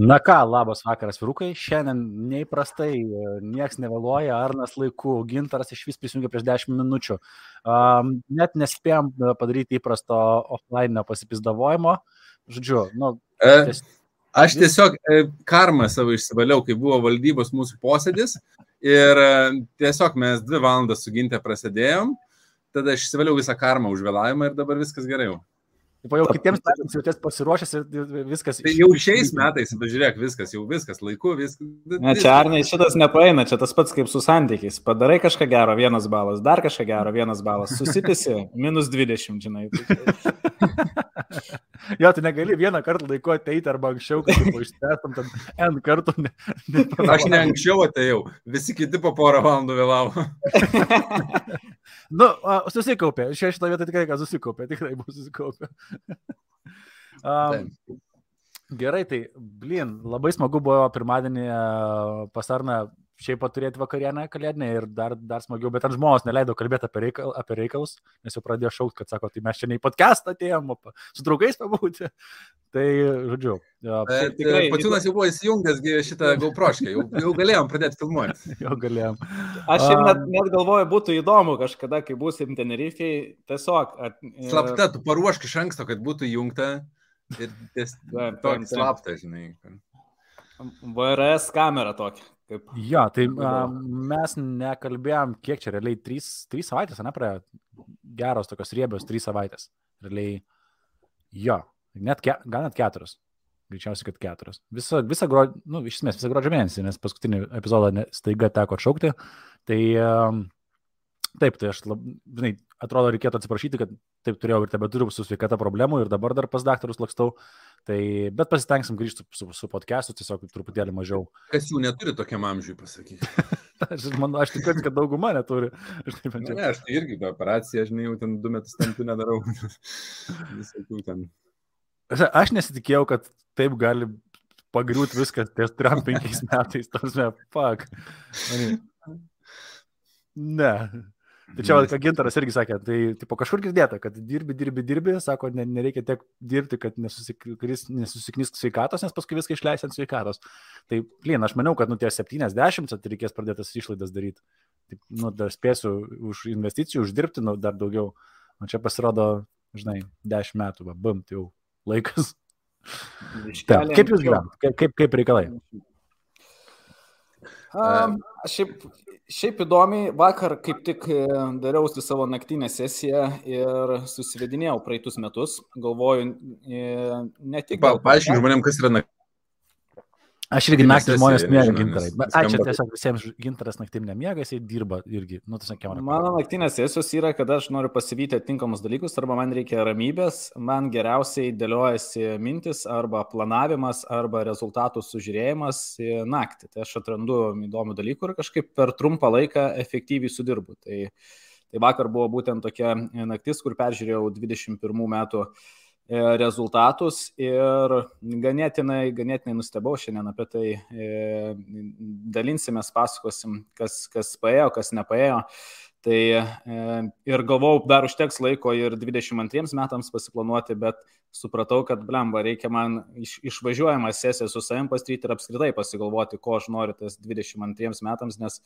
Na ką, labas vakaras, vyrukai. Šiandien neįprastai, e, nieks nevėluoja, Arnas laiku, Gintaras iš vis prisijungė prieš 10 minučių. Um, net nespėjom e, padaryti įprasto offline pasipizdavojimo. Žodžiu, nu. E, ties... Aš tiesiog e, karmą savo išsivaliau, kai buvo valdybos mūsų posėdis ir e, tiesiog mes dvi valandas su Gintė prasidėjom, tada aš išsivaliau visą karmą už vėlavimą ir dabar viskas gerai. Po jau kitiems metams jau ties pasiruošęs ir viskas. Tai jau šiais metais, bet žiūrėk, viskas, jau viskas, laiku, viskas. Ne, čia Arnai šitas nepraeina, čia tas pats kaip su santykiais. Padarai kažką gero, vienas balas, dar kažką gero, vienas balas. Susipisi, minus 20, žinai. jo, tai negali vieną kartą laiku ateiti arba anksčiau, kad išspręstum ten N kartų. Ne, ne Aš ne anksčiau atėjau, visi kiti po porą valandų vėlavo. nu, susikaupė, šia šitą vietą tikrai, kad susikaupė, tikrai bus susikaupę um, gerai, tai, blin, labai smagu buvo pirmadienį pasarną šiaip paturėti vakarienę kalėdinę ir dar, dar smagiau, bet ant žmonės neleido kalbėti apie, reikal, apie reikalus, nes jau pradėjo šaukti, kad sako, tai mes čia ne į podcastą atėjom, su draugais pabūti. Tai, žodžiu. Ja, bet, tikrai. Pačiūnas jau buvo įsijungęs šitą GoProškę, jau, jau galėjom pradėti filmuoti. jau galėjom. Aš šiaip net, net galvoju, būtų įdomu kažkada, kai būsim Tenerifei, tiesiog. At, ir... Slapta, tu paruošk iš anksto, kad būtų įjungta ir ties, toks slaptas, žinai. VRS kamera tokia. Kaip... Jo, tai a, mes nekalbėjom, kiek čia realiai, trys, trys savaitės, ne, praėjo geros tokios riebios, trys savaitės. Realiai, jo, net ke, gal net keturios. Greičiausiai, kad keturios. Visą, visą gruodžio, nu, iš esmės, visą gruodžio mėnesį, nes paskutinį epizodą staiga teko atšaukti. Tai um, taip, tai aš, lab, žinai, atrodo, reikėtų atsiprašyti, kad taip turėjau ir tebe turiu su sveikata problemų ir dabar dar pas daktarus lakstau. Tai, bet pasitengsim grįžti su, su podcastu, tiesiog truputėlį mažiau. Kas jų neturi tokiam amžiui, pasakyti. aš, man, aš tikiuosi, kad dauguma neturi. Aš, taip, ne, ne, aš tai irgi tą operaciją, žinai, jau ten du metus tampių nedarau. Visokių ten. Aš nesitikėjau, kad taip gali pagriūti viskas ties 3-5 metais. Tarsi, fuck. Ne. Tai čia, ką Gintaras irgi sakė, tai tipo, kažkur girdėta, kad dirbi, dirbi, dirbi, sako, ne, nereikia tiek dirbti, kad nesusiknis sveikatos, nes paskui viską išleisi ant sveikatos. Tai, plyn, aš maniau, kad nu tie 70, tai reikės pradėtas išlaidas daryti. Taip, nu, dar spėsiu už investicijų uždirbti, nu, dar daugiau. O čia pasirodo, žinai, 10 metų, va, bum, tai jau laikas. Ta, kaip jūs gyvenate? Kaip, kaip, kaip reikalai? Um, šiaip Šiaip įdomiai, vakar kaip tik e, dariausi savo naktinę sesiją ir susivedinėjau praeitus metus. Galvoju, e, ne tik... Paaiškink žmonėm, kas yra naktinė Aš irgi naktį žmonės miega gintarai. Ačiū tiesiog visiems gintaras naktim nemiega, jisai dirba irgi. Nu, tas sakė, Mano naktinės sesijos yra, kad aš noriu pasivyti atinkamus dalykus, arba man reikia ramybės, man geriausiai dėliojasi mintis, arba planavimas, arba rezultatų sužiūrėjimas naktį. Tai aš atrandu įdomių dalykų ir kažkaip per trumpą laiką efektyviai sudirbu. Tai, tai vakar buvo būtent tokia naktis, kur peržiūrėjau 21 metų E, rezultatus ir ganėtinai, ganėtinai nustebau šiandien apie tai. E, dalinsimės, pasakosim, kas, kas paėjo, kas nepaėjo. Tai e, ir galvau, dar užteks laiko ir 22 metams pasiplanuoti, bet supratau, kad blemba, reikia man iš, išvažiuojamą sesiją su savim pastryti ir apskritai pasigalvoti, ko aš noriu tas 22 metams, nes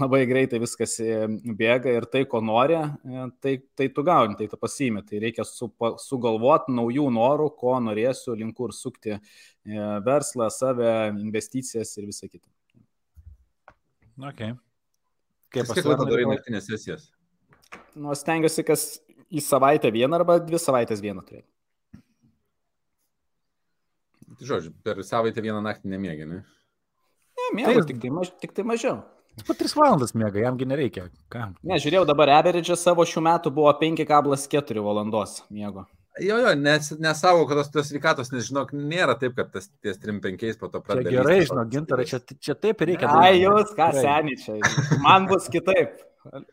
labai greitai viskas e, bėga ir tai, ko nori, e, tai, tai tu gauni, tai tu pasiimi. Tai reikia su, sugalvoti naujų norų, ko norėsiu, link kur sukti e, verslą, save, investicijas ir visą kitą. Okay. Kaip kiek laiko darai naktinės sesijas? Nu, stengiuosi, kas į savaitę vieną arba dvi savaitės vieną turėti. Tai žodžiu, per savaitę vieną naktį nemėgi, ne? Ne, mėgau, tai, tik, tai maž, tik tai mažiau. Po 3 valandas mėga, jamgi nereikia. Kam? Ne, žiūrėjau, dabar average savo šių metų buvo 5,4 valandos miego. Jo, jo, nes, nesavo, kad tos, tos sveikatos, nes žinok, nėra taip, kad tas ties 3-5 po to pradeda. Gerai, žinok, gintarai, čia, čia taip reikia. Ai, jūs, ką seniai čia. Man bus kitaip.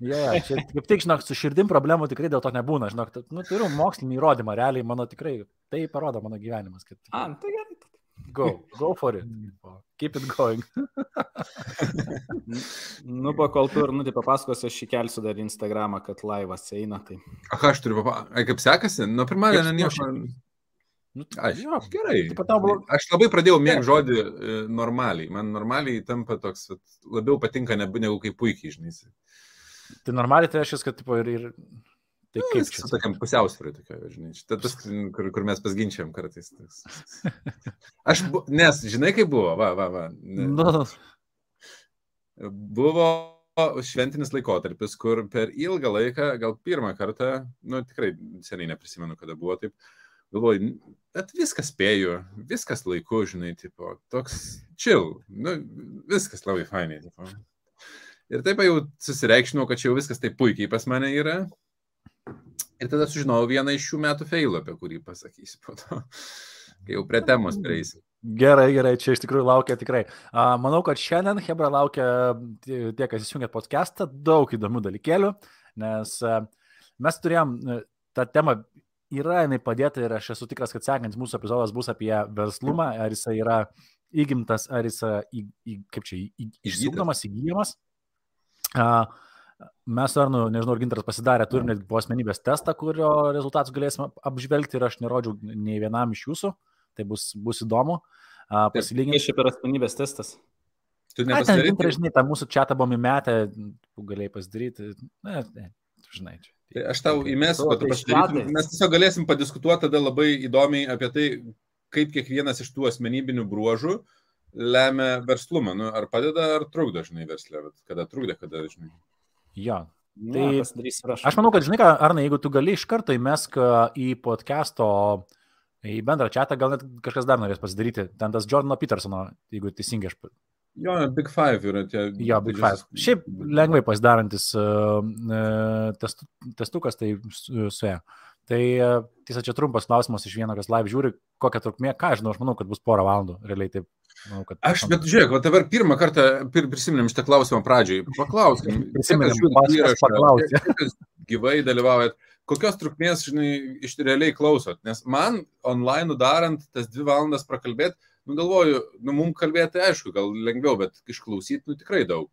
Yeah, čia kaip tik, žinok, su širdim problemų tikrai dėl to nebūna, žinok, nu, turiu mokslinį įrodymą, realiai mano tikrai, tai parodo mano gyvenimas. Kad... A, tai gerai. Go, go for it. Keep it going. nu, po kol tu ir, nu, tai papasakosiu, aš įkelsiu dar Instagramą, kad laivas eina. Tai... Ką aš turiu papasakoti? Kaip sekasi? Nuo pirmadienio nieko. Nu, aš, jo, gerai. Patau... Aš labai pradėjau mėgti žodį e, normaliai. Man normaliai tampa toks, labiau patinka negu kaip puikiai, žinai. Tai normaliai tai reiškia, kad tipo, ir, ir Tai nu, kaip čia? Tokiam pusiausvėrai tokia, žinai. Šitą tas, kur, kur mes pasginčiam kartais. Aš, bu, nes, žinai, kaip buvo, va, va, va. No. Nu. Buvo šventinis laikotarpis, kur per ilgą laiką, gal pirmą kartą, nu tikrai seniai neprisimenu, kada buvo taip, galvoju, bet viskas spėju, viskas laiku, žinai, tipo, toks chill, nu, viskas labai fainai. Tipo. Ir taip jau susireikšinau, kad čia jau viskas taip puikiai pas mane yra. Ir tada sužinojau vieną iš šių metų feilų, apie kurį pasakysiu po to, kai jau prie temos prieisim. Gerai, gerai, čia iš tikrųjų laukia tikrai. Manau, kad šiandien Hebra laukia tie, kas įsijungėt podcastą, daug įdomių dalykėlių, nes mes turėjom tą temą, yra jinai padėta ir aš esu tikras, kad sekantis mūsų epizodas bus apie verslumą, ar jis yra įgimtas, ar jis, į, į, kaip čia, išsiugdomas, įgyjamas. A, Mes ar, nu, nežinau, ar Ginteras pasidarė, turim netgi po asmenybės testą, kurio rezultatus galėsime apžvelgti ir aš nerodžiau nei vienam iš jūsų, tai bus, bus įdomu. Pasilyginti. Kaip šiaip yra asmenybės testas? Tu nepasidarai. Ginteras, žinai, tą mūsų čia buvom įmetę, galėjai pasidaryti. Ne, ne, žinai, čia. Tai aš tau įmesiu, kad tu pasidarytum. Mes tiesiog galėsim padiskutuoti tada labai įdomiai apie tai, kaip kiekvienas iš tų asmenybinių bruožų lemia verslumą. Nu, ar padeda, ar trukdo, žinai, verslę. Kada trukdė, kada, žinai. Jo. Tai ja, aš. aš manau, kad, žinai, ką, Arna, jeigu tu gali iš karto įmesk į podcast'o, į bendrą chatą, gal net kažkas dar norės pasidaryti. Ten tas Jordano Petersono, jeigu teisingai aš. Jo, Big Five yra tie. Jo, Big Five. Šiaip lengvai pasidarantis uh, testu, testukas, tai suėjo. Tai tiesa, čia trumpas klausimas iš vieno, kas live žiūri, kokią trukmę, ką aš žinau, aš manau, kad bus porą valandų, realiai taip Manau, kad... Aš, bet žiūrėk, va dabar pirmą kartą pir, prisiminėm šitą klausimą pradžioj. Paklauskim, prisiminėm, gyvai dalyvaujat, kokios trukmės, žinai, iš realiai klausot. Nes man online darant tas dvi valandas prakalbėti, nu galvoju, nu mums kalbėti aišku, gal lengviau, bet išklausyti, nu tikrai daug.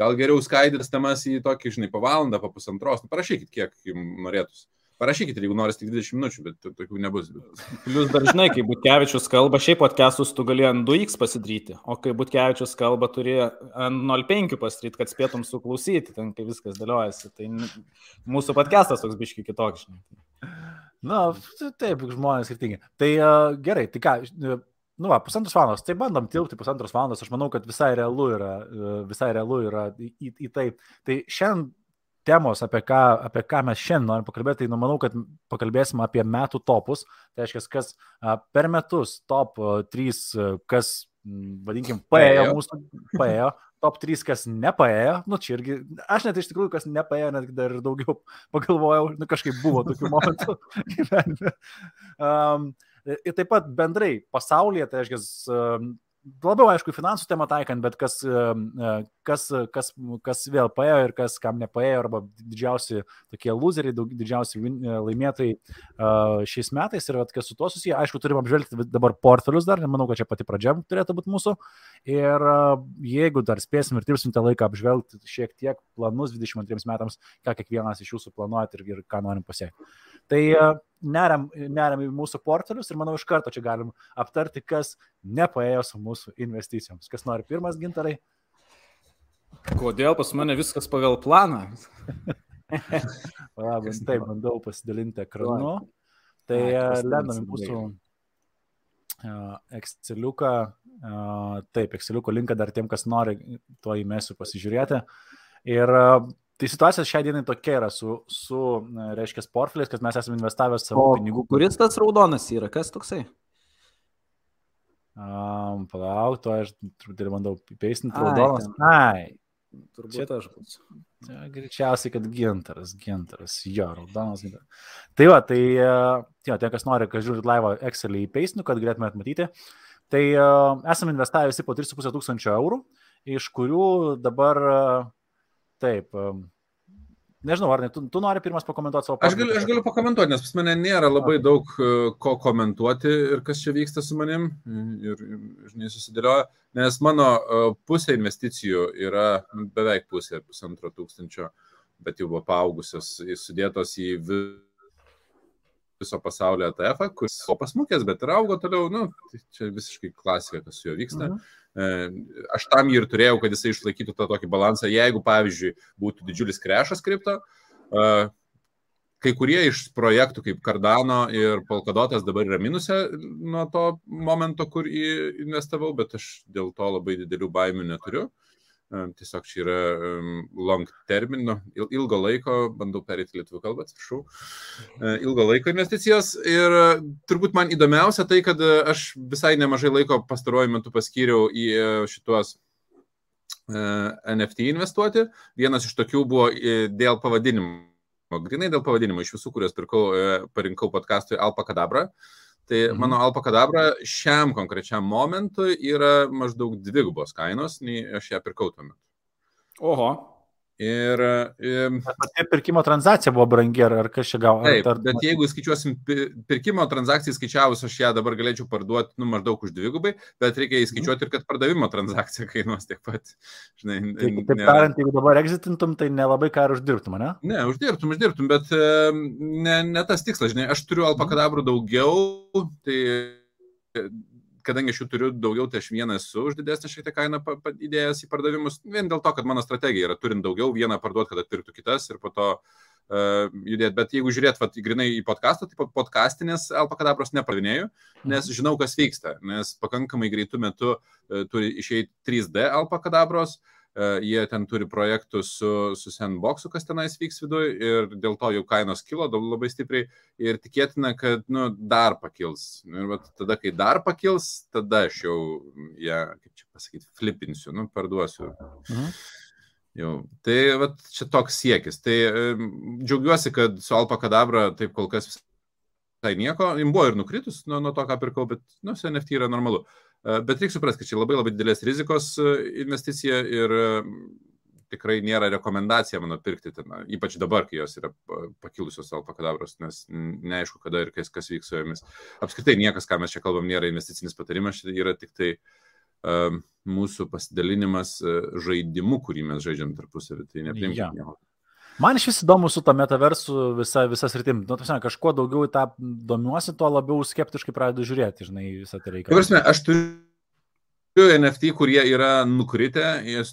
Gal geriau skaidytas temas į tokį, žinai, po valandą, po pusantros, nu parašykit, kiek jums norėtųsi. Parašykite, jeigu norite tik 20 minučių, bet tokių nebus. Plius dažnai, kai Butkevičius kalba, šiaip podcastus tu gali ant 2x pasidaryti, o kai Butkevičius kalba, turi ant 0,5 pasidaryti, kad spėtum suklausyti, ten kai viskas dėliojasi. Tai mūsų podcastas toks biški kitoks. Na, taip, žmonės skirtingi. Tai uh, gerai, tai ką, nu, va, pusantros valandos, tai bandom tilpti pusantros valandos, aš manau, kad visai realu yra, visai realu yra į, į, į tai. Tai šiandien temos, apie ką, apie ką mes šiandien norim pakalbėti, tai nu, manau, kad pakalbėsim apie metų topus. Tai reiškia, kas per metus top 3, kas, vadinkim, paėjo mūsų, paėjo, top 3, kas nepaėjo, nu čia irgi, aš net iš tikrųjų, kas nepaėjo, net dar ir daugiau pagalvojau, nu kažkaip buvo tokių momentų gyvenime. Um, ir taip pat bendrai pasaulyje, tai reiškia, labiau, aišku, finansų temą taikant, bet kas, e, e, kas, kas, kas vėl paėjo ir kas kam nepaėjo, arba didžiausi tokie loseriai, didžiausi e, laimėtojai šiais metais ir kas su tuo susiję. Aišku, turim apžvelgti dabar portfelius dar, manau, kad čia pati pradžia turėtų būti mūsų. Ir jeigu dar spėsim ir tirpsim tą laiką apžvelgti šiek tiek planus 22 metams, ką kiekvienas iš jūsų planuojat ir, ir ką norim pasiekti. Tai neriam, neriam į mūsų portfelius ir manau iš karto čia galim aptarti, kas nepaėjo su mūsų investicijoms. Kas nori pirmas gintarai? Kodėl pas mane viskas pagal planą? Labas, taip, bandau pasidalinti ekranu. Tai lendam į mūsų uh, Exceliuką. Uh, taip, Exceliuko linką dar tiem, kas nori, to įmesiu pasižiūrėti. Ir Tai situacija šią dieną tokia yra su, su reiškia, portfeliais, kad mes esame investavę savo o, pinigų. Kuris tas raudonas yra, kas toksai? Um, palauk, to aš truputėlį bandau peistinti raudonas. Ai, turbūt čia aš būsiu. Greičiausiai, kad gintaras, gintaras, jo, raudonas gintaras. Tai va, tai, jo, tie, kas nori, kad žiūrit laivą Excelį į peistinų, kad galėtumėt matyti, tai uh, esame investavę visi po 3,5 tūkstančio eurų, iš kurių dabar uh, Taip. Nežinau, ar ne, tu, tu nori pirmas pakomentuoti savo patirtį? Aš galiu, aš galiu pakomentuoti, nes pas mane nėra labai daug e, ko komentuoti ir kas čia vyksta su manim ir, žinai, susidėlioja, nes mano e, pusė investicijų yra nu, beveik pusė, pusantro tūkstančio, bet jau buvo paaugusios, sudėtos į viso pasaulio ETF, kuris buvo pasmukęs, bet ir augo toliau, nu, tai čia visiškai klasika, kas su juo vyksta. Mhm. E, aš tam jį ir turėjau, kad jisai išlaikytų tą tokį balansą, jeigu, pavyzdžiui, būtų didžiulis krešas kripto, e, kai kurie iš projektų kaip Cardano ir Polkadotas dabar yra minuse nuo to momento, kur investavau, bet aš dėl to labai didelių baimių neturiu. Tiesiog čia yra long termino, ilgo laiko, bandau perėti lietuvių kalbą, atsiprašau, e, ilgo laiko investicijos. Ir e, turbūt man įdomiausia tai, kad e, aš visai nemažai laiko pastaruoju metu paskyriau į šituos NFT investuoti. Vienas iš tokių buvo dėl pavadinimo, grinai dėl pavadinimo, iš visų, kuriuos pirkau, parinkau podcastui Alpa Kadabra. Uh, Tai mhm. mano alpakadabra šiam konkrečiam momentui yra maždaug dvigubos kainos, nei aš ją pirkau tuo metu. Oho. Ir, ir pati pirkimo transakcija buvo brangi, ar, kas čia gavo? Taip, ar, bet jeigu skaičiuosim pirkimo transakciją skaičiavus, aš ją dabar galėčiau parduoti nu, maždaug už dvigubai, bet reikia įskaičiuoti ir kad pardavimo transakcija kainuos tiek pat. Žinai, taip, taip ne... tariant, jeigu dabar exitintum, tai nelabai ką ir uždirbtum, ne? Ne, uždirbtum, uždirbtum, bet ne, ne tas tikslas, žinai, aš turiu alpakadabrų daugiau, tai kadangi aš jų turiu daugiau, tai aš vieną esu už didesnę šiek tiek kainą įdėjęs į pardavimus, vien dėl to, kad mano strategija yra turint daugiau, vieną parduoti, kad atpirktų kitas ir po to uh, judėti. Bet jeigu žiūrėt, vat, grinai į podcastą, tai podcastinės alpakadabros nepravinėjau, nes mhm. žinau, kas vyksta, nes pakankamai greitų metų uh, turi išeiti 3D alpakadabros. Uh, E, jie ten turi projektų su, su sandboxu, kas tenais vyks viduje ir dėl to jau kainos kilo labai stipriai ir tikėtina, kad nu, dar pakils. Ir vat, tada, kai dar pakils, tada aš jau ją, ja, kaip čia pasakyti, flipinsiu, nu, parduosiu. Mhm. Jau. Tai vat, čia toks siekis. Tai e, džiaugiuosi, kad su Alpa Kadabra taip kol kas visai nieko. Jis buvo ir nukritus nuo, nuo to, ką pirkau, bet nu, su NFT yra normalu. Uh, E, bet reikia suprasti, kad čia labai labai didelės rizikos e, investicija ir e, tikrai nėra rekomendacija mano pirkti ten, ypač dabar, kai jos yra pakilusios alpakadabros, nes neaišku, kada ir kas, kas vyks su jomis. Apskritai niekas, ką mes čia kalbam, nėra investicinis patarimas, čia yra tik tai uh, mūsų pasidalinimas žaidimu, kurį mes žaidžiam tarpusavį. Tai neprimkime ja. Man iš vis įdomu su to metaversu visa, visas rytim. Nu, tas, kažkuo daugiau į tą domiuosi, tuo labiau skeptiškai pradedu žiūrėti, žinai, visą tai reikia. Prasme, aš turiu NFT, kurie yra nukritę,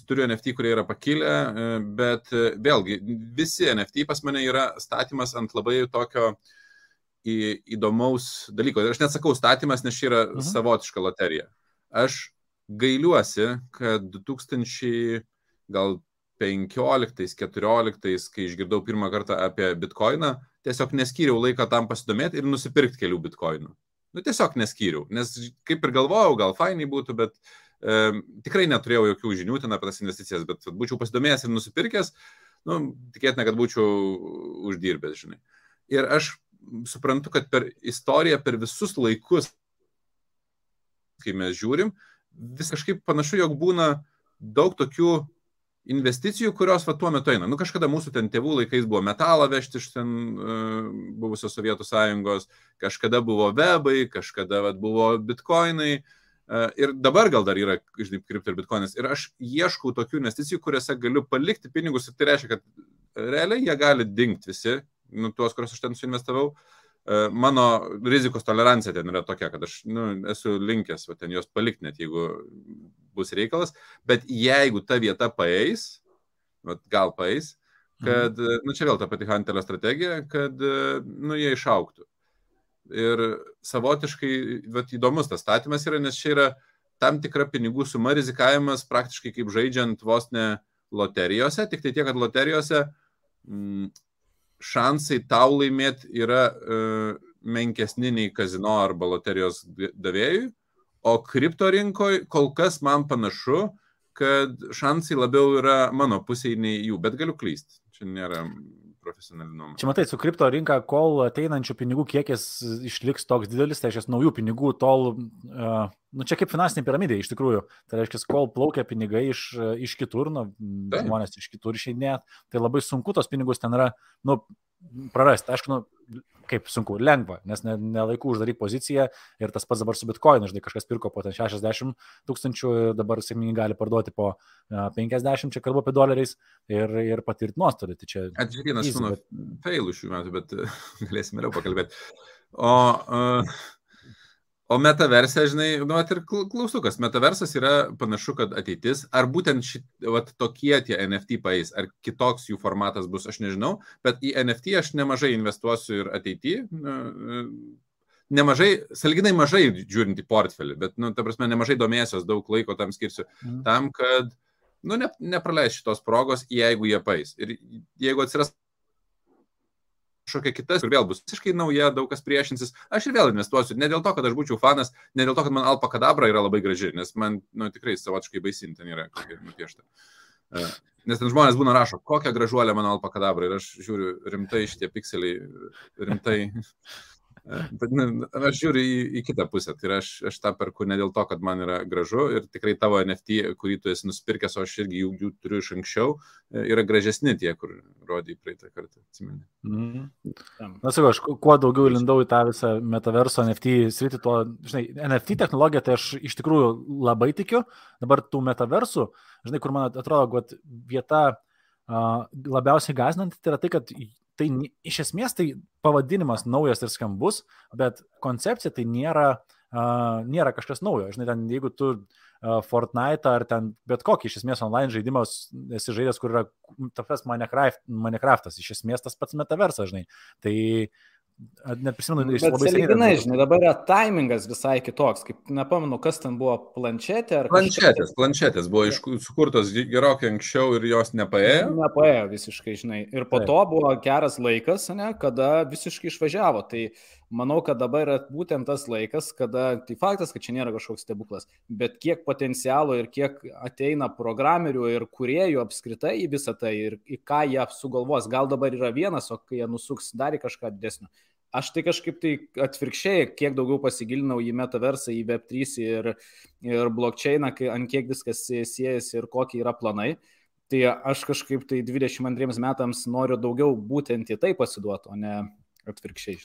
turiu NFT, kurie yra pakilę, bet vėlgi, visi NFT pas mane yra statymas ant labai tokio į, įdomaus dalyko. Aš net sakau statymas, nes čia yra mhm. savotiška loterija. Aš gailiuosi, kad 2000 gal 15-14, kai išgirdau pirmą kartą apie bitkoiną, tiesiog neskyriau laiką tam pasidomėti ir nusipirkti kelių bitkoinų. Nu, tiesiog neskyriau, nes kaip ir galvojau, gal fainai būtų, bet e, tikrai neturėjau jokių žinių ten apie tas investicijas, bet būčiau pasidomėjęs ir nusipirkęs, nu, tikėtina, kad būčiau uždirbęs, žinai. Ir aš suprantu, kad per istoriją, per visus laikus, kai mes žiūrim, vis kažkaip panašu, jog būna daug tokių investicijų, kurios va tuo metu eina. Nu, kažkada mūsų ten tėvų laikais buvo metalą vežti iš ten uh, buvusios Sovietų sąjungos, kažkada buvo webai, kažkada va, buvo bitkoinai. Uh, ir dabar gal dar yra, žinai, kripto ir bitkoinas. Ir aš ieškau tokių investicijų, kuriuose galiu palikti pinigus ir tai reiškia, kad realiai jie gali dingti visi, nu, tuos, kuriuos aš ten suinvestavau. Uh, mano rizikos tolerancija ten yra tokia, kad aš nu, esu linkęs va, ten juos palikti, net jeigu bus reikalas, bet jeigu ta vieta paeis, gal paeis, kad, mhm. nu čia vėl ta pati Hunterio strategija, kad, nu, jie išauktų. Ir savotiškai, vat, įdomus tas statymas yra, nes čia yra tam tikra pinigų suma rizikavimas praktiškai kaip žaidžiant vos ne loterijose, tik tai tiek, kad loterijose mm, šansai tau laimėti yra e, menkesni nei kazino arba loterijos davėjui, O kripto rinkoje kol kas man panašu, kad šansai labiau yra mano pusėje nei jų, bet galiu klysti. Čia nėra profesionali nuomonė. Čia matai, su kripto rinka, kol ateinančių pinigų kiekis išliks toks didelis, tai reiškia, naujų pinigų tol, uh, nu čia kaip finansinė piramidė iš tikrųjų, tai reiškia, kol plaukia pinigai iš, iš kitur, nu, žmonės iš kitur išeidinėt, tai labai sunku tos pinigus ten yra, nu, prarasti. Aišku, nu, kaip sunku, lengva, nes ne, ne uždaryk poziciją ir tas pats dabar su bitkoinu, žinai, kažkas pirko po 60 tūkstančių ir dabar sėkmingai gali parduoti po 50, čia kalbu apie doleriais ir, ir patirti nuostolį. Tai čia... Vienas iš mano bet... failų šių metų, bet galėsime vėliau pakalbėti. O uh, O metaversė, žinai, nu, ir klaustukas, metaversas yra panašu, kad ateitis, ar būtent šit, vat, tokie tie NFT paės, ar kitoks jų formatas bus, aš nežinau, bet į NFT aš nemažai investuosiu ir ateityje. Nemažai, salginai mažai žiūrint į portfelį, bet, nu, ta prasme, nemažai domėsios, daug laiko tam skirsiu, mm. tam, kad, nu, ne, nepraleis šitos progos, jeigu jie paės. Ir jeigu atsiras kažkokia kita, kur vėl bus visiškai nauja, daug kas priešinsis, aš ir vėl investuosiu. Ne dėl to, kad aš būčiau fanas, ne dėl to, kad man Alpa Kadabra yra labai graži, nes man nu, tikrai savotiškai baisinti ten yra nupiešta. E, nes ten žmonės būna rašo, kokią gražuolę mano Alpa Kadabra ir aš žiūriu rimtai šitie pikseliai, rimtai. Bet ne, aš žiūriu į, į kitą pusę. Tai aš, aš tą perku ne dėl to, kad man yra gražu ir tikrai tavo NFT, kurį tu esi nusipirkęs, o aš irgi jų, jų turiu iš anksčiau, e, yra gražesni tie, kur rodai praeitą kartą. Atsimeni. Mm. Na, sakau, aš kuo daugiau lindau į tą visą metaverso NFT sritį, tuo, žinai, NFT technologija, tai aš iš tikrųjų labai tikiu. Dabar tų metaversų, žinai, kur man atrodo, kad vieta labiausiai gazinanti, tai yra tai, kad tai iš esmės tai pavadinimas naujas ir skambus, bet koncepcija tai nėra, uh, nėra kažkas naujo. Žinai, ten jeigu tu uh, Fortnite ar ten bet kokį iš esmės online žaidimas esi žaidęs, kur yra, tas Minecraft, Minecraftas, iš esmės tas pats metaversas, žinai. Tai uh, Net prisimenu, iš labai seniai. Žinai, dabar yra timingas visai kitoks, kaip nepamenu, kas ten buvo planšetė ar planšetės. Kažkas... Planšetės buvo iš, sukurtos gerokai anksčiau ir jos nepaėjo. Nepaėjo visiškai, žinai. Ir po Taip. to buvo geras laikas, ne, kada visiškai išvažiavo. Tai manau, kad dabar yra būtent tas laikas, kada, tai faktas, kad čia nėra kažkoks stebuklas, bet kiek potencialo ir kiek ateina programerių ir kuriejų apskritai į visą tai ir į ką jie sugalvos. Gal dabar yra vienas, o kai jie nusuks dar į kažką didesnio. Aš tai kažkaip tai atvirkščiai, kiek daugiau pasigilinau į metaversą, į Web3 ir, ir blockchainą, ant kiek viskas siejasi ir kokie yra planai. Tai aš kažkaip tai 22 metams noriu daugiau būtent į tai pasiduoti, o ne atvirkščiai.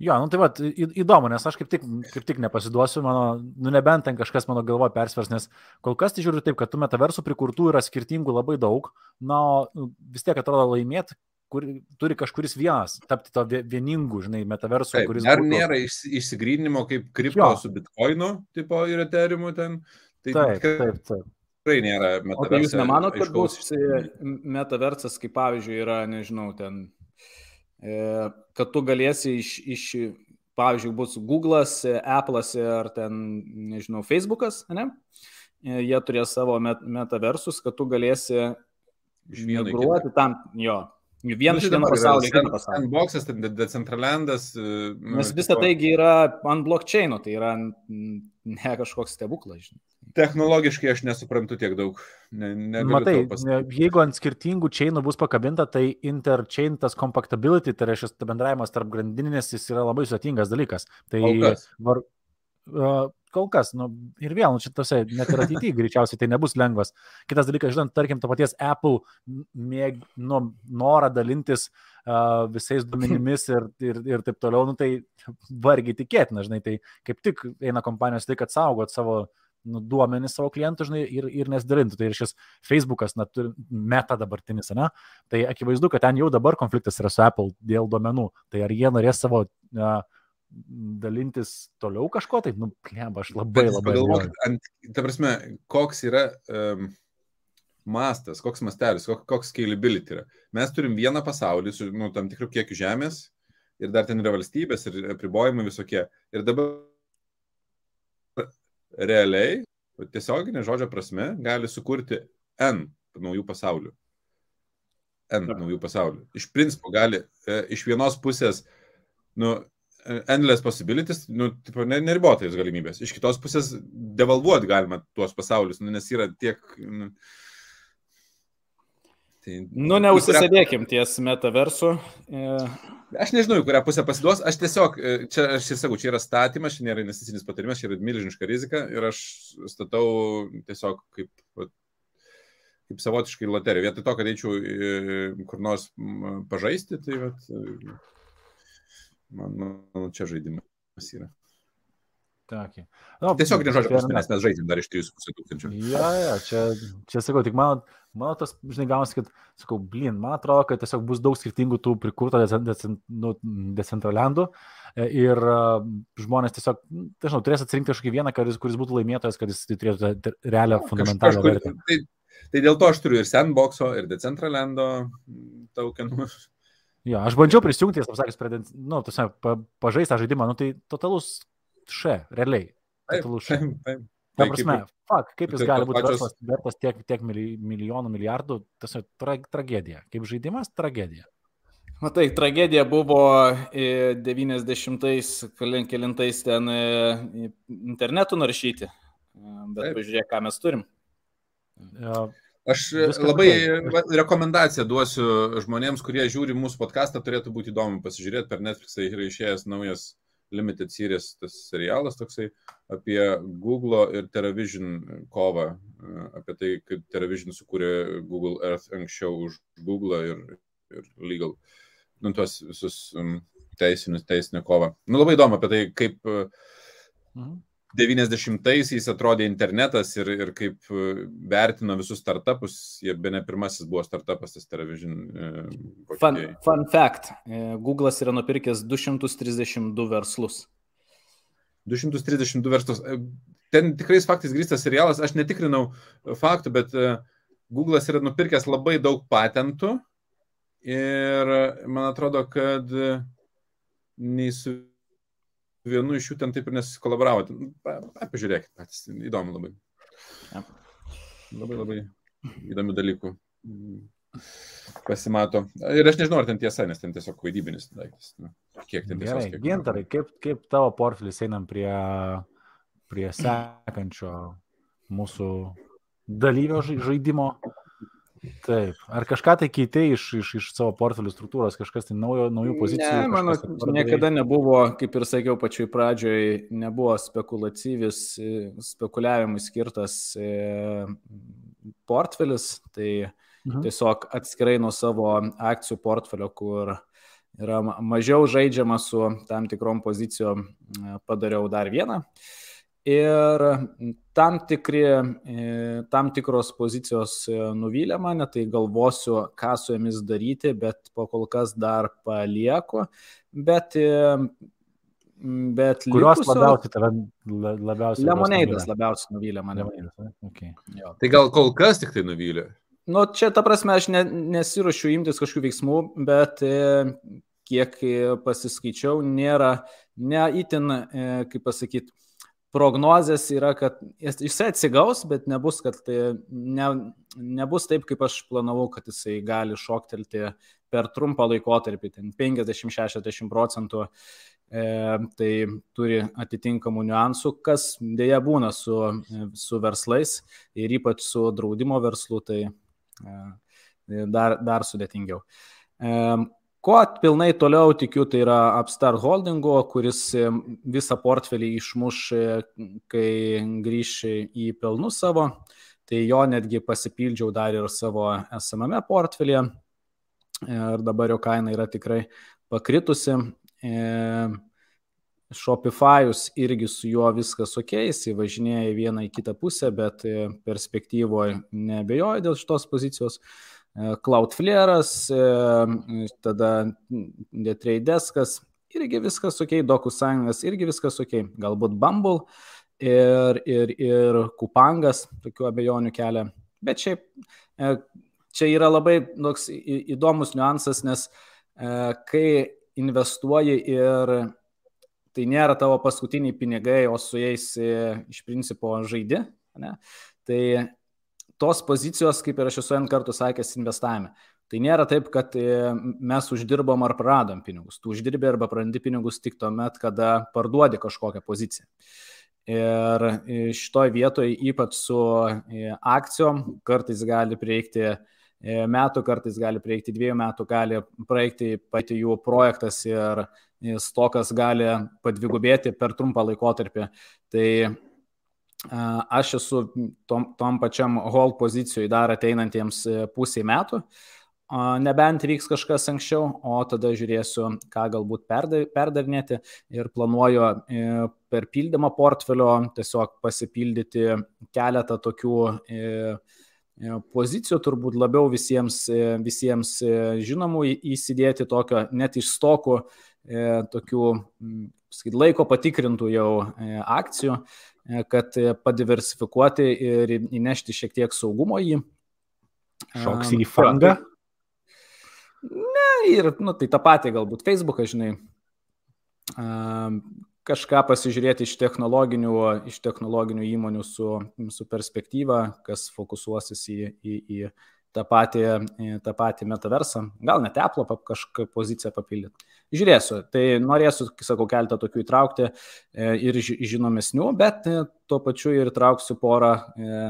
Jo, nu tai va, įdomu, nes aš kaip tik, kaip tik nepasiduosiu, mano, nu nebent ten kažkas mano galvoje persvers, nes kol kas tai žiūriu taip, kad tų metaversų prikurtų yra skirtingų labai daug, na, nu, vis tiek atrodo laimėti, kur turi kažkuris vienas tapti to vieningu, žinai, metaversu, taip, kuris. Ar būtų... nėra iš, išsigrynimo kaip kripto jo. su bitkoinu, tipo ir eterimu ten? Tai taip, taip, taip. Tikrai nėra metaversas. O tai jūs nemanot, kad bus metaversas, kaip pavyzdžiui, yra, nežinau, ten E, kad tu galėsi iš, iš pavyzdžiui, bus Google'as, Apple'as ar ten, nežinau, Facebook'as, ne? E, jie turės savo met, metaversus, kad tu galėsi migruoti tam, jo, Vienas iš vieno pasaulio. Sandboxas, decentralandas. E, nu, Nes visą taigi yra ant blockchain'o, tai yra ne kažkoks stebuklas, žinai. Technologiškai aš nesuprantu tiek daug. Ne, Matai, jeigu ant skirtingų chainų bus pakabinta, tai interchain tas compactability, tai reiškia bendravimas tarp grandinės, jis yra labai sudėtingas dalykas. Tai var, kol kas, nu, ir vėl, nu, šitose, net ir ateityje greičiausiai tai nebus lengvas. Kitas dalykas, žinant, tarkim, to paties Apple mėg, nu, norą dalintis uh, visais duomenimis ir, ir, ir taip toliau, nu, tai vargiai tikėtina, žinai, tai kaip tik eina kompanijos tai, kad saugot savo nu, duomenys savo klientų, žinai, ir, ir nesidalintų. Tai ir šis Facebookas, na, turi meta dabartinis, ne? Tai akivaizdu, kad ten jau dabar konfliktas yra su Apple dėl duomenų. Tai ar jie norės savo uh, dalintis toliau kažko, tai, nu, plėba, aš labai Bet labai... Pagalvokit, ant, ta prasme, koks yra um, mastas, koks mastelis, koks, koks scalability yra. Mes turim vieną pasaulį su, nu, tam tikrų kiekių žemės ir dar ten yra valstybės ir apribojimai visokie. Ir dabar realiai, tiesioginė žodžio prasme, gali sukurti N naujų pasaulių. N naujų pasaulių. Iš principo gali e, iš vienos pusės, nu, endless possibilities, nu, tipo, neribotais galimybės. Iš kitos pusės devalvuoti galima tuos pasaulius, nu, nes yra tiek... Nu, tai, nu neužsisėdėkim kurią... ties metaversu. E... Aš nežinau, į kurią pusę pasiduos. Aš tiesiog, e, čia aš ir sakau, čia yra statymas, čia nėra investicinis patarimas, čia yra milžiniška rizika ir aš statau tiesiog kaip kaip savotiškai loterija. Vietoj to, kad eičiau kur nors pažaisti, tai vat, man, man čia žaidimas yra. Okay. Nu, Tiesiog nežodžiu, prasme, nes mes žaidžiam dar iš 3,5 tūkstančių. Ja, ja, čia, čia sakau, tik mano, mano tas, žinai, gaunasi, kad, sakau, blin, man atrodo, kad tiesiog bus daug skirtingų tų prikurto nu, decentraliandų e, ir uh, žmonės tiesiog, tai žinau, turės atsirinkti kažkokį vieną, kuris, kuris būtų laimėtojas, kad jis turėtų realią fundamentalią vertę. Tai, tai dėl to aš turiu ir sandboxo, ir decentralando tokenų. Jo, aš bandžiau prisijungti, jis pasakęs, prie, nu, tuose, pa, pažaistą žaidimą, nu, tai totalus Š, realiai. Taip, taip. Ta prasme, fuck, kaip jis gali būti pačios... vertas tiek, tiek milijonų, milijardų, tiesiog tra, tragedija. Kaip žaidimas, tragedija. Matai, tragedija buvo 90-ais, kelintais ten internetu naršyti. Bet Taip. pažiūrėk, ką mes turim. Ja, Aš labai rekomendaciją duosiu žmonėms, kurie žiūri mūsų podcastą, turėtų būti įdomu pasižiūrėti. Per Netflixą yra išėjęs naujas Limited Series tas serialas toksai apie Google ir Television kovą, apie tai, kaip Television sukūrė Google Earth anksčiau už Google ir, ir legal, nu, tuos visus um, teisinius, teisinę kovą. Nu, labai įdomu apie tai, kaip mhm. 90-aisiais atrodė internetas ir, ir kaip e, vertino visus startupus. Jie be ne pirmasis buvo startupas, tas Television. E, fun, fun fact. E, Google'as yra nupirkęs 232 verslus. 232 verslus. Ten tikrais faktais grįstas serialas. Aš netikrinau faktų, bet Google'as yra nupirkęs labai daug patentų. Ir man atrodo, kad nei su vienu iš jų ten taip ir nesikolaboravo. Pažiūrėkit patys, įdomu labai. Ja. Labai labai įdomių dalykų pasimato. Ir aš nežinau, ar ten tiesa, nes ten tiesiog vaidybinis daiktas. Nu, kiek ten tiesos? Gerai, gintarai, kaip, kaip tavo portfelis einam prie, prie sekančio mūsų dalyvio žaidimo? Taip. Ar kažką tai keitė iš, iš, iš savo portfelių struktūros, kažkas tai naujo, naujų pozicijų? Ne, mano, niekada nebuvo, kaip ir sakiau pačioj pradžioj, nebuvo spekulatyvis, spekuliavimui skirtas e, portfelis, tai mhm. tiesiog atskirai nuo savo akcijų portfelio, kur yra mažiau žaidžiama su tam tikrom pozicijom, padariau dar vieną. Ir tam, tikri, e, tam tikros pozicijos e, nuvylė mane, tai galvosiu, ką su jomis daryti, bet po kol kas dar palieku. Bet, e, bet Kurios likusio, labiausiai tave labiausiai? Lemoneidas labiausiai nuvylė mane. Okay. Jo. Tai gal kol kas tik tai nuvylė? Nu, čia ta prasme, aš ne, nesiuošiu imtis kažkokių veiksmų, bet kiek pasiskaičiau, nėra neįtin, kaip pasakyti, prognozės yra, kad jisai atsigaus, bet nebus, kad tai ne, nebus taip, kaip aš planavau, kad jisai gali šoktelti per trumpą laikotarpį, ten 50-60 procentų, e, tai turi atitinkamų niuansų, kas dėja būna su, su verslais ir ypač su draudimo verslu, tai e, dar, dar sudėtingiau. E, Ko pilnai toliau tikiu, tai yra Upstart Holdingo, kuris e, visą portfelį išmuš, e, kai grįš į pelnus savo. Tai jo netgi pasipildžiau dar ir savo esamame portfelėje. Ir dabar jo kaina yra tikrai pakritusi. E, Shopify'us irgi su juo viskas ok, jis įvažinėja į vieną į kitą pusę, bet perspektyvoje nebejoju dėl šitos pozicijos. E, Cloudflare'as, e, tada Detrade'eskas, irgi viskas ok, DocuSignas irgi viskas ok, galbūt Bumble ir, ir, ir Kupangas tokių abejonių kelia. Bet šiaip e, čia yra labai toks įdomus niuansas, nes kai investuoji ir tai nėra tavo paskutiniai pinigai, o su jais iš principo žaidi, ne, tai tos pozicijos, kaip ir aš esu N kartų sakęs, investavime. Tai nėra taip, kad e, mes uždirbom ar praradom pinigus. Tu uždirbi arba prarandi pinigus tik tuo met, kada parduodi kažkokią poziciją. Ir e, šitoje vietoje, ypač su e, akcijom, kartais gali prieikti metų, kartais gali prieikti dviejų metų, gali praeiti pati jų projektas ir stokas gali padvigubėti per trumpą laikotarpį. Tai Aš esu tom, tom pačiam hold pozicijoje dar ateinantiems e, pusiai metų, nebent vyks kažkas anksčiau, o tada žiūrėsiu, ką galbūt perdarinėti ir planuoju e, per pildymą portfelio tiesiog pasipildyti keletą tokių e, pozicijų, turbūt labiau visiems, visiems žinomų įsidėti tokio net iš stokų, tokių sakyt, laiko patikrintų jau akcijų kad e, padiversifikuoti ir įnešti šiek tiek saugumo į. Šoks į fangą? Ne, ir, nu, tai tą patį galbūt Facebooką, žinai, kažką pasižiūrėti iš technologinių, iš technologinių įmonių su, su perspektyva, kas fokusuosis į, į, į tą patį, tą patį metaversą, gal net Apple kažkokią poziciją papildyti. Žiūrėsiu, tai norėsiu, sakau, keltą tokių įtraukti e, ir žinomesnių, bet e, tuo pačiu ir trauksiu porą e,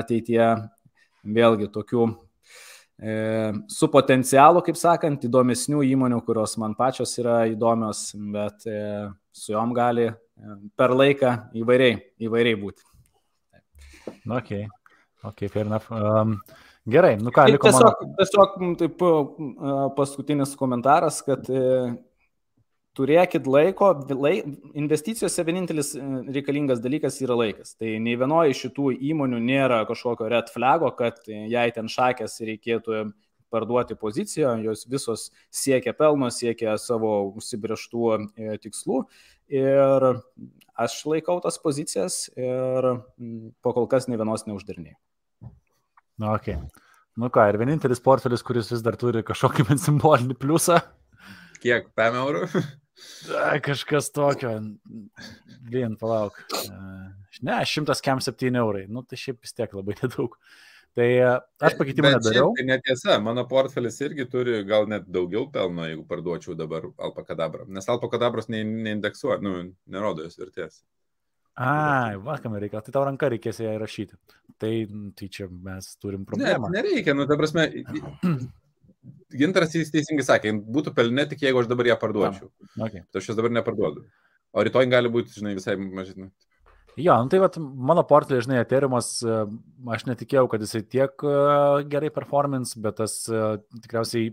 ateityje vėlgi tokių su potencialu, kaip sakant, įdomesnių įmonių, kurios man pačios yra įdomios, bet su juom gali per laiką įvairiai, įvairiai būti. Ok, ok, fair enough. Um, Gerai, nu ką, liko tiesiog, mano... tiesiog taip, paskutinis komentaras, kad e, turėkit laiko, lai, investicijose vienintelis e, reikalingas dalykas yra laikas. Tai nei vienoje iš šitų įmonių nėra kažkokio red flago, kad jai ten šakės reikėtų parduoti poziciją, jos visos siekia pelno, siekia savo užsibrieštų e, tikslų ir aš laikau tas pozicijas ir po kol kas ne vienos neuždarinėjau. Na, ok. Nu ką, ir vienintelis portfelis, kuris vis dar turi kažkokį simbolinį pliusą. Kiek, 5 eurų? Kažkas tokio. Vien, palauk. Ne, 100 kem 7 eurai. Nu, tai šiaip vis tiek labai nedaug. Tai aš pakeitimą nedariau. Tai netiesa, mano portfelis irgi turi gal net daugiau pelno, jeigu parduočiau dabar alpakadabrą. Nes alpakadabros neindeksuoja, nu, nerodo jos vertės. Ai, vakam reikia, tai tau ranka reikės ją įrašyti. Tai, tai čia mes turim problemą. Ne, nereikia, nu, ta prasme, Gintaras teisingai sakė, būtų pelnė tik jeigu aš dabar ją parduočiau. Okay. Tai aš jas dabar neparduodu. O rytoj gali būti, žinai, visai mažesnė. Jo, nu tai vat, mano portfelį, žinai, Ethereumas, e, aš netikėjau, kad jisai tiek e, gerai performance, bet tas e, tikriausiai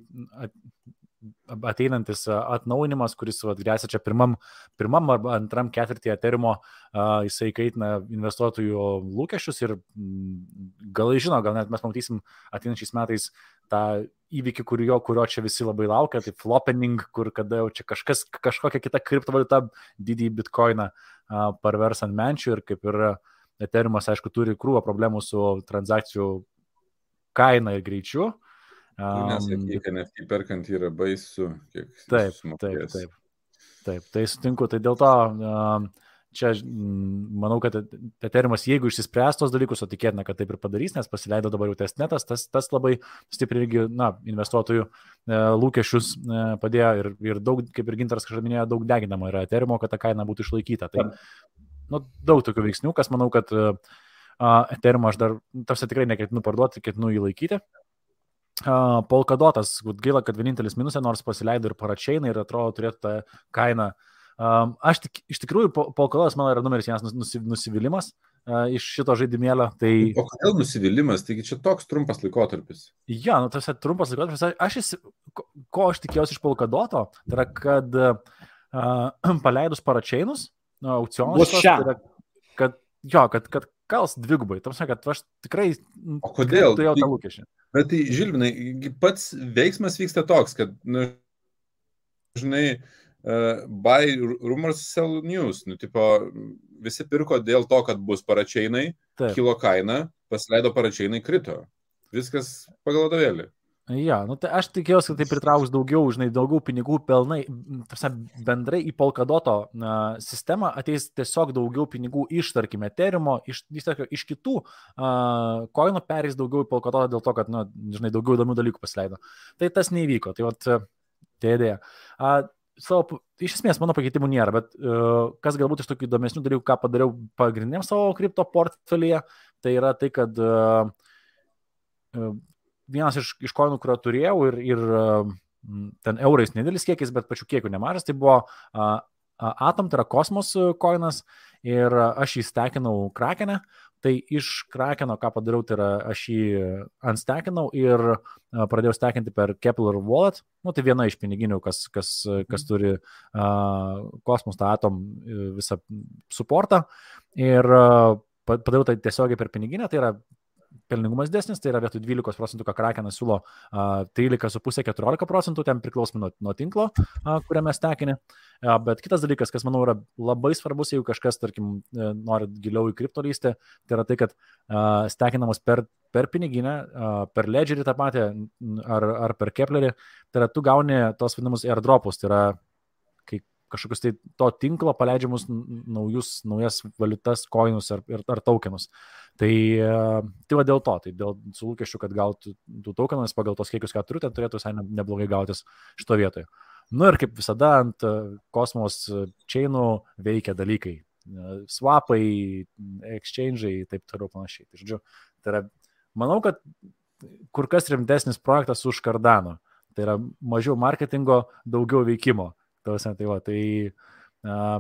ateinantis atnaujinimas, kuris vat, grėsia čia pirmam, pirmam arba antram ketvirtį Eterimo, jisai kaitina investuotojų lūkesčius ir gal žino, gal net mes matysim ateinančiais metais tą įvykį, kurio, kurio čia visi labai laukia, tai flopping, kur kada jau čia kažkas, kažkokia kita kriptovaliuta didįjį bitkoiną parvers ant menčių ir kaip ir Eterimas, aišku, turi krūvą problemų su transakcijų kaina ir greičiu. Um, Nesakyk, NFT perkant yra baisu. Taip, taip, taip. Taip, tai sutinku. Tai dėl to um, čia manau, kad Eterimas, jeigu išsispręs tos dalykus, o tikėtina, kad taip ir padarys, nes pasileido dabar jau testnetas, tas, tas labai stipriai irgi, na, investuotojų e, lūkesčius e, padėjo ir, ir daug, kaip ir Gintaras kažkada minėjo, daug deginama yra Eterimo, kad ta kaina būtų išlaikyta. Tai, nu, daug tokių veiksnių, kas manau, kad uh, Eterimo aš dar, tarsi tikrai neketinu parduoti, ketinu jį laikyti. Polkadotas, gaila, kad vienintelis minusė, nors pasileido ir paračiaina ir atrodo turėtų tą kainą. Um, aš tik, iš tikrųjų, Polkadotas mano yra numeris vienas nusi, nusivylimas uh, iš šito žaidimėlio. Tai... O kodėl nusivylimas? Taigi čia toks trumpas laikotarpis. Ja, nu tas trumpas laikotarpis. Aš esi, ko aš tikėjausi iš Polkadoto, tai yra, kad uh, paleidus paračiainus, uh, aukcionus, tai yra, kad jo, kad, kad kals dvigubai. Tamsi, kad aš tikrai... O kodėl? Turėjau tą lūkesčią. Bet tai, Žilvinai, pats veiksmas vyksta toks, kad, nu, žinai, uh, buy rumors, sell news. Nu, tipo, visi pirko dėl to, kad bus paračiainai, Taip. kilo kaina, pasileido paračiainai, krito. Viskas pagal vadovėlį. Ja, nu, tai aš tikėjausi, kad tai pritrauks daugiau, žinai, daugiau pinigų pelnai. Tarsi, bendrai į Polkadoto uh, sistemą ateis tiesiog daugiau pinigų iš, tarkime, Terimo, iš, iš, iš kitų uh, koinų perės daugiau į Polkadotą dėl to, kad, nu, žinai, daugiau įdomių dalykų pasileido. Tai tas neįvyko. Tai vat, tai idėja. Uh, savo, iš esmės mano pakeitimų nėra, bet uh, kas galbūt iš tokių įdomesnių dalykų, ką padariau pagrindiniam savo kripto portfelyje, tai yra tai, kad uh, vienas iš, iš koinų, kurio turėjau ir, ir ten eurais nedėlis kiekis, bet pačių kiekių nemažas, tai buvo Atom, tai yra kosmos koinas ir aš jį stekinau krakenę, tai iš krakeno, ką padariau, tai yra aš jį anstekinau ir pradėjau stekinti per Kepler Wallet, nu tai viena iš piniginių, kas, kas, kas mhm. turi uh, kosmos tą atom visą suportą ir uh, padariau tai tiesiogiai per piniginę, tai yra pelningumas desnis, tai yra vietoj 12 procentų, ką Krakenas siūlo 13,5-14 procentų, ten priklausomai nuo, nuo tinklo, kuriame stekinė. Bet kitas dalykas, kas manau yra labai svarbus, jeigu kažkas, tarkim, e, nori giliau į kriptolystę, tai yra tai, kad stekinamas per, per piniginę, per ledgerį tą patį ar, ar per keplerį, tai yra tu gauni tos vadinamus airdropus, tai yra kažkokius tai to tinklo paleidžiamus naujus, naujas valiutas, koinus ar, ar, tokenus. Tai, e, tai va dėl to, tai dėl su lūkesčiu, kad gautų tų tokenus pagal tos kiekius, ką turiu, tai turėtų visai neblogai gautis šito vietoje. Nu ir kaip visada ant e, kosmos chainų veikia dalykai. E, swapai, exchange'ai ir taip toliau panašiai. Tai, žodžiu, tai yra, manau, kad kur kas rimtesnis projektas už Cardano. Tai yra mažiau marketingo, daugiau veikimo. Tausia, tai va, tai uh,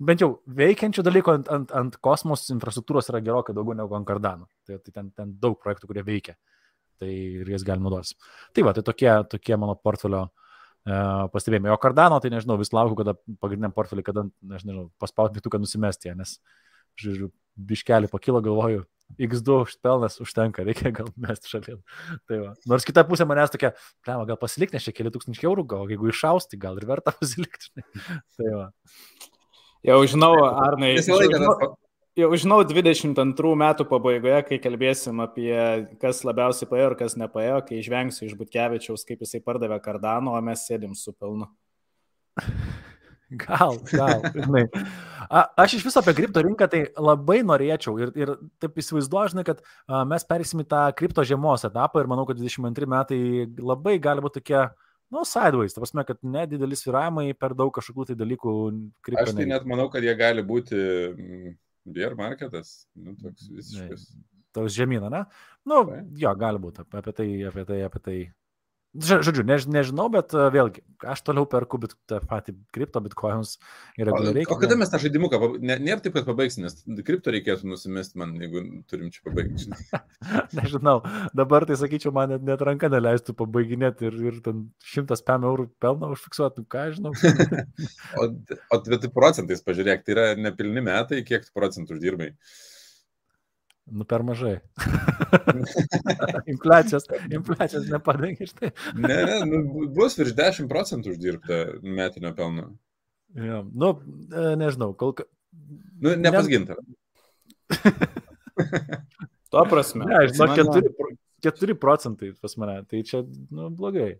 bent jau veikiančių dalykų ant, ant, ant kosmos infrastruktūros yra gerokai daugiau negu ant Cardano. Tai, tai ten, ten daug projektų, kurie veikia. Tai ir jas gali naudotis. Tai va, tai tokie, tokie mano portfelio uh, pastebėjimai. O Cardano, tai nežinau, vis laukiu, kada pagrindiniam portfeliu, kada, nežinau, paspausti mygtuką nusimesti, nes, žiūriu, biškelį pakilo, galvoju, X2 pelnas užtenka, reikia gal mesti šalin. Tai va. Nors kita pusė manęs tokia, plema, gal pasilikti, nes čia keli tūkstančiai eurų, gal jeigu išausti, gal ir verta pasilikti. tai va. Jau žinau, Arnai. Žinau, jau žinau 22 metų pabaigoje, kai kalbėsim apie kas labiausiai paėjo ir kas nepaėjo, kai išvengsiu iš Butkevičiaus, kaip jisai pardavė kardano, o mes sėdim su pelnu. Gal, gal. Žinai. A, aš iš viso apie kripto rinką tai labai norėčiau ir, ir taip įsivaizduoju, žinai, kad a, mes perėsim į tą kripto žiemos etapą ir manau, kad 22 metai labai gali būti tokie, nu, sideways, ta prasme, kad nedideli sviravimai per daug kažkokių tai dalykų kripto. Aš tai net manau, kad jie gali būti mm, bear marketas, nu, toks visiškas. Toks žemyną, ne? Nu, jo, gali būti apie tai, apie tai, apie tai Žodžiu, než, nežinau, bet uh, vėlgi, aš toliau perku bit, tą patį kripto, bitkoinus ir reguliariai. O, kada mes tą žaidimuką, ne, nėra taip, kad pabaigsim, nes kripto reikėtų nusimesti man, jeigu turim čia pabaigti. nežinau, dabar tai sakyčiau, man net, net ranka neleistų pabaiginėti ir, ir ten 105 eurų pelną užfiksuoti, nu, ką žinau. o, o bet procentais pažiūrėk, tai yra nepilni metai, kiek procentų uždirbai. Nu, per mažai. infliacijos, infliacijos nepadengia štai. ne, ne, nu, bus virš 10 procentų uždirbta metinio pelno. Ja, nu, e, nežinau, kol kas. Nu, ne pas gintar. Tuo prasme. Ne, žinau, 4, 4 procentai pas mane, tai čia, nu, blogai.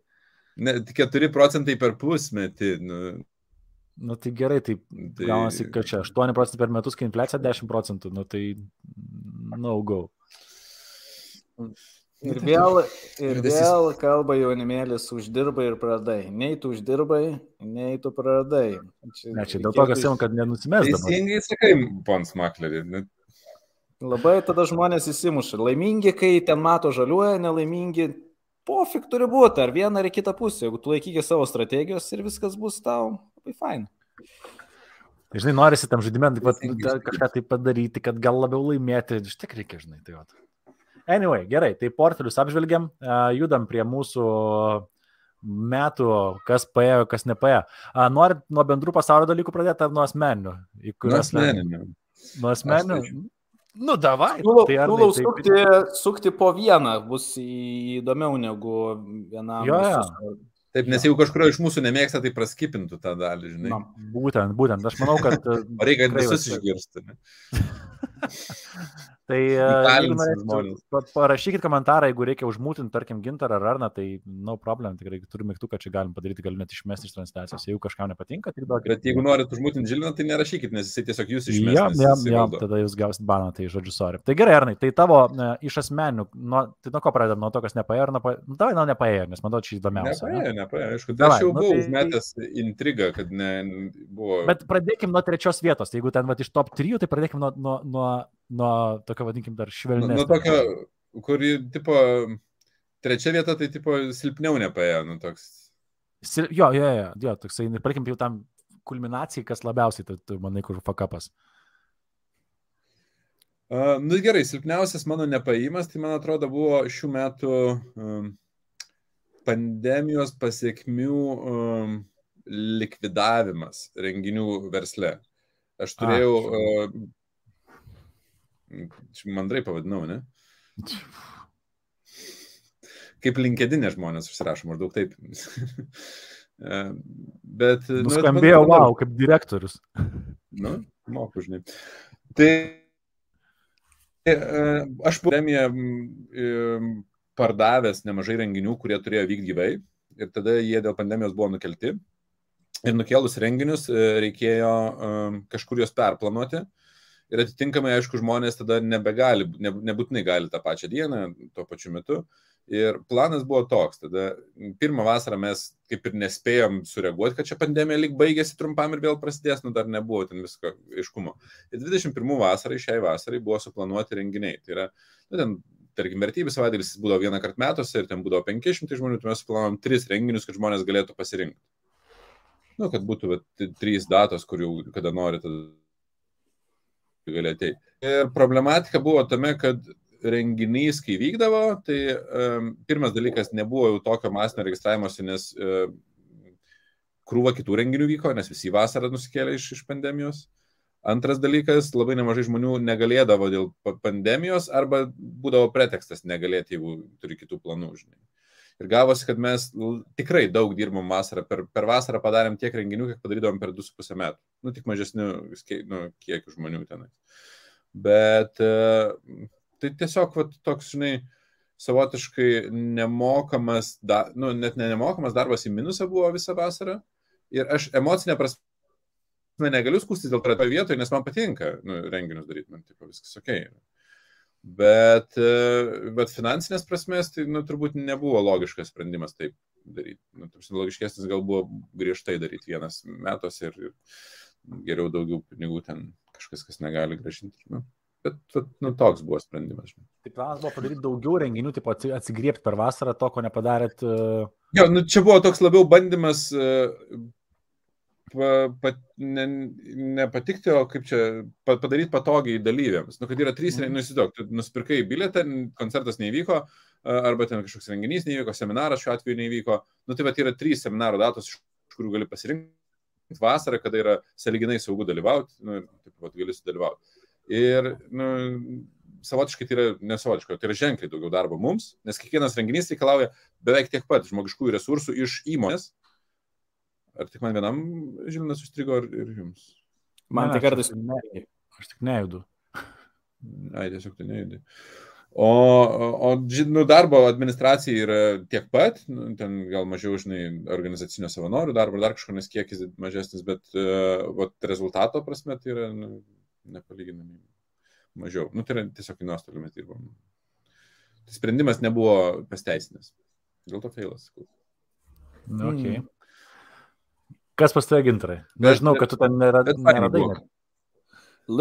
Ne, 4 procentai per pusmetį, nu. Nu tai gerai, tai, tai... gaunasi, kad čia 8 procentų per metus, kai infliacija 10 procentų, nu tai no go. Ir vėl, ir vėl kalba jaunimėlis, uždirbai ir pradai. Nei tu uždirbai, nei tu pradai. Čia, ne, čia dėl to, kas jau, kad nenusimės. Teisingai sakai, pons Maklerį. Labai tada žmonės įsimuša. Laimingi, kai ten mato žaliuoja, nelaimingi, pofik turi būti, ar vieną ar kitą pusę. Jeigu tu laikykė savo strategijos ir viskas bus tau, labai fain. Žinai, norisi tam žaidimui kažką tai padaryti, kad gal labiau laimėti. Iš tik reikia, žinai, tai jau. Anyway, gerai, tai portfelius apžvelgiam, judam prie mūsų metų, kas paėjo, kas nepaėjo. Norit nuo bendrų pasaulio dalykų pradėti ar nuo asmeninių? Nuo asmeninių. Nuo asmeninių? Nu, davai. Siūlau, tai siūlau tai, sukti, sukti po vieną, bus įdomiau negu vienam. Jo, jo. Taip, nes jeigu kažkurio iš mūsų nemėgsta, tai praskipintų tą dalį, žinai. Na, būtent, būtent, aš manau, kad... Reikia visus išgirsti. Tai uh, parašykit komentarą, jeigu reikia užmūtinti, tarkim, gintarą ar arną, tai no problem, tikrai turime mygtuką, čia galim padaryti, galim net išmesti iš transliacijos. Jeigu kažkam nepatinka, tai duokit. Bet jeigu norit užmūtinti žiliną, tai nerašykit, nes jisai tiesiog jūs išmesti. Ja, ja, ja, tada jūs gausit baną, tai žodžiu, sorry. Tai gerai, Arnai, tai tavo uh, iš asmenių, nuo, tai nuo ko pradedam, nuo to, kas nepaėjo, ar nepaėjo, nu, davai, nuo nepaėjo, nes man to čia įdomiausia. Nepaėjo, ne? nepaėjo, aišku, tai aš jau nu, buvau tai... užmetęs intrigą, kad ne, buvo. Bet pradėkim nuo trečios vietos, jeigu ten va, iš top 3, tai pradėkim nuo, nuo, nuo nuo tokio, vadinkim, dar švelnesnio. Nuo tokio, kurį, tipo, trečia vieta, tai, tipo, silpniau nepaėjo, nu toks. Jo, jo, jo, jo toksai, palikim jau tam kulminacijai, kas labiausiai, tu, tu manai, kur fakapas. Uh, nu gerai, silpniausias mano nepaėjimas, tai man atrodo buvo šių metų um, pandemijos pasiekmių um, likvidavimas renginių versle. Aš turėjau, uh, mandrai pavadinau, ne? Kaip linkedinė žmonės užsirašo, maždaug taip. Bet. Nuskambėjo, nu, wow, kaip direktorius. Nu, moku, žinai. Tai E, aš pandemiją pardavęs nemažai renginių, kurie turėjo vykti gyvai ir tada jie dėl pandemijos buvo nukelti. Ir nukelus renginius e, reikėjo kažkur juos perplanuoti. Ir atitinkamai, aišku, žmonės tada nebegali, nebūtinai gali tą pačią dieną, tuo pačiu metu. Ir planas buvo toks. Tada pirmą vasarą mes kaip ir nespėjom sureaguoti, kad čia pandemija lik baigėsi trumpam ir vėl prasidės, nu dar nebuvo ten visko aiškumo. Ir 21 vasarai, šiai vasarai buvo suplanuoti renginiai. Tai yra, nu, ten, tarkim, vertybės savaitėlis būdavo vieną kartą metuose ir ten būdavo 500 žmonių, tai mes suplanavom tris renginius, kad žmonės galėtų pasirinkti. Nu, kad būtų bet, trys datos, kur jau kada nori, tada gali ateiti. Ir problematika buvo tame, kad renginys, kai vykdavo, tai um, pirmas dalykas nebuvo jau tokio masinio registravimuose, nes um, krūva kitų renginių vyko, nes visi vasarą nusikėlė iš, iš pandemijos. Antras dalykas, labai nemažai žmonių negalėdavo dėl pandemijos arba būdavo pretekstas negalėti, jeigu turi kitų planų, žinai. Ir gavosi, kad mes tikrai daug dirbom vasarą. Per, per vasarą padarėm tiek renginių, kiek padarydavom per 2,5 metų. Nu, tik mažesnių nu, kiekių žmonių tenai. Bet uh, Tai tiesiog vat, toks, žinai, savotiškai nemokamas, da, nu, net ne nemokamas darbas į minusą buvo visą vasarą. Ir aš emocinę prasme negaliu skūstis dėl to vietoje, nes man patinka nu, renginius daryti, man tipo, viskas ok. Bet, bet finansinės prasmės tai nu, turbūt nebuvo logiškas sprendimas taip daryti. Nu, logiškesnis gal buvo griežtai daryti vienas metas ir, ir geriau daugiau pinigų ten kažkas, kas negali gražinti. Nu. Bet nu, toks buvo sprendimas. Tai planas buvo padaryti daugiau renginių, tipo atsigriepti per vasarą to, ko nepadarėt. Uh... Jo, nu, čia buvo toks labiau bandymas uh, pa, pa, ne, nepatikti, o kaip čia pa, padaryti patogiai dalyviams. Nu, kad yra trys, mm. nu, įsivaizduok, tu nusipirkai bilietą, koncertas nevyko, arba ten kažkoks renginys nevyko, seminaras šiuo atveju nevyko. Nu, tai bet yra trys seminaro datos, iš kurių gali pasirinkti vasarą, kada yra saliginai saugu dalyvauti, nu, taip pat gali sudalyvauti. Ir nu, savotiškai tai yra nesavotiškai, tai yra ženkliai daugiau darbo mums, nes kiekvienas renginys reikalauja beveik tiek pat žmogiškųjų resursų iš įmonės. Ar tik man vienam žilnas užstrigo ir, ir jums? Man ne, tai kartais nejudu. Aš tik nejudu. Ai, tiesiog tai nejudu. O, o nu, darbo administracija yra tiek pat, nu, ten gal mažiau, žinai, organizacinio savanorių darbo, dar kažko, nes kiekis mažesnis, bet uh, vat, rezultato prasme tai yra nu, nepalyginamai mažiau. Nu, tai yra tiesiog į nuostolį mes dirbom. Tai sprendimas nebuvo pasteisinęs. Dėl to feilas. Nu, okay. mm. Kas pas tave gintarai? Nežinau, kad tu ten nėra, neradai.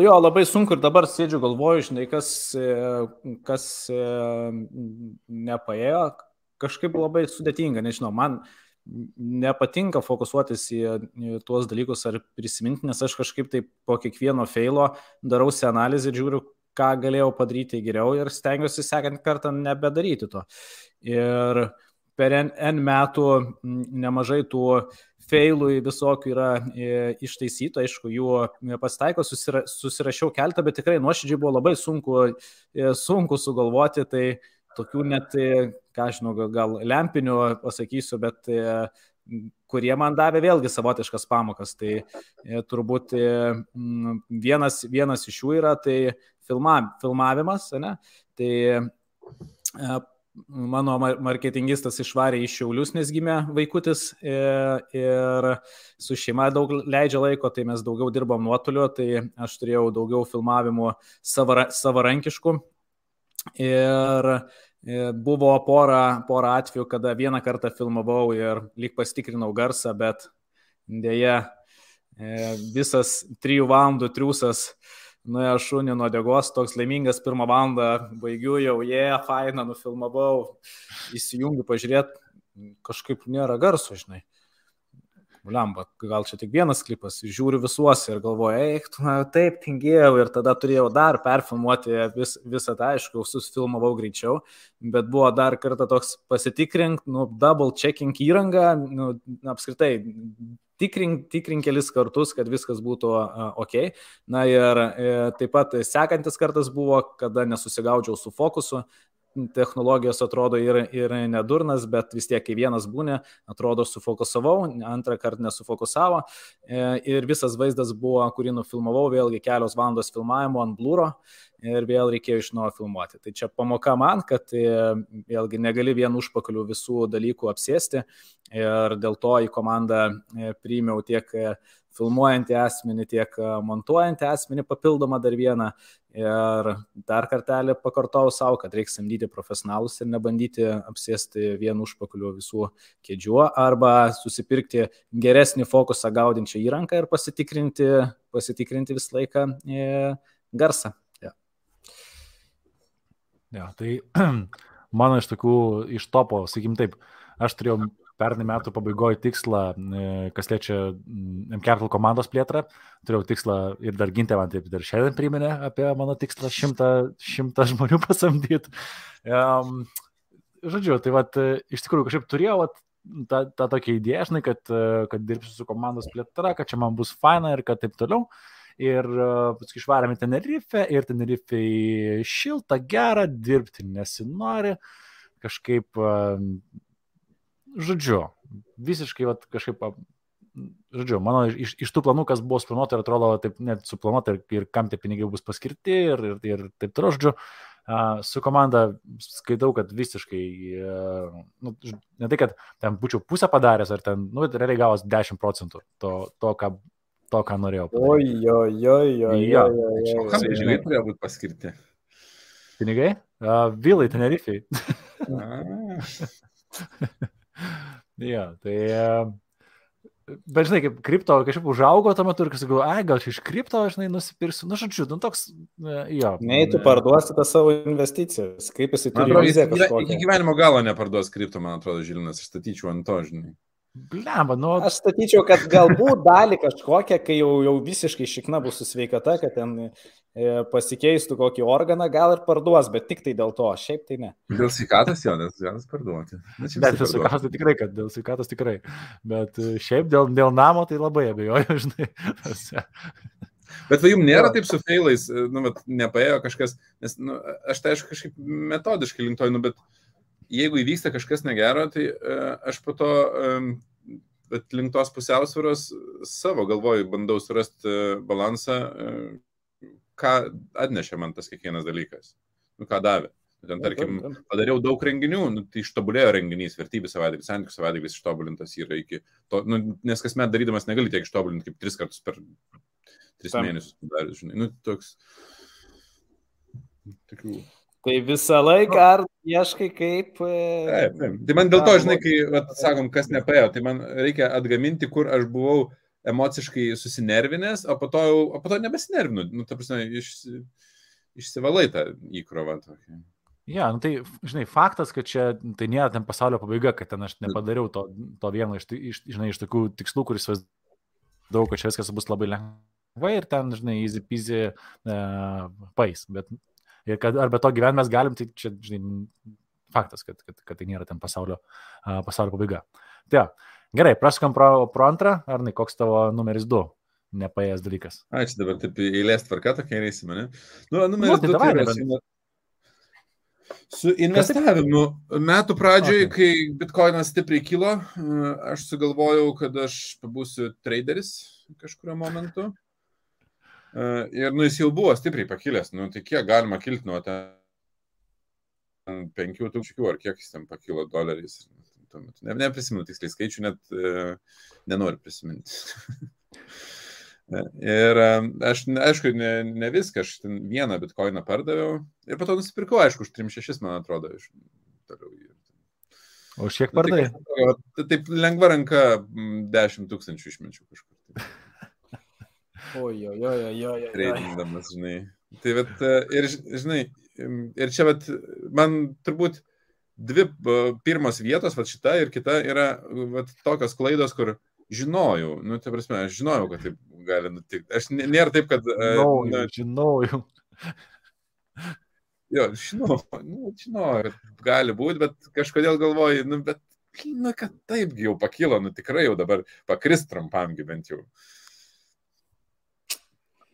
Jo, labai sunku ir dabar sėdžiu galvoju, žinai, kas, kas nepaėjo, kažkaip labai sudėtinga, nežinau, man nepatinka fokusuotis į, į tuos dalykus ar prisiminti, nes aš kažkaip tai po kiekvieno feilo darausi analizę ir žiūriu, ką galėjau padaryti geriau ir stengiuosi sekant kartą nebedaryti to. Ir per N, N metų nemažai tų feilų visokių yra e, ištaisyta, aišku, jų pasitaiko, susira, susirašiau keltą, bet tikrai nuoširdžiai buvo labai sunku, e, sunku sugalvoti, tai tokių net, e, ką žinau, gal lempinių pasakysiu, bet e, kurie man davė vėlgi savotiškas pamokas. Tai e, turbūt vienas, vienas iš jų yra tai filma, filmavimas, ne? tai mano marketingistas išvarė iš Šiaulius, nes gimė vaikutis ir su šeima daug leidžia laiko, tai mes daugiau dirbam nuotoliu, tai aš turėjau daugiau filmavimų savarankiškų. Ir e, buvo pora, pora atvejų, kada vieną kartą filmavau ir lyg pasitikrinau garsą, bet dėja e, visas trijų valandų triusas nuėjo šunį nuo degos, toks laimingas pirmą valandą, baigiu jau, jie, yeah, faina, nufilmavau, įsijungiu pažiūrėti, kažkaip nėra garso, žinai. Lemba, gal čia tik vienas klipas, žiūriu visuos ir galvoju, eik, na, taip, tingėjau ir tada turėjau dar perfilmuoti vis, visą tą, aišku, susfilmavau greičiau, bet buvo dar kartą toks pasitikrink, nu, double checking įranga, nu, apskritai, tikrink, tikrink kelis kartus, kad viskas būtų ok. Na ir e, taip pat sekantis kartas buvo, kada nesusigaudžiau su fokusu, technologijos atrodo ir, ir nedurnas, bet vis tiek, kai vienas būnė, atrodo sufokusavau, antrą kartą nesufokusavo e, ir visas vaizdas buvo, kurį nufilmavau, vėlgi kelios valandos filmavimo ant blūro ir vėl reikėjo iš naujo filmuoti. Tai čia pamoka man, kad e, vėlgi negali vien užpakalių visų dalykų apsėsti ir dėl to į komandą e, priimiau tiek filmuojantį asmenį, tiek montuojantį asmenį papildomą dar vieną. Ir dar kartelį pakartau savo, kad reikia samdyti profesionalus ir nebandyti apsėsti vienu užpakaliu visų kėdžių arba susipirkti geresnį fokusą gaudinčią įranką ir pasitikrinti, pasitikrinti visą laiką e, garsą. Ja. Ja, tai mano iš tokių, iš topo, sakykim taip, aš turėjau pernai metų pabaigoje tikslą, e, kas liečia MCAPTAL komandos plėtrą, turėjau tikslą ir dar gintė man taip dar šiandien priminė apie mano tikslą šimtą, šimtą žmonių pasamdyti. Um, žodžiu, tai vad, iš tikrųjų kažkaip turėjau vat, tą, tą tokią idėją, žinai, kad, kad dirbsiu su komandos plėtra, kad čia man bus faina ir kad taip toliau. Ir paskui išvarėme Tenerife ir Tenerife šilta, gera, dirbti nesinori, kažkaip žodžiu, visiškai vat, kažkaip, žodžiu, mano iš, iš tų planų, kas buvo suplanuota ir atrodo taip net suplanuota ir, ir kam tie pinigai bus paskirti ir, ir, ir taip toliau, žodžiu, su komanda skaitau, kad visiškai, nu, ne tai, kad ten būčiau pusę padaręs, ar ten, nu, realiai gavos 10 procentų to, to, ką, to, ką norėjau. Oi, oi, oi, oi. Jo, kam pinigai turėjo būti paskirti? Pinigai? Uh, Vilai, Tenerifei. Jo, tai... Bet žinai, kaip kripto kažkaip užaugo tuo metu ir sakau, ai, gal čia iš kripto, žinai, nusipirksiu. Na, nu, žodžiu, nu toks, jo. Nei, tu parduosi tą savo investicijas. Kaip jisai turi viziją kažkokią. Iki gyvenimo galo neparduos kripto, man atrodo, Žilinas, aš statyčiau ant to, žinai. Blemba, nu. Aš statyčiau, kad galbūt dalį kažkokią, kai jau, jau visiškai šikna bus su sveikata, kad ten E, pasikeistų kokį organą, gal ir parduos, bet tik tai dėl to, šiaip tai ne. Dėl sveikatos jo, nes galas parduoti. Bet dėl sveikatos tai tikrai, kad dėl sveikatos tikrai. Bet e, šiaip dėl, dėl namo tai labai abejoju, žinai. Bet va jums nėra taip su failais, e, nu, bet nepaėjo kažkas, nes, nu, aš tai aišku kažkaip metodiškai lintoju, nu, bet jeigu įvyksta kažkas negero, tai uh, aš po to, bet link tos pusiausvėros savo galvoju, bandau surasti uh, balansą, ką atnešė man tas kiekvienas dalykas, nu, ką davė. Ten, tarkim, padariau daug renginių, nu, tai ištobulėjo renginys, vertybės savaitgalis, santykių savaitgalis ištobulintas yra iki to, nu, nes kasmet darydamas negali tiek ištobulinti kaip tris kartus per tris Tam. mėnesius. Dar, žinai, nu, toks. Tokių. Tai visą laiką ar ieškai kaip. E, taip, taip. Tai man dėl to, žinai, kai, vat, sakom, kas nepaėjo, tai man reikia atgaminti, kur aš buvau emociškai susinervinęs, o po to, jau, o po to nebesinervinu. Nu, ta prasme, iš, išsivalai tą įkrovą. Tokį. Ja, nu tai, žinai, faktas, kad čia tai nėra ten pasaulio pabaiga, kad ten aš nepadariau to, to vieno iš, iš, žinai, iš tokių tikslų, kuris daug, kad čia viskas bus labai lengva ir ten, žinai, easy peasy uh, pais. Bet ir kad ar be to gyvenime mes galim, tai čia, žinai, faktas, kad, kad, kad tai nėra ten pasaulio, uh, pasaulio pabaiga. Tai, ja, Gerai, prasukam pro, pro antrą, ar ne, koks tavo numeris 2? Nepaėjęs dalykas. Ačiū dabar taip eilės tvarka tokia eisime, ne? Nu, numeris 2 nu, tai yra su, investavimu. Metų pradžioje, kai bitkoinas stipriai kilo, aš sugalvojau, kad aš pabūsiu traderis kažkurio momentu. Ir nu, jis jau buvo stipriai pakilęs, nu, tai kiek galima kilti nuo ten 5000 ar kiek jis ten pakilo doleriais. Ne, neprisimenu tiksliai skaičių, net e, nenoriu prisiminti. ir aš, aišku, ne, ne viską, aš vieną bitkoiną pardaviau ir po to nusipirkau, aišku, už 3-6, man atrodo, iš toliau. O šiek pardavai? Nu, taip, taip lengva ranka 10 tūkstančių išmečiau kažkur. Oi, oi, oi, oi, oi. Tradindamas, žinai. Tai bet, e, ir, žinai, ir čia, bet, man turbūt dvi pirmos vietos, va šita ir kita yra va, tokios klaidos, kur žinojau, nu, tai prasme, aš žinojau, kad taip gali nutikti. Aš nėra taip, kad... Žinojau, na, žinojau. Jo, žinau, nu, žinau, gali būti, bet kažkodėl galvoju, nu, bet, nu, kad taipgi jau pakilo, nu, tikrai jau dabar pakris trumpamgi bent jau.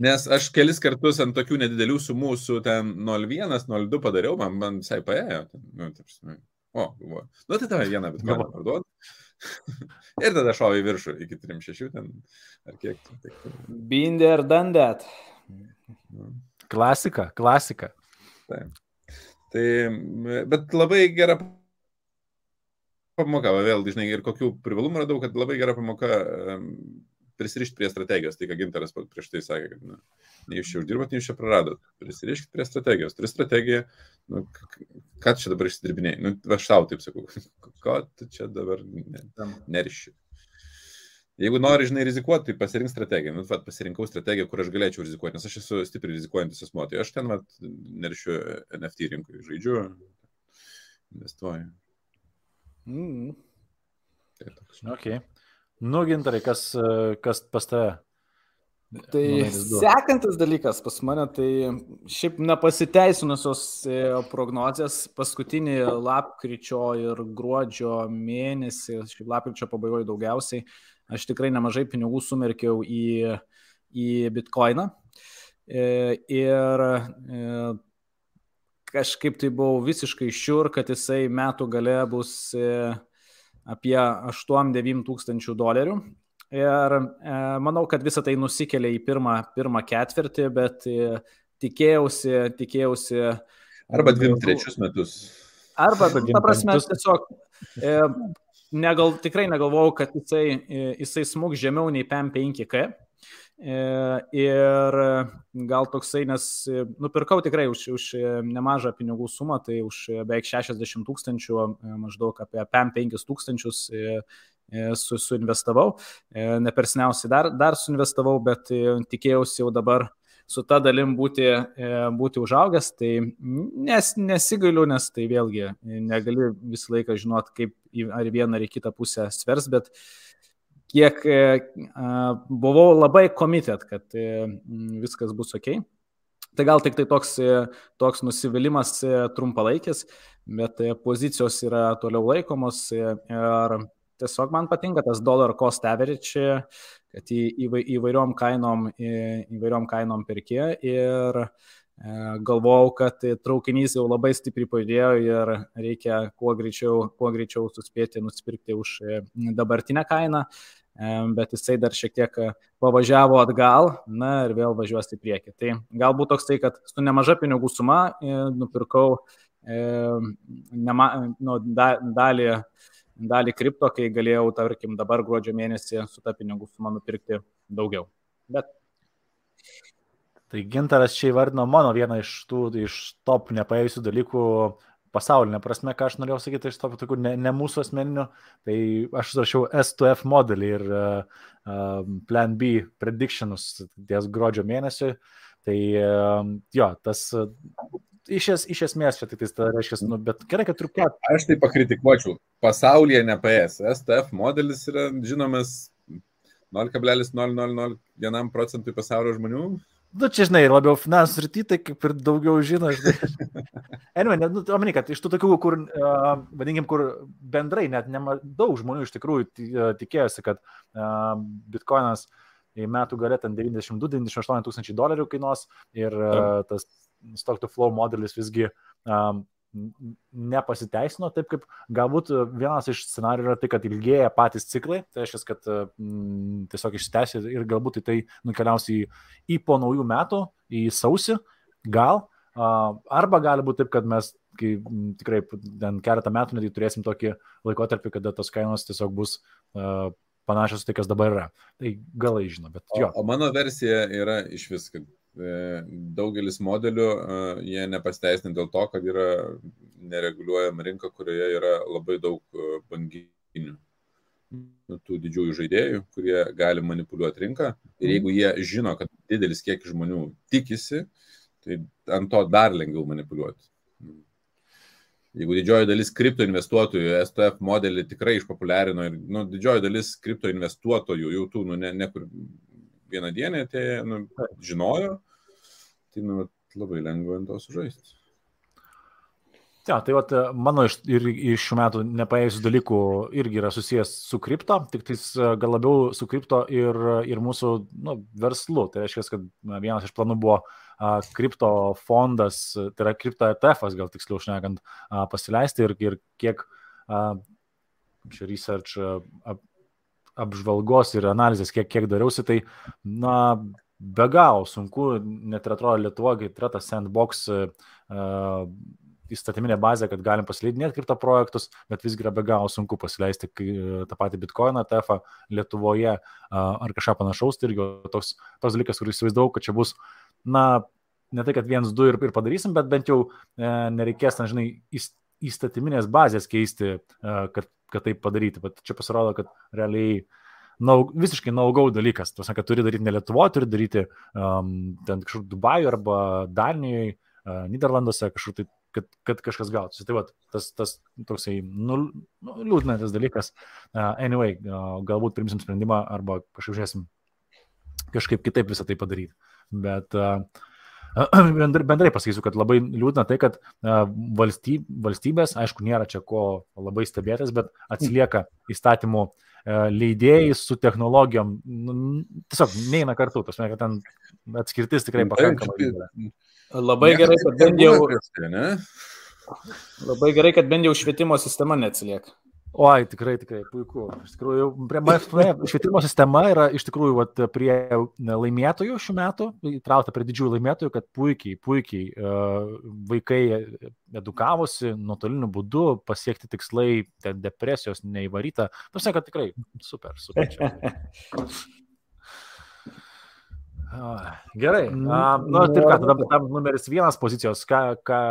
Nes aš kelis kartus ant tokių nedidelių sumų su ten 0,1, 0,2 padariau, man, man visai paėjo. Nu, taip, o, galvoju. Nu, tai tave vieną bitkoiną parduodu. ir tada šovė į viršų iki 3,6 ten. Ar kiek? Binder done that. Nu. Klasika, klasika. Taip. Tai, bet labai gera pamoka, vėl, žinai, ir kokių privalumų radau, kad labai gera pamoka prisirišti prie strategijos. Tai ką Ginteras prieš tai sakė, kad nu, nei jūs čia uždirbot, nei jūs čia praradot. Prisiriškit prie strategijos. Turi strategiją, nu, ką čia dabar išsidirbinėjai. Nu, aš tau taip sakau, ko tu čia dabar ne, neriši. Jeigu nori, žinai, rizikuoti, tai pasirink strategiją. Nu, vat, pasirinkau strategiją, kur aš galėčiau rizikuoti, nes aš esu stipriai rizikuojantis asmo. Tai aš ten, vat, nerišiu NFT rinkui, žaidžiu, investuoju. Mm. Tai toks. Okay. Nu, gintarai, kas, kas pas tave? Tai sekantis dalykas pas mane, tai šiaip nepasiteisinusios e, prognozijas paskutinį lapkričio ir gruodžio mėnesį, šiaip lapkričio pabaigoje daugiausiai, aš tikrai nemažai pinigų sumerkiau į, į bitkoiną. E, ir e, kažkaip tai buvau visiškai šiur, kad jisai metų gale bus apie 8-9 tūkstančių dolerių. Ir e, manau, kad visą tai nusikelia į pirmą, pirmą ketvirtį, bet e, tikėjausi, tikėjausi. Arba dviem trečius metus. Arba, ta prasme, tiesiog e, negal, tikrai negalvojau, kad jisai, jisai smūg žemiau nei PM5K. E, ir gal toksai, nes e, nupirkau tikrai už, už nemažą pinigų sumą, tai už beveik 60 tūkstančių, e, maždaug apie PM5 tūkstančius su, suinvestavau. Ne per seniausiai dar, dar suinvestavau, bet tikėjausi jau dabar su ta dalim būti, būti užaugęs, tai nes, nesigailiu, nes tai vėlgi negali visą laiką žinot, kaip ar vieną ar kitą pusę svers, bet uh, kiek e, buvau labai komitet, kad e, viskas bus ok. Tai gal tik tai toks, e, toks nusivylimas trumpalaikis, bet pozicijos yra toliau laikomos ir tiesiog man patinka tas dollar cost average, kad į, įvairiom kainom, įvairiom kainom perkė ir galvojau, kad traukinys jau labai stipriai pajudėjo ir reikia kuo greičiau, kuo greičiau suspėti nusipirkti už dabartinę kainą bet jisai dar šiek tiek e, pavažiavo atgal, na ir vėl važiuos į priekį. Tai galbūt toks tai, kad su nemaža pinigų suma e, nupirkau e, nema, nu, da, dalį, dalį kripto, kai galėjau, tarkim, dabar gruodžio mėnesį su ta pinigų suma nupirkti daugiau. Bet Tai gintaras čia įvardino mano vieną iš tų iš top nepaėjusių dalykų pasaulinė prasme, ką aš norėjau sakyti iš to tokių ne, ne mūsų asmeninių, tai aš surašiau S2F modelį ir uh, Plan B predictionus ties gruodžio mėnesiui. Tai uh, jo, tas uh, iš, es, iš esmės čia tik tai reiškia, nu, bet gerai, kad truputį. Aš tai pakritikuočiau. Pasaulyje ne PS. STF modelis yra žinomas 0,0001 procentui pasaulio žmonių Nu, čia, žinai, labiau finansų rytį, tai kaip ir daugiau žino. anyway, nu, omeny, kad iš tų tokių, kur, uh, vadinkim, kur bendrai net nema, daug žmonių iš tikrųjų tikėjosi, kad uh, bitkoinas į metų galę ten 92-98 tūkstančiai dolerių kainuos ir uh, tas stock to flow modelis visgi um, nepasiteisino taip, kaip galbūt vienas iš scenarių yra tai, kad ilgėja patys ciklai, tai reiškia, kad mm, tiesiog išsitęsia ir galbūt tai nukeliaus į, į po naujų metų, į sausį, gal, arba gali būti taip, kad mes kai tikrai ten keletą metų netgi turėsim tokį laikotarpį, kada tos kainos tiesiog bus uh, panašios tai, kas dabar yra. Tai galai žino, bet jo. O, o mano versija yra iš vis, kad E, daugelis modelių e, jie nepasteisina dėl to, kad yra nereguliuojama rinka, kurioje yra labai daug e, banginių nu, tų didžiųjų žaidėjų, kurie gali manipuliuoti rinką. Ir jeigu jie žino, kad didelis kiekis žmonių tikisi, tai ant to dar lengviau manipuliuoti. Jeigu didžioji dalis kripto investuotojų STF modelį tikrai išpopuliarino ir nu, didžioji dalis kripto investuotojų jau tų, nu, ne, ne kur vieną dieną atėjo, nu, žinojo, tai nu, labai lengva ant to sužaisti. Ja, tai vat, mano iš, ir iš šių metų nepaėjusių dalykų irgi yra susijęs su kripto, tik tais gal labiau su kripto ir, ir mūsų nu, verslu. Tai reiškia, kad vienas iš planų buvo a, kripto fondas, tai yra kripto ETF, gal tiksliau šnekant, a, pasileisti ir, ir kiek a, čia research ap, apžvalgos ir analizės, kiek, kiek dariausi, tai na, be galo sunku, net ir atrodo Lietuvoje, tai yra tas sandbox. A, įstatyminė bazė, kad galim pasileidinėti kripto projektus, bet visgi yra be galo sunku pasileisti tą patį bitkoiną, TF Lietuvoje ar kažką panašaus. Tai irgi toks, toks dalykas, kurį įsivaizdavau, kad čia bus, na, ne tai, kad viens, du ir, ir padarysim, bet bent jau e, nereikės, na, žinai, įstatyminės bazės keisti, e, kad, kad tai padaryti. Bet čia pasirodo, kad realiai nau, visiškai naugau dalykas. Tuos, kad turi daryti ne Lietuvoje, turi daryti um, ten kažkur Dubajuje arba Danijoje, uh, Niderlanduose, kažkur tai kad, kad kažkas gautųsi. Tai va, tas, tas toksai nu, nu, liūdnas dalykas. Uh, anyway, uh, galbūt primsim sprendimą arba kažkaip žiūrėsim kažkaip kitaip visą tai padaryti. Bet uh, bendrai pasakysiu, kad labai liūdna tai, kad valstyb, valstybės, aišku, nėra čia ko labai stebėtis, bet atsilieka įstatymų leidėjai su technologijom, nu, tiesiog neina kartu, tas kad ten atskirtis tikrai pakankamai. Labai gerai, kad bent jau. Labai gerai, kad bent jau švietimo sistema neatsilieka. Oi, tikrai, tikrai, puiku. Iš tikrųjų, prie, švietimo sistema yra iš tikrųjų vat, prie laimėtojų šių metų, įtraukta prie didžiųjų laimėtojų, kad puikiai, puikiai uh, vaikai edukavosi nuotoliniu būdu, pasiekti tikslai, depresijos neįvaryta. Nors, kad tikrai super, super. Gerai. Na, nu, tai ką, tada tam numeris vienas pozicijos, ką, ką,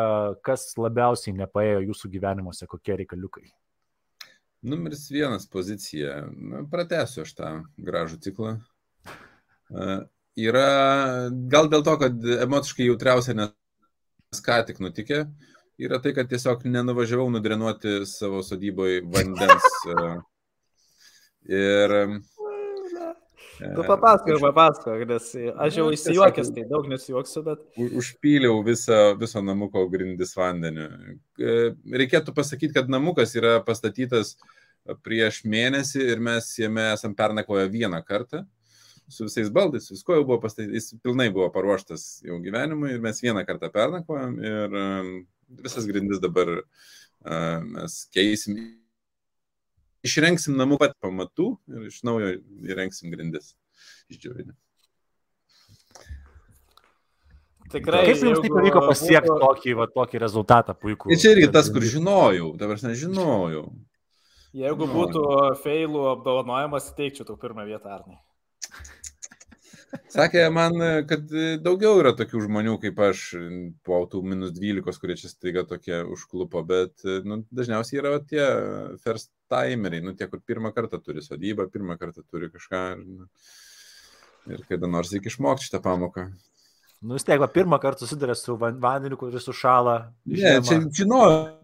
kas labiausiai nepaėjo jūsų gyvenimuose, kokie reikaliukai? Numeris vienas pozicija. Pratęsiu aš tą gražų ciklą. Uh, yra gal dėl to, kad emociškai jautriausia, nes ką tik nutikė, yra tai, kad tiesiog nenuvažiavau nudrenuoti savo sodyboje vandens. Uh, ir Tu papasakok, papasakok, nes aš jau įsijuokęs, tai daug nesijuoksiu, bet. Užpyliau visą, viso namuko grindis vandeniu. Reikėtų pasakyti, kad namukas yra pastatytas prieš mėnesį ir mes jame esam pernakvoję vieną kartą. Su visais baldais, visko jau buvo pastatytas, jis pilnai buvo paruoštas jau gyvenimui ir mes vieną kartą pernakvojam ir visas grindis dabar uh, mes keisim išrengsim namų pat pamatų ir iš naujo įrengsim grindis išdžiovinę. Tikrai. Kaip jums tai pavyko pasiekti būtų... tokį, va, tokį rezultatą puikų? Čia irgi tas, kur žinojau, dabar nežinojau. Jeigu būtų feilų apdovanojimas, teikčiau tau pirmą vietą, Arnai. Sakė man, kad daugiau yra tokių žmonių kaip aš, po tų minus 12, kurie čia staiga tokie užklupo, bet nu, dažniausiai yra tie first timeriai, nu tie, kur pirmą kartą turi sodybą, pirmą kartą turi kažką nu, ir kada nors reikia išmokti šitą pamoką. Nu, vis tiek, pirmą kartą susiduria su vandeniu, kuris sušala. Ne, čia žinojau.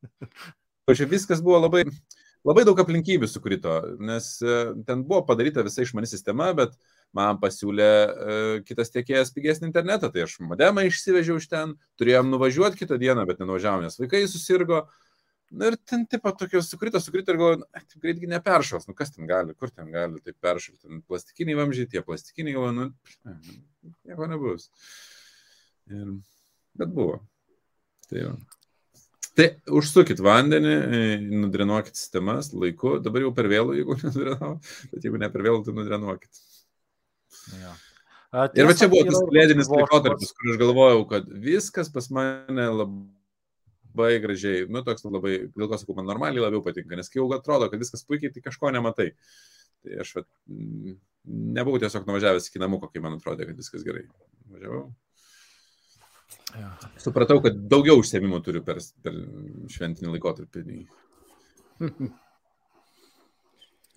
Čia viskas buvo labai, labai daug aplinkybių sukrito, nes e, ten buvo padaryta visa išmani sistema, bet man pasiūlė e, kitas tiekėjas pigesnį internetą, tai aš modemą išsivežiau iš ten, turėjom nuvažiuoti kitą dieną, bet nenuvažiavom, nes vaikai susirgo. Na ir ten taip pat tokios sukrito, sukrito ir galvoju, taip greitgi neperšals, nu kas ten gali, kur ten gali taip peršalti, plastikiniai vamžiai, tie plastikiniai, nu, nieko nebus. Ir, bet buvo. Tai jau. Tai užsukit vandenį, nudrenuokit sistemas laiku, dabar jau per vėlų, jeigu nudrenau, bet jeigu ne per vėlų, tai nudrenuokit. Ja. Tiesa, ir va čia buvo tas kalėdinis laikotarpis, kur aš galvojau, kad viskas pas mane labai gražiai, nu toks labai, dėl ko sakau, man normaliai labiau patinka, nes kai jau atrodo, kad viskas puikiai, tai kažko nematai. Tai aš va, nebuvau tiesiog nuvažiavęs iki namų, kai man atrodė, kad viskas gerai. Važiavau. Ja. Supratau, kad daugiau užsiemimų turiu per, per šventinį laikotarpį.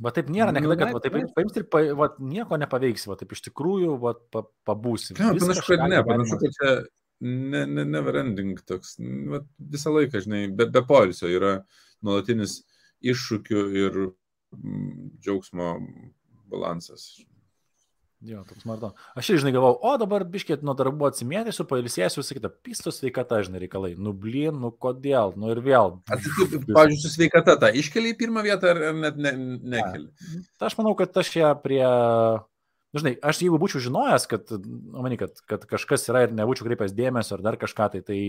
Va taip nėra, niekada, kad va, taip paims ir pa, va, nieko nepaveiks, va taip iš tikrųjų va, pa, pabūsi. Ne, panašu, kad ne, panašu, kad čia ne, ne, never ending toks, va, visą laiką, žinai, be, be polisio yra nuolatinis iššūkių ir mm, džiaugsmo balansas. Jo, toks marto. Aš ir žinai galvau, o dabar biškėt nuo darbų atsimėtysiu, pailsėsiu, visą kitą, pistos sveikata, žinai, reikalai. Nu, blin, nu kodėl, nu ir vėl. Pavyzdžiui, su sveikata, tą iškeli į pirmą vietą ar net ne, nekeli? Ta, aš manau, kad aš ją prie... Nu, žinai, aš jeigu būčiau žinojęs, kad, omeny, kad, kad kažkas yra ir nebūčiau kreipęs dėmesio ar dar kažką, tai tai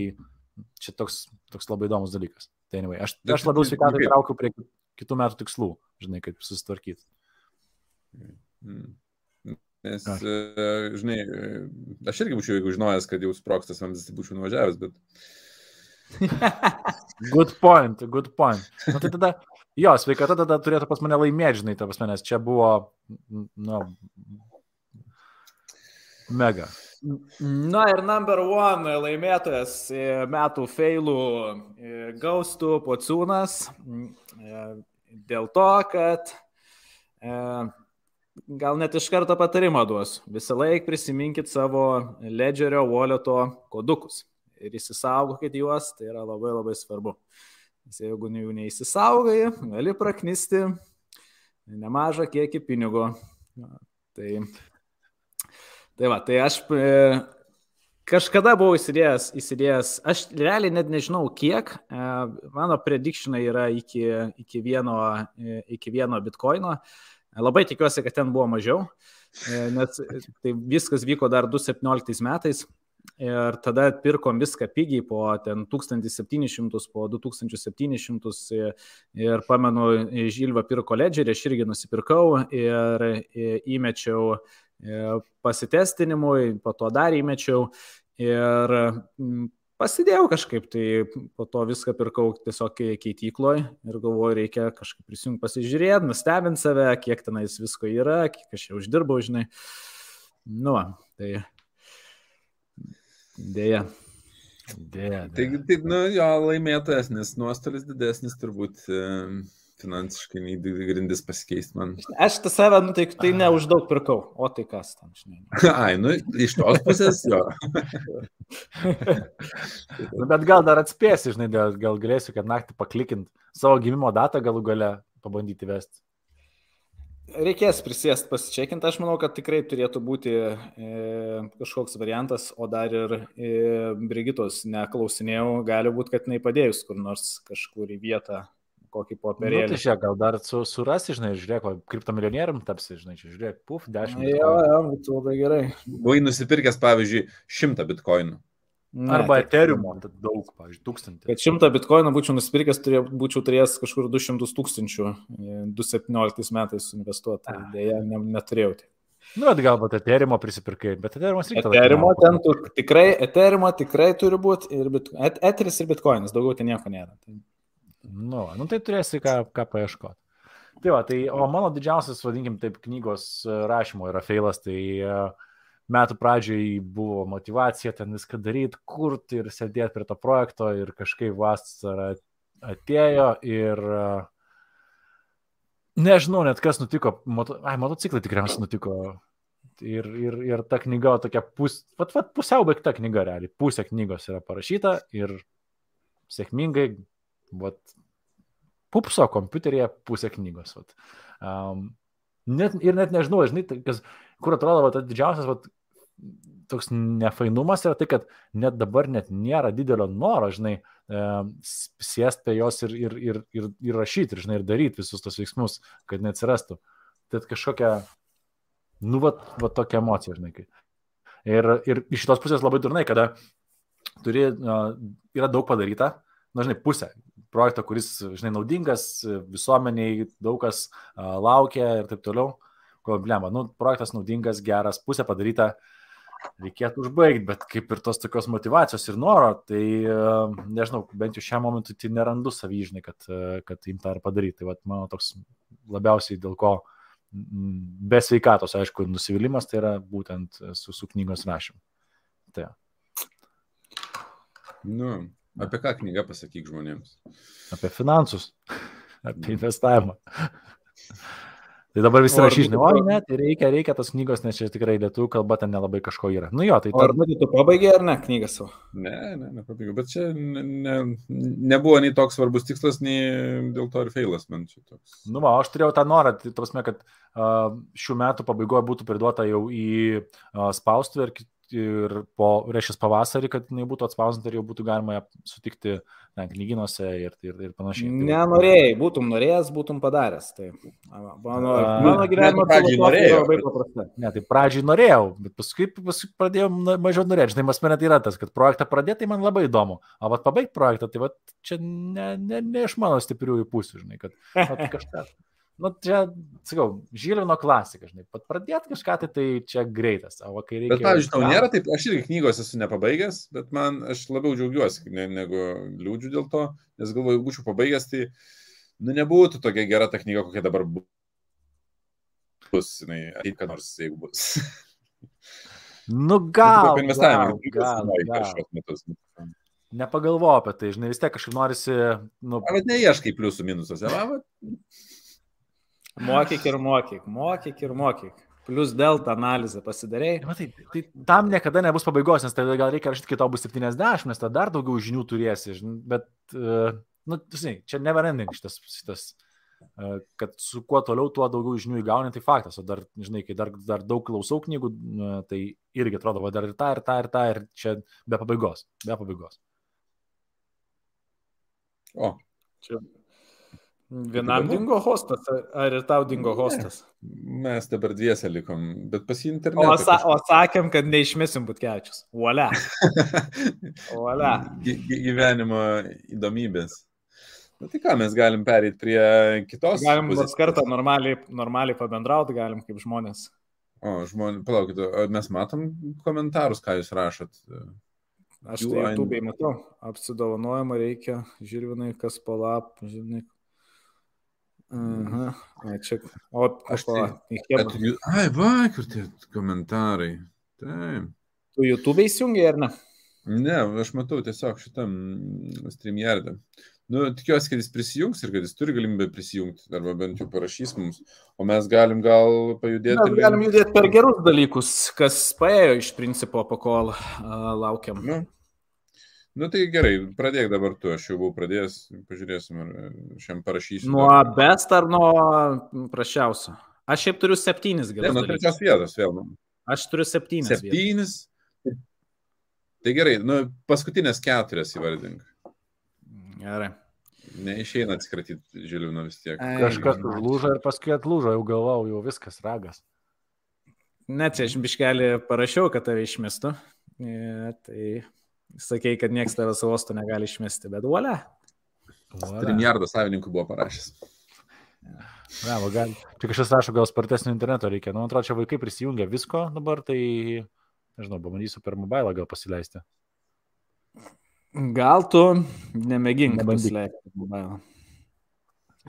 čia toks, toks labai įdomus dalykas. Tai anyway, aš, aš labiau sveikatą traukiu prie kitų metų tikslų, žinai, kaip susitvarkyti. Mm. Nes, Aš. žinai, aš irgi būčiau, jeigu žinojęs, kad jau sprokstas vamzdis, tai būčiau nuvažiavęs, bet... good point, good point. Nu, tai tada, jo, sveikata tada turėtų pas mane laimėti, žinai, ta prasme, nes čia buvo, nu, mega. Na ir number one laimėtojas metų failų gaustų pociūnas dėl to, kad gal net iš karto patarimą duosiu. Visą laiką prisiminkit savo ledgerio walleto kodukus ir įsisaugokit juos, tai yra labai labai svarbu. Nes jeigu jų neįsisaugai, gali praknisti nemažą kiekį pinigų. Tai, tai va, tai aš e, kažkada buvau įsidėjęs, įsidėjęs, aš realiai net nežinau kiek, e, mano predictionai yra iki, iki, vieno, e, iki vieno bitkoino. Labai tikiuosi, kad ten buvo mažiau, e, nes tai viskas vyko dar 2017 metais ir tada pirkom viską pigiai po ten 1700, po 2700 ir pamenu, Žilva pirko ledžerį, aš irgi nusipirkau ir įmečiau e, pasitestinimui, po to dar įmečiau ir pasidėjau kažkaip, tai po to viską pirkau tiesiog keitykloje ir galvoju, reikia kažkaip prisijungti pasižiūrėti, nustebinti save, kiek tenais visko yra, kiek aš jau uždirbau, žinai. Nu, tai dėja. Dėja. Taigi, taip, nu, jo laimėtojas, nes nuostolis didesnis turbūt. E finansiškai nei grindis pasikeisti man. Aš tą save, nu, tai, tai ne už daug pirkau, o tai kas tam, žinai. Ai, nu, iš tos pusės jo. nu, bet gal dar atspėsi, žinai, gal galėsiu, kad naktį paklikint savo gimimo datą galų gale pabandyti vesti. Reikės prisėsti pasičekinti, aš manau, kad tikrai turėtų būti e, kažkoks variantas, o dar ir e, Brigitos neklausinėjau, gali būti, kad jinai padėjus kur nors kažkur į vietą kokį popierėlį. Nu, tai čia gal dar su, surasi, žinai, žiūrėk, kriptomilionierium tapsi, žinai, čia žiūrėk, puf, 10. Jo, jo, būtų labai gerai. Buvai nusipirkęs, pavyzdžiui, 100 bitkoinų. Ne, Arba Ethereum, daug, pavyzdžiui, tūkstantį. Kad 100 bitkoinų būčiau nusipirkęs, turė, būčiau turėjęs kažkur 200 tūkstančių 2017 e, metais investuoti. Tai dėja, ne, neturėjau. Tai. Nu, bet galbūt Ethereum prisipirkai, bet Ethereum reikia. Ethereum ten tu, tikrai, Ethereum tikrai turi būti ir bit, Ethereum ir Bitcoinas, daugiau ten nieko nėra. Tai... Nu, nu tai turėsi ką, ką paieškoti. Tai va, tai, o mano didžiausias, vadinkim, taip, knygos e, rašymo yra feilas, tai uh, metų pradžioj buvo motivacija ten viską daryti, kurti ir sėdėti prie to projekto ir kažkaip vasara atėjo ir uh, nežinau net kas nutiko, moto, ai, motociklai tikriausiai nutiko. Ir, ir, ir ta knyga tokia pus, vat, vat, pusiau baigta knyga realiai, pusė knygos yra parašyta ir sėkmingai vat, pupso kompiuteryje pusę knygos. Vat. Um, net, ir net nežinau, žinai, tai, kas, kur atrodo, vat, didžiausias vat, toks nefainumas yra tai, kad net dabar net nėra didelio noro, žinai, sėsti prie jos ir, ir, ir, ir, ir rašyti, ir, žinai, ir daryti visus tos veiksmus, kad neatsirastų. Tai kažkokia, nu, va, va tokia emocija, žinai. Ir, ir iš šitos pusės labai durnai, kada turi, yra daug padaryta, na, nu, žinai, pusė projekto, kuris, žinai, naudingas visuomeniai, daug kas laukia ir taip toliau. Problema, nu, projektas naudingas, geras, pusė padaryta, reikėtų užbaigti, bet kaip ir tos tokios motivacijos ir noro, tai nežinau, bent jau šiam momentui tai nerandu savyžinai, kad, kad imtą ar padaryti. Tai vat, mano toks labiausiai dėl ko be sveikatos, aišku, nusivylimas tai yra būtent su, su knygos rašymu. Tai. Nu, Apie ką knyga pasakyk žmonėms? Apie finansus, apie investavimą. Tai dabar visi rašys, žinai, oi, ne, tai reikia, reikia tos knygos, nes čia tikrai lietuvių kalba ten nelabai kažko yra. Nu jo, tai... Ar tar... tu pabaigė ar ne knygą savo? Ne, ne, nepabaigiau, bet čia ne, ne, nebuvo nei toks svarbus tikslas, nei dėl to ir feilas man čia toks. Nu, va, aš turėjau tą norą, tai tos, kad uh, šių metų pabaigoje būtų priduota jau į uh, spaustuvę ir ir po, reiškia, pavasarį, kad jinai būtų atspausdinta ir jau būtų galima ją sutikti na, knyginuose ir, ir, ir panašiai. Tai Nenorėjai, būtum norėjęs, būtum padaręs. Tai mano, mano gyvenimo pradžiai norėjau. labai paprasta. Ne, tai pradžiai norėjau, bet paskui, paskui pradėjau mažiau norėti. Žinai, man tai yra tas, kad projektą pradėti tai man labai įdomu, o vat pabaigti projektą, tai vat čia ne, ne, ne iš mano stipriųjų pusių, žinai, kad vat, kažką. Nu, čia, sakau, Žilvino klasika, žinai, pat pradėti kažką, tai, tai čia greitas, o kai reikia... Bet, pavyzdžiui, tau nėra taip, aš irgi knygos esu nepabaigęs, bet man, aš labiau džiaugiuosi, ne, negu liūdžiu dėl to, nes galvoju, jeigu būčiau pabaigęs, tai, nu, nebūtų tokia gera ta knyga, kokia dabar bus, žinai, ateit, kad nors, jeigu bus. Nu, gal. Gal, gal, gal. Nepagalvoju apie tai, žinai, vis tiek kažkaip norisi. Nu... Bet neieškai pliusų minusuose. Mokyk ir mokyk, mokyk ir mokyk. Plus delta analizę pasidarėjai. Ja, tai, tai tam niekada nebus pabaigos, nes tada gal reikia rašyti, kai tau bus 70, nes tada dar daugiau žinių turėsi. Bet, uh, nu, žinai, čia neverending šitas, šitas uh, kad su kuo toliau, tuo daugiau žinių įgauni, tai faktas. O dar, žinai, kai dar, dar daug klausau knygų, uh, tai irgi atrodo, va, dar ir tą, ir tą, ir tą, ir čia be pabaigos. Be pabaigos. O, čia Vienam dingo hostas, ar ir tau dingo hostas? Mes dabar dviese likom, bet pas jį internetą. O, sa o sakėm, kad neišmesim butkečius. Uolia. Uolia. Gyvenimo įdomybės. Na tai ką, mes galim pereiti prie kitos. Galim nors kartą normaliai, normaliai pabendrauti, galim kaip žmonės. O, žmonės, palaukit, mes matom komentarus, ką jūs rašot. Aš tai YouTube'ai matau, apsidovanojimą reikia, žirvinai, kas palap, žinai, Aha, A, čia. O, aš tai. At, ai, va, kur tie komentarai. Taip. Tu YouTube įsijungi ar ne? Ne, aš matau tiesiog šitam streamyardė. Nu, tikiuosi, kad jis prisijungs ir kad jis turi galimybę prisijungti, arba bent jau parašys mums, o mes galim gal pajudėti. Mes galim judėti per gerus dalykus, kas paėjo iš principo, po kol uh, laukiam. Nu, Nu tai gerai, pradėk dabar tu, aš jau buvau pradėjęs, pažiūrėsim, ar šiam parašysiu. Nuo dar. best ar nuo prašiausio? Aš šiaip turiu septynis gerus. Ne, nuo trečios vietos vėl. Nu. Aš turiu septynis. Septynis. Vietos. Tai gerai, nu paskutinės keturias įvardink. Gerai. Neišeina atsikratyti žiliūno vis tiek. Ai, Kažkas užlūžo ir paskui atlūžo, jau galvau, jau viskas ragas. Net čia aš biškelį parašiau, kad tave išmestų. Ja, e, tai sakei, kad niekas tavęs uosto negali išmesti, bet duolė. Trimjardo savininkų buvo parašęs. Ne, va, gal. Čia kažkas rašo, gal spartesnio interneto reikia. Nu, man atrodo, čia vaikai prisijungia visko dabar, tai, nežinau, pabandysiu per mobilą gal pasileisti. Gal tu nemėgink pasileisti mobilą.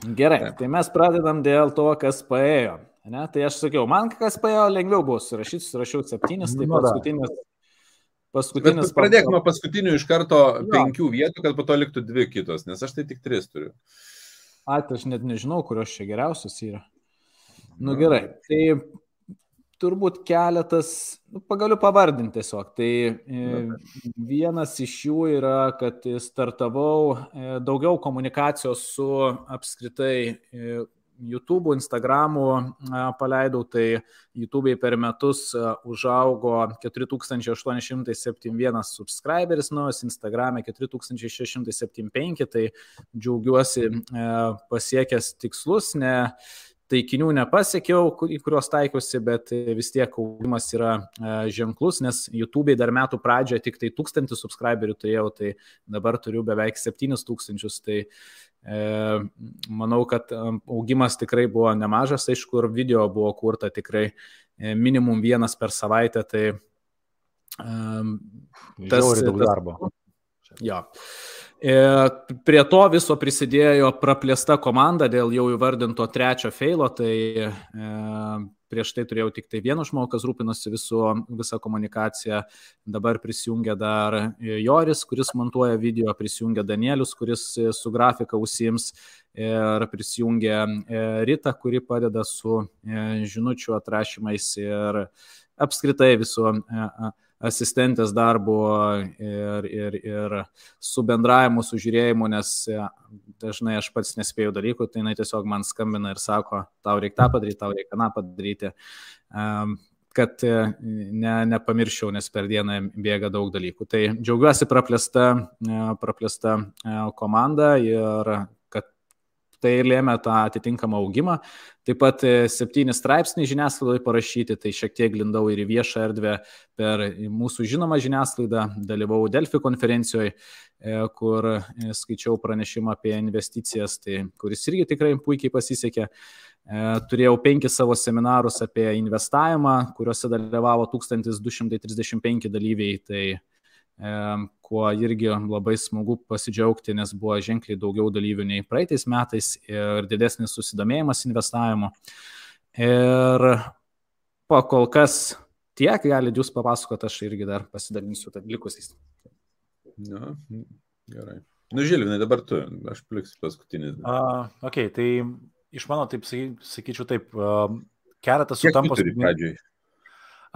Gerai, Taip. tai mes pradedam dėl to, kas paėjo. Ne? Tai aš sakiau, man kas paėjo lengviau buvo surašyti, surašiau septynis, tai nu, paskutinis. Bet pradėk nuo paskutinių iš karto jo. penkių vietų, kad po to liktų dvi kitos, nes aš tai tik tris turiu. A, tai aš net nežinau, kurios čia geriausios yra. Nu Na. gerai, tai turbūt keletas, nu, pagaliu pavardinti tiesiog. Tai e, vienas iš jų yra, kad startavau e, daugiau komunikacijos su apskritai e, YouTube, Instagram'u paleidau, tai YouTube'ai per metus užaugo 4871 subscriberis, nors Instagram'e 4675, tai džiaugiuosi pasiekęs tikslus, ne taikinių nepasiekiau, į kuriuos taikiausi, bet vis tiek augimas yra ženklus, nes YouTube'ai dar metų pradžioje tik tai 1000 subscriberių turėjau, tai dabar turiu beveik 7000, tai e, manau, kad augimas tikrai buvo nemažas, aišku, ir video buvo kurta tikrai e, minimum vienas per savaitę, tai e, tas, daug darbo. Jo. Prie to viso prisidėjo praplėsta komanda dėl jau įvardinto trečio feilo, tai e, prieš tai turėjau tik tai vieną žmogų, kas rūpinosi visu, visą komunikaciją, dabar prisijungia dar Joris, kuris montuoja video, prisijungia Danielius, kuris su grafika užsims ir prisijungia e, Rita, kuri padeda su e, žinučių atrašymais ir apskritai visu asistentės darbu ir, ir, ir su bendravimu, su žiūrėjimu, nes e, dažnai aš pats nespėjau dalykų, tai jinai tiesiog man skambina ir sako, tau reikia tą padaryti, tau reikia tą padaryti, kad e, ne, nepamirščiau, nes per dieną bėga daug dalykų. Tai džiaugiuosi praplėsta, e, praplėsta komanda ir tai lėmė tą atitinkamą augimą. Taip pat e, septyni straipsniai žiniasklaidoje parašyti, tai šiek tiek lindau ir į viešą erdvę per mūsų žinomą žiniasklaidą, dalyvau Delfi konferencijoje, kur e, skaičiau pranešimą apie investicijas, tai, kuris irgi tikrai puikiai pasisekė. E, turėjau penkis savo seminarus apie investavimą, kuriuose dalyvavo 1235 dalyviai. Tai kuo irgi labai smagu pasidžiaugti, nes buvo ženkliai daugiau dalyvių nei praeitais metais ir didesnis susidomėjimas investavimu. Ir po kol kas tiek, galite jūs papasakoti, aš irgi dar pasidalinsiu likusiais. Na, gerai. Nu, Žilvinai, dabar tu, aš pliksiu paskutinis. Uh, ok, tai iš mano, taip sakyčiau, taip, uh, keletas sutampa su... Pradžioj?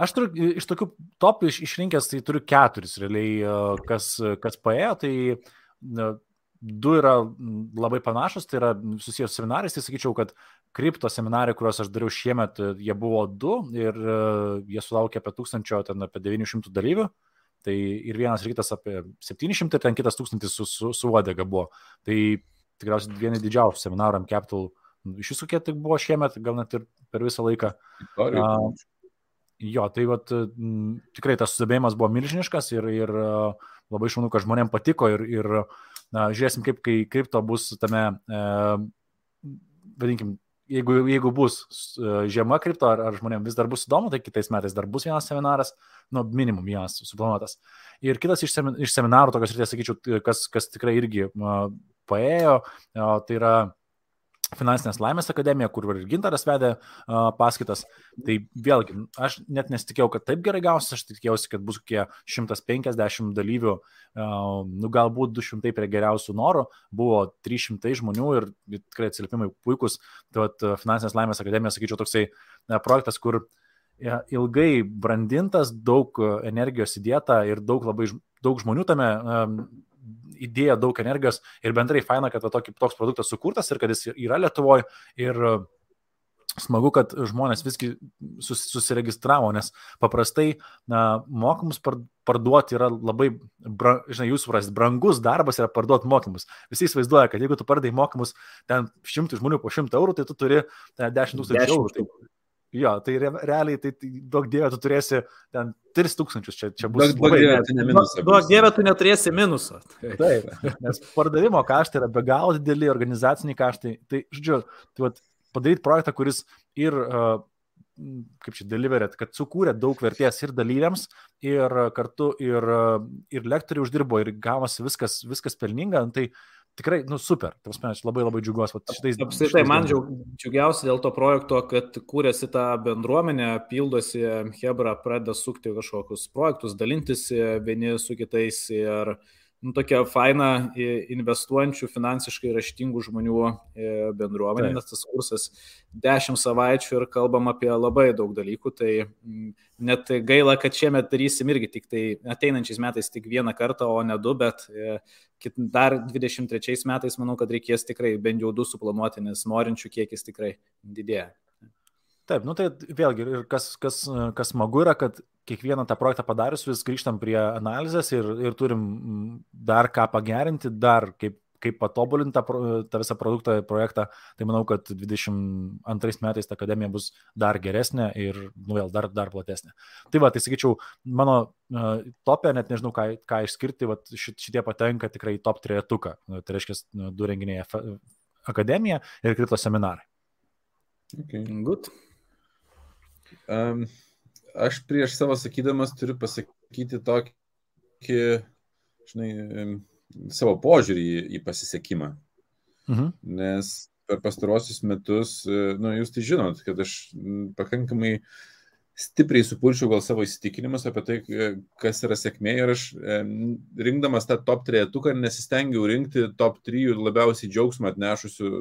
Aš turiu iš tokių top iš, išrinkęs, tai turiu keturis realiai, kas, kas paėjo, tai du yra labai panašus, tai yra susijęs su seminarais, tai sakyčiau, kad kripto seminarai, kuriuos aš dariau šiemet, jie buvo du ir jie sulaukė apie tūkstančio, ten apie 900 dalyvių. Tai ir vienas ir kitas apie 700, ir ten kitas tūkstantis su, su, su odega buvo. Tai tikriausiai vieni didžiausių seminarų Capital iš visų kiek tik buvo šiemet, gal net ir per visą laiką. Uh, Jo, tai vat, m, tikrai tas susidomėjimas buvo milžiniškas ir, ir labai šaunu, kad žmonėms patiko ir, ir na, žiūrėsim, kaip kai kripto bus tame, e, vadinkim, jeigu, jeigu bus žiema kripto, ar, ar žmonėms vis dar bus įdomu, tai kitais metais dar bus vienas seminaras, nu, minimum vienas suplanuotas. Ir kitas iš, semin, iš seminarų, tokios ryties, sakyčiau, kas, kas tikrai irgi uh, paėjo, tai yra Finansinės laimės akademija, kur ir Gintaras vedė uh, paskaitas. Tai vėlgi, aš net nesitikėjau, kad taip gerai gausis, aš tikėjausi, kad bus kokie 150 dalyvių, uh, nu galbūt 200 prie geriausių norų, buvo 300 žmonių ir tikrai atsiliepimai puikus. Tai vat, Finansinės laimės akademija, sakyčiau, toksai uh, projektas, kur uh, ilgai brandintas, daug energijos įdėta ir daug labai daug žmonių tame įdėjo daug energijos ir bendrai faina, kad va, tokį, toks produktas sukurtas ir kad jis yra Lietuvoje ir e, smagu, kad žmonės visgi sus, susiregistravo, nes paprastai na, mokymus parduoti yra labai, bra, žinai, jūs suprasit, brangus darbas yra parduoti mokymus. Visi įsivaizduoja, kad jeigu tu pardai mokymus ten šimtų žmonių po šimtą eurų, tai tu turi 10 tūkstančių eurų. Tai, Jo, tai re, realiai, tai, tai daug dievė, tu turėsi ten 3000, čia, čia bus. Daug dievė, tu ne minusą. Daug dievė, tu neturėsi minuso. Taip, nes pardavimo kaštai yra be galo dideli, organizaciniai kaštai. Tai, žodžiu, tai vat, padaryti projektą, kuris ir, uh, kaip čia, deliverit, kad sukūrė daug vertės ir dalyviams, ir kartu ir, ir lektoriai uždirbo, ir gavosi viskas, viskas pelninga, tai uh, tikrai, nu, super. Tavs, aš labai labai džiugiuosi. Apskritai, man džiugiausia dėl to projekto, kad kūrėsi tą bendruomenę, pildosi, Hebra pradeda sukti kažkokius projektus, dalintis vieni su kitais ir nu, tokia faina investuojančių finansiškai raštingų žmonių bendruomenė, nes tas kursas 10 savaičių ir kalbam apie labai daug dalykų, tai net gaila, kad šiemet darysim irgi tik tai ateinančiais metais tik vieną kartą, o ne du, bet dar 23 metais manau, kad reikės tikrai bent jau du suplanuoti, nes norinčių kiekis tikrai didėja. Taip, nu tai vėlgi, ir kas, kas, kas smagu yra, kad kiekvieną tą projektą padarius vis grįžtam prie analizės ir, ir turim dar ką pagerinti, dar kaip kaip patobulinti tą, tą visą produktą, projektą, tai manau, kad 22 metais ta akademija bus dar geresnė ir, nu vėl, dar, dar platesnė. Tai va, tai sakyčiau, mano uh, topė, net nežinau, ką, ką išskirti, va, šitie patenka tikrai į top trejetuką. Tai reiškia, du renginiai akademija ir kripto seminarai. Okay. Good. Um, aš prieš savo sakydamas turiu pasakyti tokį, žinai, savo požiūrį į, į pasisekimą. Mhm. Nes per pastaruosius metus, e, nu, jūs tai žinot, kad aš pakankamai stipriai supulčiau gal savo įsitikinimus apie tai, e, kas yra sėkmė ir aš e, rinkdamas tą top 3 nesistengiau rinkti top 3 labiausiai džiaugsmą atnešusių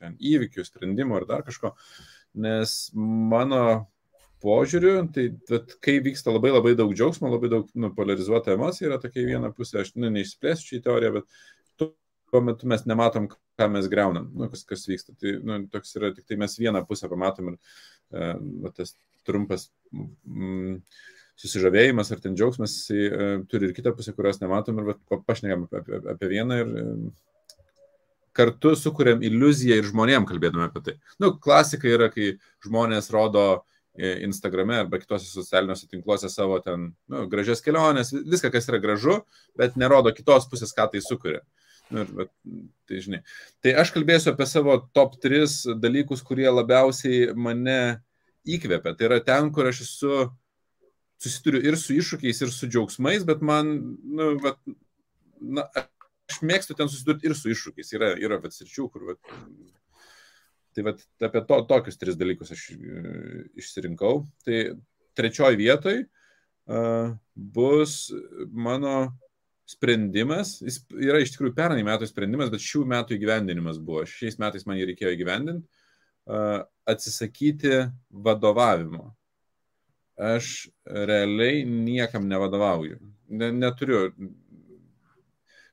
ten, įvykių, sprendimų ar dar kažko, nes mano požiūriu, tai vat, kai vyksta labai labai daug džiaugsmo, labai daug nu, polarizuota emocija, yra tokia viena pusė, aš nu, neišsiplėsiu šį teoriją, bet tuo metu mes nematom, ką mes greunam, nu, kas, kas vyksta. Tai nu, toks yra, tik tai mes vieną pusę pamatom ir e, tas trumpas mm, susižavėjimas ar ten džiaugsmas, jis e, turi ir kitą pusę, kurios nematom ir pašnekam apie, apie, apie vieną ir e, kartu sukūrėm iliuziją ir žmonėm kalbėdami apie tai. Nu, klasika yra, kai žmonės rodo e, Instagrame arba kitose socialiniuose tinkluose savo ten nu, gražias keliones, viską, kas yra gražu, bet nerodo kitos pusės, ką tai sukuria. Ir, bet, tai, žinai. tai aš kalbėsiu apie savo top 3 dalykus, kurie labiausiai mane įkvėpia. Tai yra ten, kur aš esu, susiduriu ir su iššūkiais, ir su džiaugsmais, bet man, nu, bet, na, aš mėgstu ten susidurti ir su iššūkiais. Yra, yra bet sričių, kur, bet, tai vat, apie to, tokius tris dalykus aš e, išsirinkau. Tai trečioji vietoj uh, bus mano sprendimas, jis yra iš tikrųjų pernai metų sprendimas, bet šių metų įgyvendinimas buvo. Šiais metais man jį reikėjo įgyvendinti, uh, atsisakyti vadovavimo. Aš realiai niekam nevadovauju. Ne, neturiu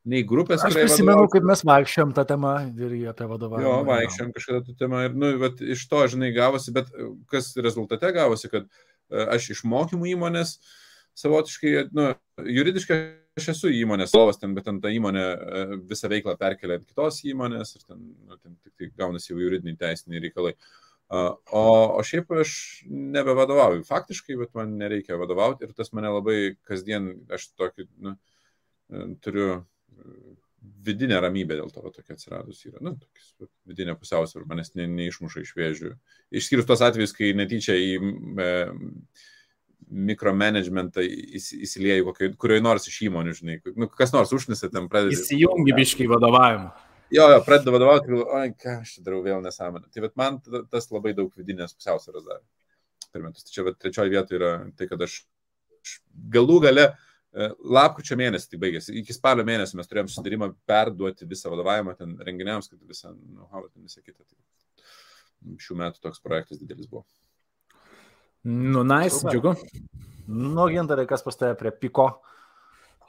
nei grupės. Aš prisimenu, kaip mes vaikščiom tą temą ir apie vadovavimą. Jo, vaikščiom kažkada tą temą ir, nu, bet iš to, žinai, gavosi, bet kas rezultate gavosi, kad aš iš mokymų įmonės savotiškai, nu, juridiškai aš esu įmonės savas, ten, bet ten ta įmonė e, visą veiklą perkelia ant kitos įmonės ir ten, nu, ten tik tai gaunasi jau juridiniai teisiniai reikalai. O, o šiaip aš nebevadovauju faktiškai, bet man nereikia vadovauti ir tas mane labai kasdien, aš tokį, nu, e, turiu e, vidinę ramybę dėl to, tokia atsiradus yra, nu, tokis, vidinė pusiausvyrą, manęs ne, neišmuša iš vėžių. Išskyrus tos atvejus, kai netyčia į e, mikromanagementą įsilieju kurioje nors iš įmonių, žinai, nu, kas nors užnisa ten pradeda. Įsijungi biškai vadovavimą. Jo, jo, pradeda vadovauti ir, oi, ką aš čia darau vėl nesąmonę. Tai bet man tas labai daug vidinės pusiausvėros davė per metus. Tai čia bet trečioji vieta yra tai, kad aš galų gale e, lapkričio mėnesį tai baigėsi. Iki spalio mėnesio mes turėjom sudarimą perduoti visą vadovavimą ten renginiams, kad visą, nu, how, visą kitą. Tai šių metų toks projektas didelis buvo. Nu, nice, Super. džiugu. Nu, gintarai, kas pas tave prie piko?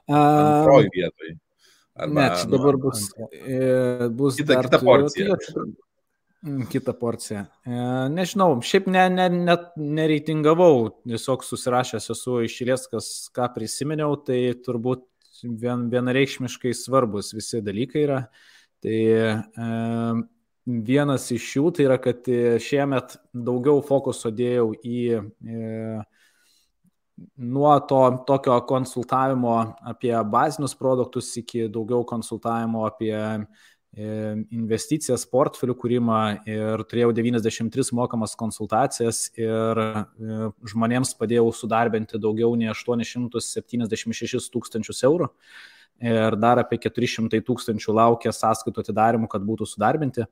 Antroji vietoj. Arba, ne, čia dabar bus, e, bus kita, dar, kita porcija. Mm, kita porcija. Nežinau, šiaip ne, ne, ne, nereitingavau, tiesiog susirašęs esu išėlės, kas ką prisiminiau, tai turbūt vien, vienareikšmiškai svarbus visi dalykai yra. Tai e, Vienas iš jų tai yra, kad e, šiemet daugiau fokuso dėjau į e, nuo to tokio konsultavimo apie bazinius produktus iki daugiau konsultavimo apie e, investicijas, portfelių kūrimą ir turėjau 93 mokamas konsultacijas ir e, žmonėms padėjau sudarbinti daugiau nei 876 tūkstančius eurų ir dar apie 400 tūkstančių laukia sąskaitų atidarimų, kad būtų sudarbinti.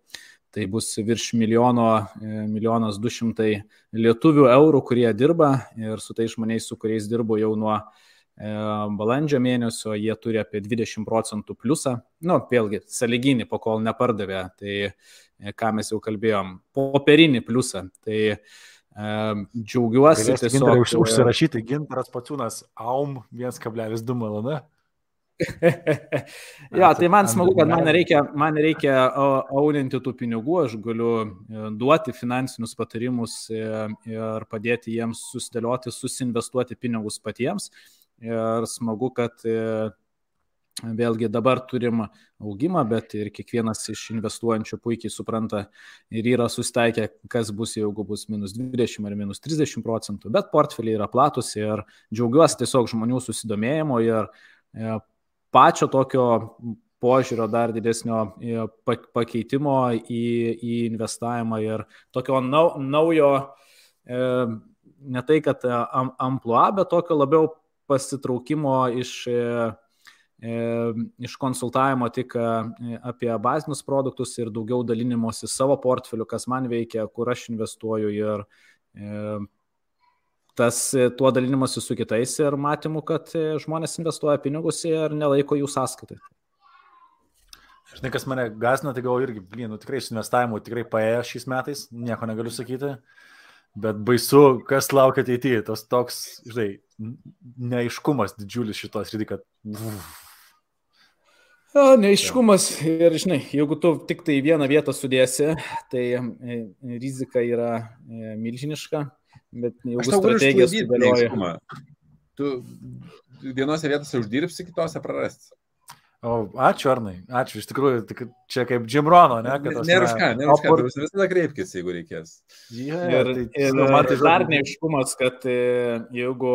Tai bus virš milijono, e, milijonas du šimtai lietuvių eurų, kurie dirba ir su tais žmonėais, su kuriais dirbu jau nuo e, balandžio mėnesio, jie turi apie 20 procentų pliusą. Nu, vėlgi, saliginį, po kol nepardavė, tai e, ką mes jau kalbėjom, popierinį pliusą. Tai džiaugiuosi Galės tiesiog. Užsirašyti gintaras paciūnas AUM 1,2 malona jo, tai man smagu, kad man reikia, man reikia auninti tų pinigų, aš galiu e, duoti finansinius patarimus e, ir padėti jiems susidėlioti, susinvestuoti pinigus patiems. Ir smagu, kad e, vėlgi dabar turim augimą, bet ir kiekvienas iš investuojančių puikiai supranta ir yra sustaikę, kas bus, jeigu bus minus 20 ar minus 30 procentų, bet portfeliai yra platus ir džiaugiuosi tiesiog žmonių susidomėjimo ir pačio tokio požiūrio dar didesnio pakeitimo į, į investavimą ir tokio nau, naujo, e, ne tai kad amplua, bet tokio labiau pasitraukimo iš e, iš konsultavimo tik apie bazinius produktus ir daugiau dalinimosi savo portfeliu, kas man veikia, kur aš investuoju ir tas tuo dalinimuose su kitais ir matymu, kad žmonės investuoja pinigus ir nelaiko jų sąskaitai. Žinai, kas mane gasina, tai gal irgi, blin, nu, tikrai su investavimu tikrai paėjo šiais metais, nieko negaliu sakyti, bet baisu, kas laukia ateityje, tas toks, žinai, neaiškumas didžiulis šitos rytį, kad... O, neaiškumas ir, žinai, jeigu tu tik tai vieną vietą sudėsi, tai e, rizika yra e, milžiniška, bet jeigu strategija sudėlioja... Tu vienose vietose uždirbsi, kitose prarasti. O, ačiū, Arnai, ačiū. Iš tikrųjų, tik, čia kaip Jimrono, ne? Nėra už ką, nėra už ką, opor... visada kreipkis, jeigu reikės. Yeah, ir, tai, ir nu, man tai dar neiškumas, kad e, jeigu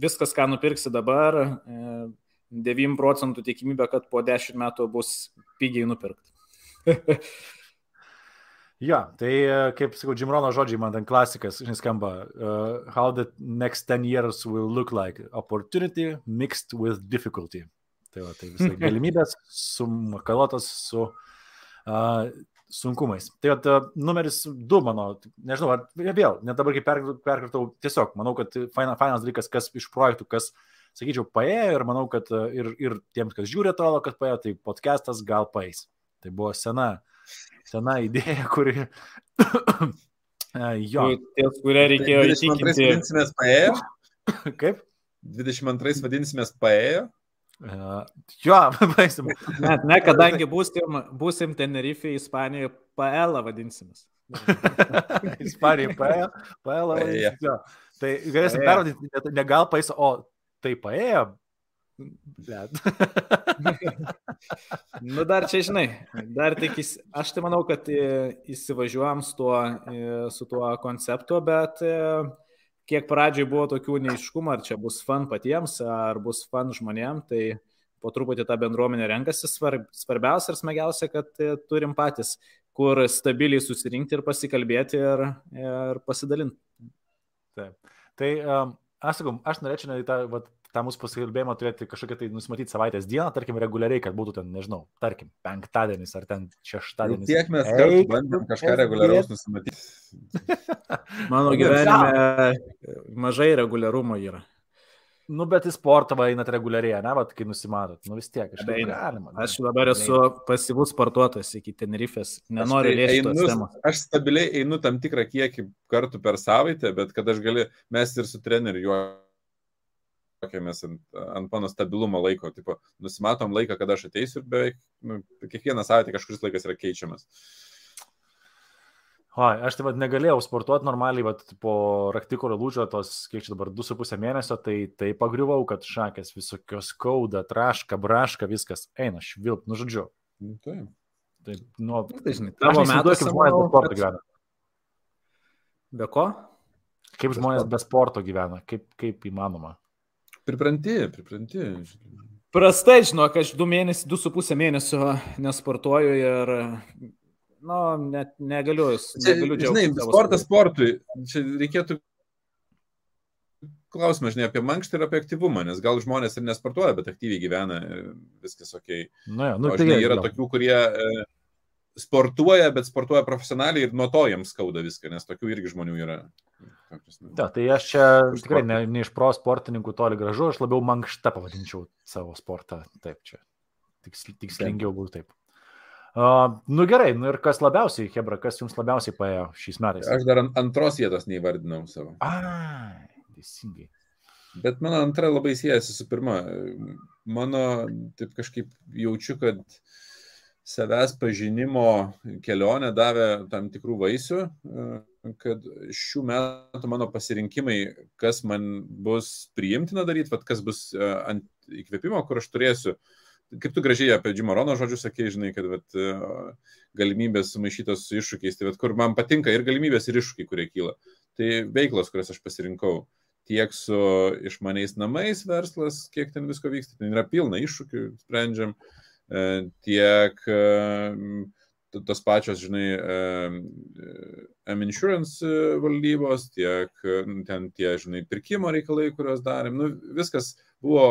viskas, ką nupirksi dabar, 9 e, procentų tikimybė, kad po 10 metų bus pigiai nupirkti. Ja, tai e, kaip sakau, Jimrono žodžiai man ten klasikas, žinai, skamba. Uh, how the next 10 years will look like. Opportunity mixed with difficulty. Tai, va, tai visai galimybės sumakaluotos su uh, sunkumais. Tai va, numeris 2 mano, nežinau, ar vėl, net dabar kaip perkartau, tiesiog manau, kad fainas, dalykas, kas iš projektų, kas, sakyčiau, paėjo ir manau, kad ir, ir tiems, kas žiūri, atrodo, kad paėjo, tai podcastas gal paės. Tai buvo sena, sena idėja, kuri... jo. Ties, kurią reikėjo įtikinti. 22 vadinsimės paėjo? Kaip? 22 vadinsimės paėjo? Uh, jo, baisim. Net ne, kadangi būsim, būsim Tenerife, Ispanijoje, PL vadinsimės. Ispanija, PL, PL vadinsimės. Tai galėsim pervadinti, ne gal pais, o tai paėjo. nu dar čia žinai, dar tik, aš tai manau, kad įsivažiuojam su tuo, su tuo konceptu, bet kiek pradžioj buvo tokių neiškumų, ar čia bus fan patiems, ar bus fan žmonėm, tai po truputį tą bendruomenę renkasi. Svarb, svarbiausia ir smagiausia, kad e, turim patys, kur stabiliai susirinkti ir pasikalbėti ir, ir pasidalinti. Taip. Tai um, aš sakau, aš norėčiau į tą vat, tą mūsų pasikalbėjimą turėti kažkokią tai nusimatyti savaitės dieną, tarkim, reguliariai, kad būtų ten, nežinau, tarkim, penktadienis ar ten šeštadienis. Tiek mes kartu bandėm kažką reguliaraus nusimatyti. Mano gyvenime mažai reguliarumo yra. Nu, bet į sportą einat reguliariai, ne, bet kai nusimatot, nu vis tiek, aš galima. Ne? Aš dabar esu pasyvus sportuotojas iki Tenerifės, nenoriu tai temos. Aš stabiliai einu tam tikrą kiekį kartų per savaitę, bet kad aš galiu, mes ir su treneriu juo juokiamės ant, ant mano stabilumo laiko. Tipo, nusimatom laiką, kada aš ateisiu ir beveik nu, kiekvieną savaitę kažkuris laikas yra keičiamas. O, aš tai vad negalėjau sportuoti normaliai, bet po raktikolio lūžio tos, kiek čia dabar 2,5 mėnesio, tai tai pagriuvau, kad šakės visokios skauda, traška, braška, viskas eina, švilp, nu žodžiu. Nu, tai. Tai, nu, tai žinai, tavo metais kaip žmonės be sporto gyvena. Be ko? Kaip žmonės be sporto gyvena, kaip, kaip įmanoma. Pripranti, pripranti. Prastai, žinok, aš du mėnesius, du su pusę mėnesio nesportuoju ir, nu, net negaliu. Čia, negaliu žinai, sportas sportui. Čia reikėtų klausimą, žinai, apie mankštą ir apie aktyvumą, nes gal žmonės ir nesportuoja, bet aktyviai gyvena, viskas ok. Na, ja, nu, o, žinai, tai yra tokių, kurie e, sportuoja, bet sportuoja profesionaliai ir nuo to jiems skauda viską, nes tokių irgi žmonių yra. Da, tai aš čia tikrai ne, ne iš pro sportininkų toli gražu, aš labiau mankštą pavadinčiau savo sportą. Taip, čia tiks, tikslingiau būtų taip. Uh, nu gerai, nu ir kas labiausiai, Hebra, kas jums labiausiai paėjo šiais metais? Aš dar antros vietos neįvardinau savo. A, teisingai. Bet mano antra labai siejasi su pirma. Mano taip kažkaip jaučiu, kad savęs pažinimo kelionė davė tam tikrų vaisių. Uh, kad šių metų mano pasirinkimai, kas man bus priimtina daryti, vat, kas bus e, ant įkvėpimo, kur aš turėsiu, kaip tu gražiai apie Džimo Rono žodžius sakei, žinai, kad vat, e, galimybės sumaišytos su iššūkiais, tai vat, kur man patinka ir galimybės, ir iššūkiai, kurie kyla. Tai veiklos, kurias aš pasirinkau, tiek su išmaniais namais verslas, kiek ten visko vyksta, ten yra pilna iššūkių, sprendžiam, e, tiek tos pačios, žinai, e, valdybos, tiek ten tie, žinai, pirkimo reikalai, kuriuos darėm. Nu, viskas buvo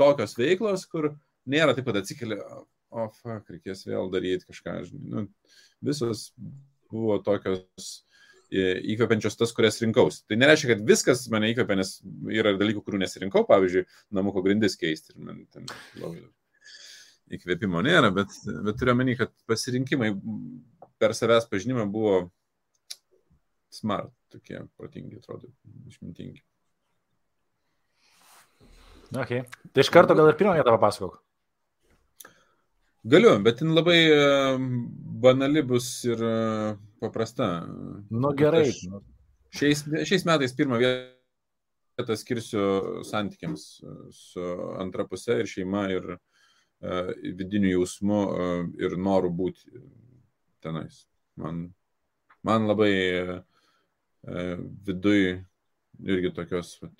tokios veiklos, kur nėra taip pat atsikeli, o, fuck, reikės vėl daryti kažką, žinai. Nu, visos buvo tokios įkvepiančios tas, kurias rinkausi. Tai nereiškia, kad viskas mane įkvepia, nes yra dalykų, kurių nesirinkau, pavyzdžiui, namuko grindis keisti. Ir man ten labai įkvėpimo nėra, bet, bet turiu menį, kad pasirinkimai per savęs pažinimą buvo smart, tokie protingi, atrodo, išmintingi. Okay. Tai iš karto gal ir pirmą vietą papasakok. Galiu, bet jin labai banali bus ir paprasta. Nu gerai. Šiais, šiais metais pirmą vietą skirsiu santykiams su antra pusė ir šeima ir uh, vidinių jausmų uh, ir norų būti tenais. Man, man labai uh, viduj irgi tokios vat,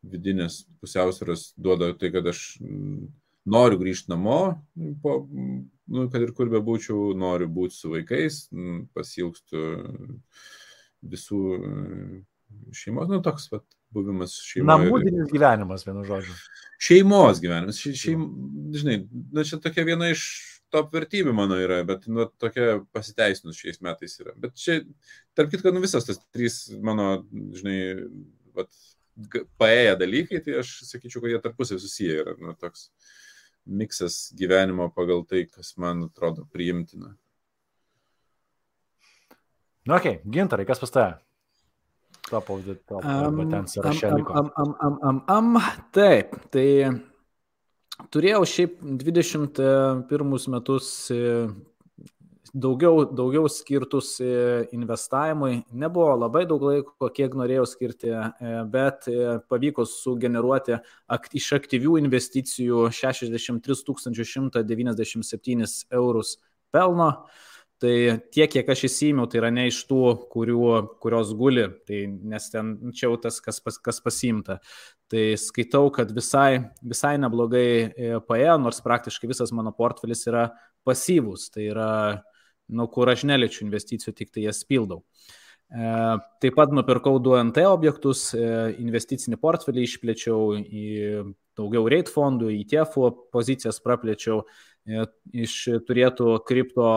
vidinės pusiausvėros duoda tai, kad aš noriu grįžti namo, po, nu, kad ir kur bebūčiau, noriu būti su vaikais, pasilgstu visų šeimos, nu toks vat, buvimas šeimoje. Namudinis gyvenimas, vienu žodžiu. Šeimos gyvenimas, še, šeim, žinai, na, čia tokia viena iš top vertybių mano yra, bet nu, tokia pasiteisinus šiais metais yra. Bet čia, tarp kitko, nu, visas tas trys mano, žinai, vat, paėję dalykai, tai aš sakyčiau, kad jie tarpusai susiję yra. Nu, toks, miksas gyvenimo pagal tai, kas man atrodo priimtina. Nu, ok, gintarai, kas pas tave? Top of the top, arba ten sąraše liko. Am, am, am, am, am, taip, tai turėjau šiaip 21 metus daugiau, daugiau skirtus e, investavimui. Nebuvo labai daug laiko, kiek norėjau skirti, e, bet e, pavyko sugeneruoti akt, iš aktyvių investicijų 63 197 eurus pelno. Tai tiek, kiek aš įsimiau, tai yra ne iš tų, kurių, kurios guli, tai, nes ten čia jau tas, kas, pas, kas pasimta. Tai skaitau, kad visai, visai neblogai paėjo, nors praktiškai visas mano portfelis yra pasyvus. Tai yra nu, kur aš neliečiu investicijų, tik tai jas pildau. E, taip pat nupirkau 2NT objektus, e, investicinį portfelį išplėčiau į daugiau rate fondų, TIEFų pozicijas praplėčiau, e, iš turėtų kripto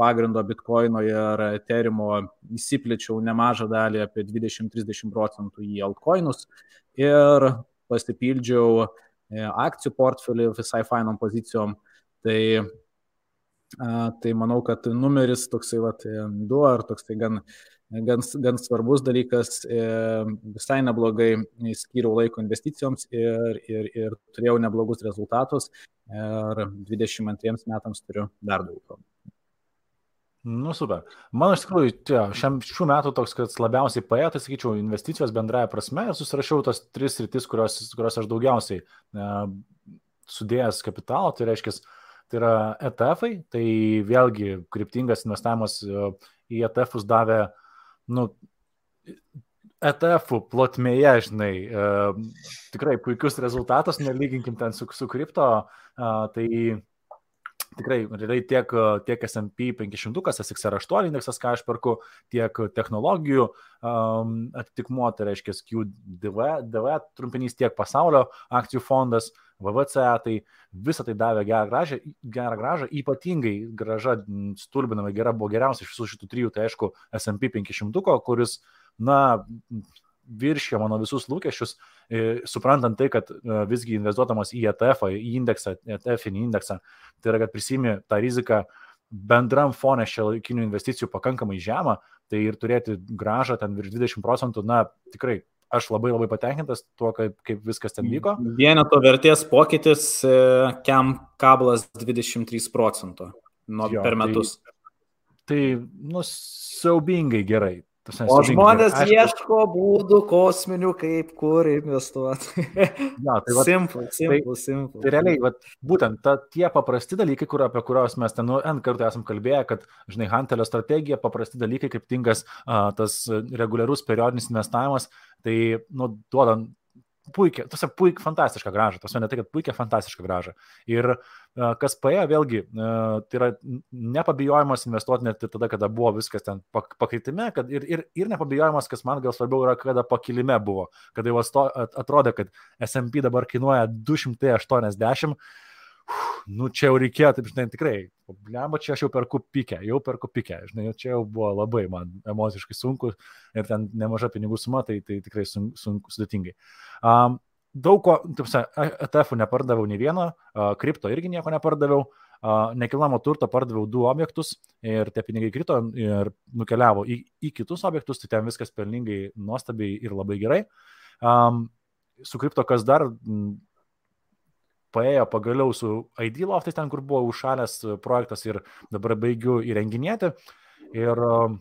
pagrindo bitkoino ir eterimo įsiplėčiau nemažą dalį, apie 20-30 procentų į altcoinus ir pasipildžiau akcijų portfelį visai fainom pozicijom. Tai Tai manau, kad numeris toksai, vat, du ar toksai gan, gan, gan svarbus dalykas, e, visai neblogai skyriau laiko investicijoms ir, ir, ir turėjau neblogus rezultatus ir 22 metams turiu dar daugiau. Nu, super. Man iš tikrųjų, čia, šiam, šių metų toks, kad labiausiai paėjo, tai sakyčiau, investicijos bendraja prasme ir susirašiau tas tris rytis, kurios, kurios aš daugiausiai e, sudėjęs kapitalo, tai reiškia, tai yra ETF-ai, tai vėlgi kryptingas investavimas e, į ETF-us davė, nu, ETF plotmėje, žinai, e, tikrai puikius rezultatus, nelyginkim ten su, su kripto, e, tai tikrai realiai tiek, tiek SP 500, SXR8 indeksas, ką aš perku, tiek technologijų um, atitikmuo, tai reiškia QDV, DV trumpinys, tiek pasaulio akcijų fondas, VVC, tai visą tai davė gerą gražą, gerą gražą ypatingai graža, stulbinamai gera buvo geriausia iš visų šitų trijų, tai aišku, SP 500, kuris, na, viršė mano visus lūkesčius, e, suprantant tai, kad e, visgi investuodamas į ETF, į indeksą, ETF-inį indeksą, tai yra, kad prisimi tą riziką bendram fone šio laikinių investicijų pakankamai žemą, tai ir turėti gražą ten virš 20 procentų, na, tikrai aš labai labai patenkintas tuo, kaip, kaip viskas ten vyko. Vieneto vertės pokytis e, kiam kablas 23 procentų nuo jo, per metus. Tai, tai nu, siaubingai gerai. O žmonės aišku, ieško būdų kosminių, kaip kur investuoti. ja, tai va, simple, simple, tai, simple. Tai realiai, va, būtent ta, tie paprasti dalykai, kur, apie kuriuos mes ten nu, N kartų esam kalbėję, kad, žinai, Hantelio strategija, paprasti dalykai, kaip tingas a, tas reguliarus periodinis investavimas, tai, nu, duoda puikia, tuose puikia, fantastiška graža, tuose ne tai, kad puikia, fantastiška graža. Ir kas paėjo, vėlgi, tai yra nepabijojimas investuoti net ir tada, kada buvo viskas ten pakritime, kad ir, ir, ir nepabijojimas, kas man gal svarbiau yra, kada pakilime buvo, kada jau atrodė, kad SMP dabar kainuoja 280 nu čia jau reikėjo, taip žinai, tikrai, lemba, čia aš jau perku pikę, jau perku pikę, žinai, čia jau buvo labai man emociškai sunku ir ten nemaža pinigų suma, tai, tai tikrai sunku, sunku sudėtingai. Um, daug ko, taip sakant, ETF nepardaviau nei vieno, uh, kripto irgi nieko nepardaviau, uh, nekilnojamo turto pardaviau du objektus ir tie pinigai krito ir nukeliavo į, į kitus objektus, tai ten viskas pelningai, nuostabiai ir labai gerai. Um, su kripto kas dar paėjo pagaliau su ID loftais ten, kur buvo užšalęs projektas ir dabar baigiu įrenginėti. Ir um,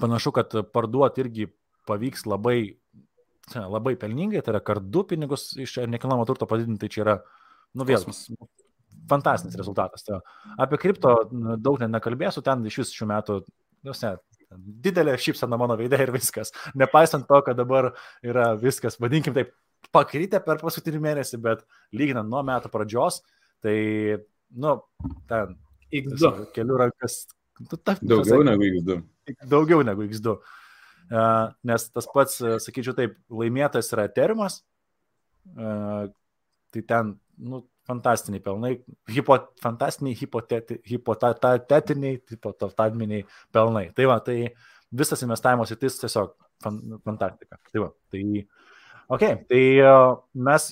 panašu, kad parduoti irgi pavyks labai, labai pelningai, tai yra kart du pinigus iš nekilnojamo turto padidinti, tai čia yra, nu vėl, fantastinis rezultatas. Tai apie kripto daug net nekalbėsiu, ten iš vis šių metų, nu, ne, didelė šypsena mano veidė ir viskas. Nepaisant to, kad dabar yra viskas, vadinkim taip, pakrytę per paskutinį mėnesį, bet lyginant nuo metų pradžios, tai, nu, ten. X2. Kelių rankas. Tu, ta, daugiau pasak, negu X2. Daugiau negu X2. Uh, nes tas pats, uh, sakyčiau taip, laimėtas yra Eterimas. Uh, tai ten, nu, fantastiniai pelnai, hipo, fantastiniai hipoteti, hipotetiniai, hipotetiniai pelnai. Tai va, tai visas investavimas į tai tiesiog fantastika. Tai va, tai uh, Ok, tai uh, mes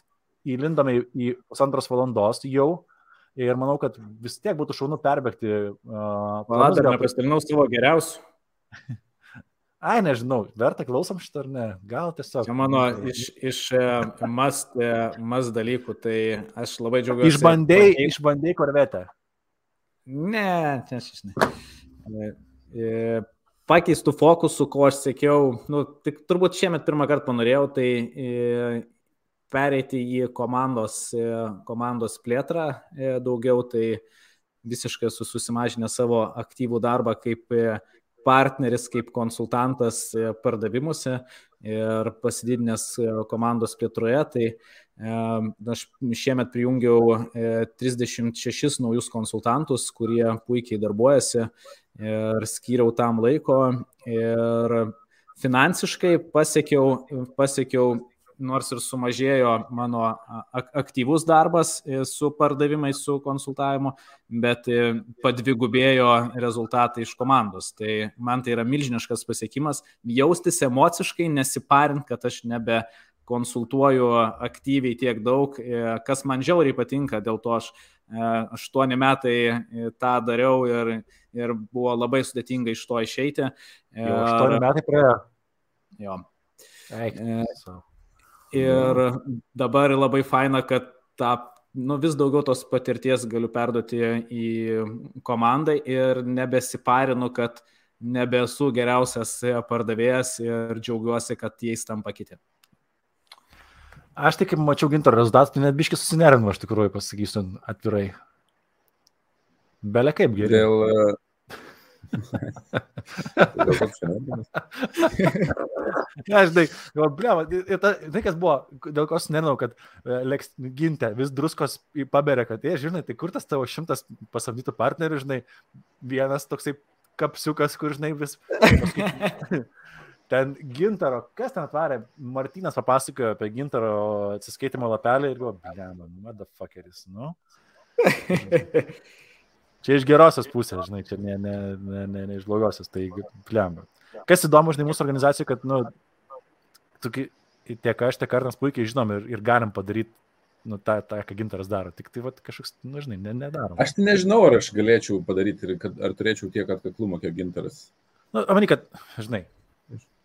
įlindome į pusantros valandos jau ir manau, kad vis tiek būtų šaunu perbėgti. Uh, Gal dar nepasidalinau savo geriausių. Ai, nežinau, verta klausom šitą ar ne, gal tiesiog. Čia mano iš, iš must, must dalykų, tai aš labai džiaugiuosi. Išbandėjai, išbandėjai korvetę. Ne, čia aš ne pakeistų fokusų, ko aš sėkiau, nu, tik turbūt šiemet pirmą kartą panorėjau, tai e, pereiti į komandos, e, komandos plėtrą e, daugiau, tai visiškai esu susimažinęs savo aktyvų darbą kaip partneris, kaip konsultantas pardavimuose ir pasididinęs komandos plėtroje, tai aš šiemet prijungiau 36 naujus konsultantus, kurie puikiai darbuojasi ir skyriau tam laiko ir finansiškai pasiekiau, pasiekiau nors ir sumažėjo mano aktyvus darbas e, su pardavimais, su konsultavimu, bet e, padvigubėjo rezultatai iš komandos. Tai man tai yra milžiniškas pasiekimas jaustis emociškai, nesiparint, kad aš nebe konsultuoju aktyviai tiek daug, e, kas man žiauriai patinka, dėl to aš aštuoni metai tą dariau ir ir buvo labai sudėtinga iš to išeiti. Aštuoni metai praėjo. Jo. Eik. E, ir dabar labai faina, kad tą nu, vis daugiau tos patirties galiu perduoti į komandai ir nebesiparinu, kad nebesu geriausias pardavėjas ir džiaugiuosi, kad jais tampa kiti. Aš tik mačiau gintaro rezultatą, tai net biškai susinervinu, aš tikrųjų pasakysiu atvirai. Belė kaip geriau. Dėl... E, Na, žinai, ir ta, tai kas buvo, dėl ko nežinau, kad e, leks gintė, vis druskos paberė, kad, jie, žinai, tai kur tas tavo šimtas pasamdytų partnerių, žinai, vienas toksai kapsiukas, kur, žinai, vis... Ten gintaro, kas ten atvarė, Martinas papasakojo apie gintaro atsiskaitimo lapelį ir buvo, blema, motherfuckeris, nu. Čia iš gerosios pusės, žinai, čia ne, ne, ne, ne, ne iš blogosios, tai plemba. Kas įdomu, žinai, mūsų organizacijai, kad, nu, tokie, tiek aš, tiek kartas puikiai žinom ir, ir galim padaryti, nu, tą, tą, ką gintaras daro. Tik tai, va, kažkoks, nu, žinai, ne, nedarom. Aš tai nežinau, ar aš galėčiau padaryti ir kad, ar turėčiau tiek atkaklumo, kiek gintaras. Na, nu, manai, kad, žinai,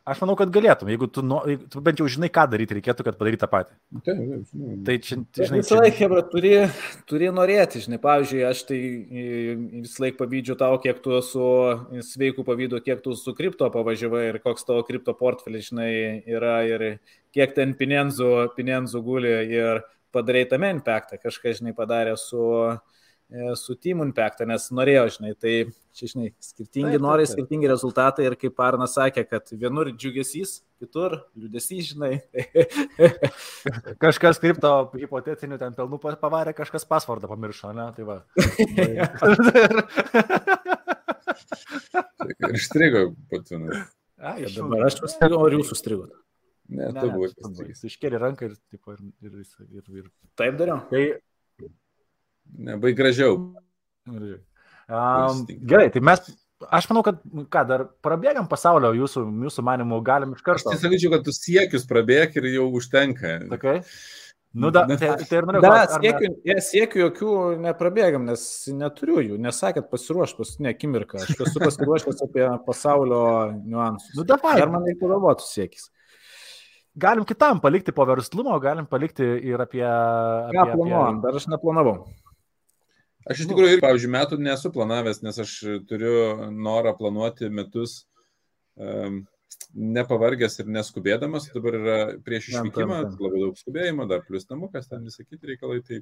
Aš manau, kad galėtum, jeigu tu, nu, tu bent jau žinai, ką daryti, reikėtų, kad padaryt tą patį. Taip, taip, žinau. Tai čia, žinai, visą laiką, Hebra, turi, turi norėti, žinai, pavyzdžiui, aš tai visą laiką pavydžiu tau, kiek tu su sveiku pavydu, kiek tu su kripto pavažiavai ir koks tavo kripto portfelis, žinai, yra ir kiek ten pinenzų, pinenzų guli ir padarai tame impactą, kažką, žinai, padarė su e, su Team Impact, nes norėjo, žinai, tai čia, žinai, skirtingi Taip, taip, norai, taip. skirtingi rezultatai ir kaip Arnas sakė, kad vienur džiugesys, kitur liūdesys, žinai. Kažkas kripto hipotetinių ten pelnų pa- pavarė, kažkas pasvardą pamiršo, ne? Tai va. Ir. A, Ir dabar aš užstrigau, ar jūs užstrigot? Ne, Ne, tu buvai iškėlė ranką ir, tipo, ir, ir, ir, ir, ir. Taip dariau. Tai, Ne, baig gražiau. um, gerai, tai mes, aš manau, kad, ką, dar prabėgam pasaulio jūsų, jūsų manimų, galim iš Aš karto. tai sakyčiau, kad tu siekius prabėg ir jau užtenka. Sakai? Nu, da, tai, tai ir norėjau Da, klaust, ar mes- siekiu, ja, siekiu jokių neprabėgam, nes neturiu jų. Nesakėt pasiruošti paskutinę akimirką. Aš esu pasiruošęs apie pasaulio niuansus. Nu, davai, Ar man reikia galvoti siekis? galim kitam palikti po verslumo, galim palikti ir apie... apie, Ką planuojam? Dar aš neplanavau. Aš iš tikrųjų ir, pavyzdžiui, metų nesu planavęs, nes aš turiu norą planuoti metus um, nepavargęs ir neskubėdamas. Dabar yra prieš išvykimą labai daug skubėjimo, dar plus namukas, ten visi kiti reikalai. Tai,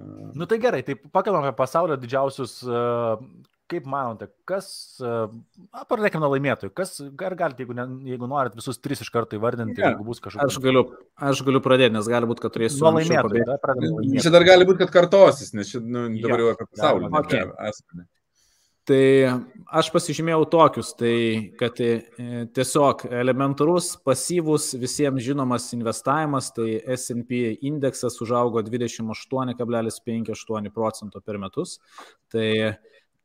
uh, Nu tai gerai, tai pakalbam apie pasaulio didžiausius, uh, kaip manote, kas, uh, pradėkime nuo laimėtojų, kas, ar galite, jeigu, ne, jeigu norit visus tris iš karto įvardinti, Ne, jeigu bus Aš kažkoks... galiu, aš galiu pradėti, nes gali būti, kad turėsiu. Nuo laimėtojų, nuo laimėtojų. čia dar gali būti, kad kartosis, nes čia nu, dabar jau apie pasaulį. apie Okay. asmenį. Tai aš pasižymėjau tokius, tai kad e, tiesiog elementarus, pasyvus, visiems žinomas investavimas, tai SP indeksas užaugo 28,58 procento per metus. Tai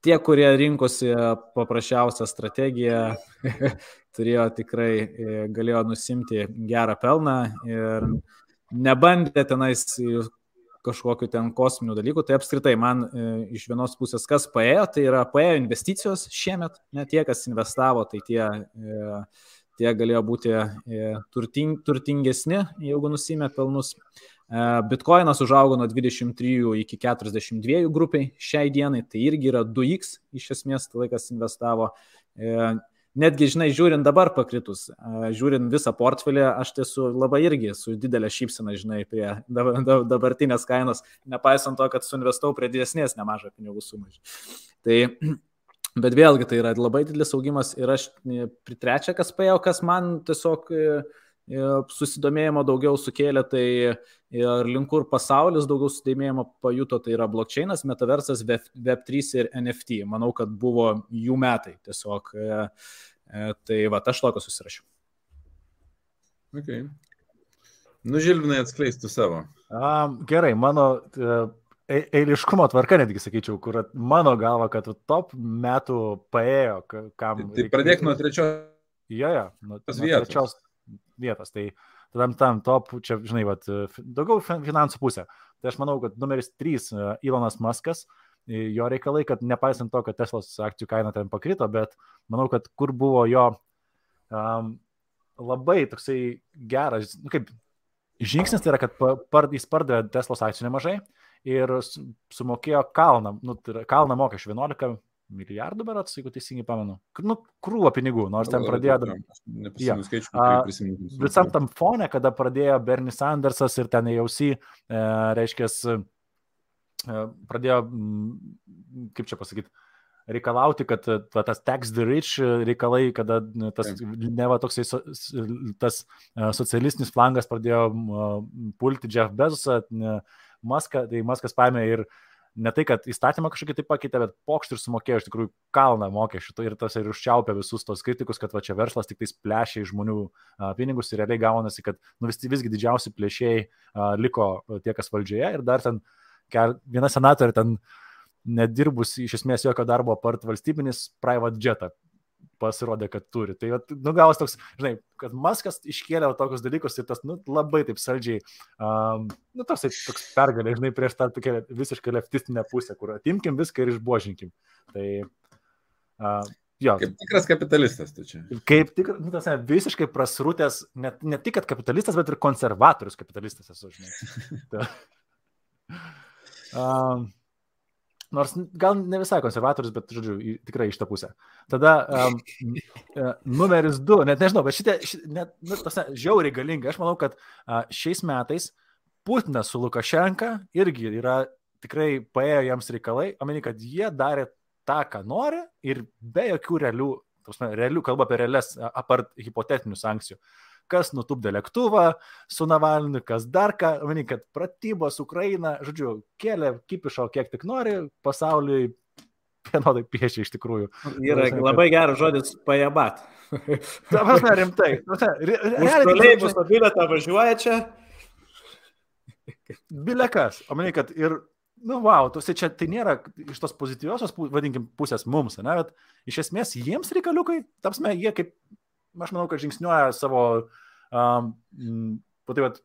tie, kurie rinkosi paprasčiausią strategiją, turėjo tikrai, e, galėjo nusimti gerą pelną ir nebandė tenais kažkokiu ten kosminiu dalyku, tai apskritai man e, iš vienos pusės kas paėjo, tai yra paėjo investicijos šiemet, ne tie, kas investavo, tai tie, e, tie galėjo būti e, turting, turtingesni, jeigu nusimė pelnus. E, Bitcoinas užaugo nuo 23 iki 42 grupiai šiai dienai, tai irgi yra 2x iš esmės, tai laikas investavo. E, Netgi, žinai, žiūrint dabar pakritus, a, žiūrint visą portfelį, aš esu labai irgi su didelė šypsena, žinai, prie dab- dab- dabartinės kainos, nepaisant to, kad suinvestau prie didesnės nemažą pinigų sumą. Tai, bet vėlgi tai yra labai didelis augimas ir aš e, pri trečia, kas paėjau, kas man tiesiog e, e, susidomėjimo daugiau sukėlė, tai ir link kur pasaulis daugiau susidomėjimo pajuto, tai yra blockchainas, metaversas, Web- Web3 ir NFT. Manau, kad buvo jų metai tiesiog. e, e, Tai va, aš tokio susirašiau. Okay. Nu, Žilvinai atskleistų savo. Um, gerai, mano uh, eiliškumo tvarka netgi sakyčiau, kur mano galva, kad top metų paėjo, ka- kam. Tai reikia- pradėk nuo trečios. Jo, jo, nuo, nuo trečios vietos. Tai tada tam top, čia, žinai, vat, daugiau fin- finansų pusė. Tai aš manau, kad numeris 3 Ilonas Maskas, i- jo reikalai, kad nepaisant to, kad Teslos akcijų kaina ten pakrito, bet manau, kad kur buvo jo um, labai toksai geras, nu, kaip žingsnis, tai yra, kad pa- par, jis pardavė Teslos akcijų nemažai ir su- sumokėjo kalną, nu, tai kalną mokesčių 11 milijardų berots, jeigu teisingai pamenu. Nu, krūvą pinigų, nors ten pradėjo dar Neprisimenu skaičių, A, kaip prisimenu. visam tam fone, kada pradėjo Bernie Sandersas ir ten AOC, e, reiškia, pradėjo, kaip čia pasakyti, reikalauti, kad va, tas tax the rich reikalai, kada tas, ne va toksai, so, tas socialistinis flangas pradėjo pulti Jeff Bezosą, ne, Muską, tai Muskas paėmė ir ne tai, kad įstatymą kažkokį taip pakeitė, bet pokštį ir sumokėjo iš tikrųjų kalną mokesčių. Tai ir tas ir užčiaupė visus tos kritikus, kad va čia verslas tik tais plešia iš žmonių a, pinigus ir realiai gaunasi, kad nu, vis, visgi didžiausi plėšiai a, liko tie, kas valdžioje ir dar ten viena senatorė ten nedirbus iš esmės jokio darbo apart valstybinis private jetą pasirodė, kad turi. Tai nu, gavas toks, žinai, kad Maskas iškėlė tokius dalykus ir tas nu, labai taip saldžiai, um, nu, toks, toks pergalė, žinai, prieš tą tokią visiškai leftistinę pusę, kur atimkim viską ir išbožinkim. Tai, uh, jo, Kaip tikras kapitalistas tu čia. Kaip tik, nu, tas, ne, visiškai prasrūtęs, ne, ne tik kad kapitalistas, bet ir konservatorius kapitalistas esu, žinai. Um, nors gal ne visai konservatorius, bet, žodžiu, tikrai iš tą pusę. Tada um, numeris du, net nežinau, bet šitie, šitie net, nu, tas, žiauriai galingi. Aš manau, kad uh, šiais metais Putinas su Lukašenka irgi yra tikrai paėjo jiems reikalai, omeny, kad jie darė tą, ką nori ir be jokių realių, prasme, realių kalba apie realias, apart hipotetinių sankcijų. Kas nutupdė lėktuvą su Navalniu, kas dar ką, omeny, kad pratybos Ukraina, žodžiu, kėlė kipišo kiek tik nori, pasauliui vienodai piešia iš tikrųjų. Yra labai geras žodis pajabat. Ta prasme, rimtai. Realiai, bus bilietą važiuoja čia. Bilekas. O manai, kad ir, nu, wow, tuose čia tai nėra iš tos pozityviosios, vadinkim, pusės mums, ne, bet iš esmės jiems reikaliukai, tapsme, jie kaip, aš manau, kad žingsniuoja savo, um, tai vad,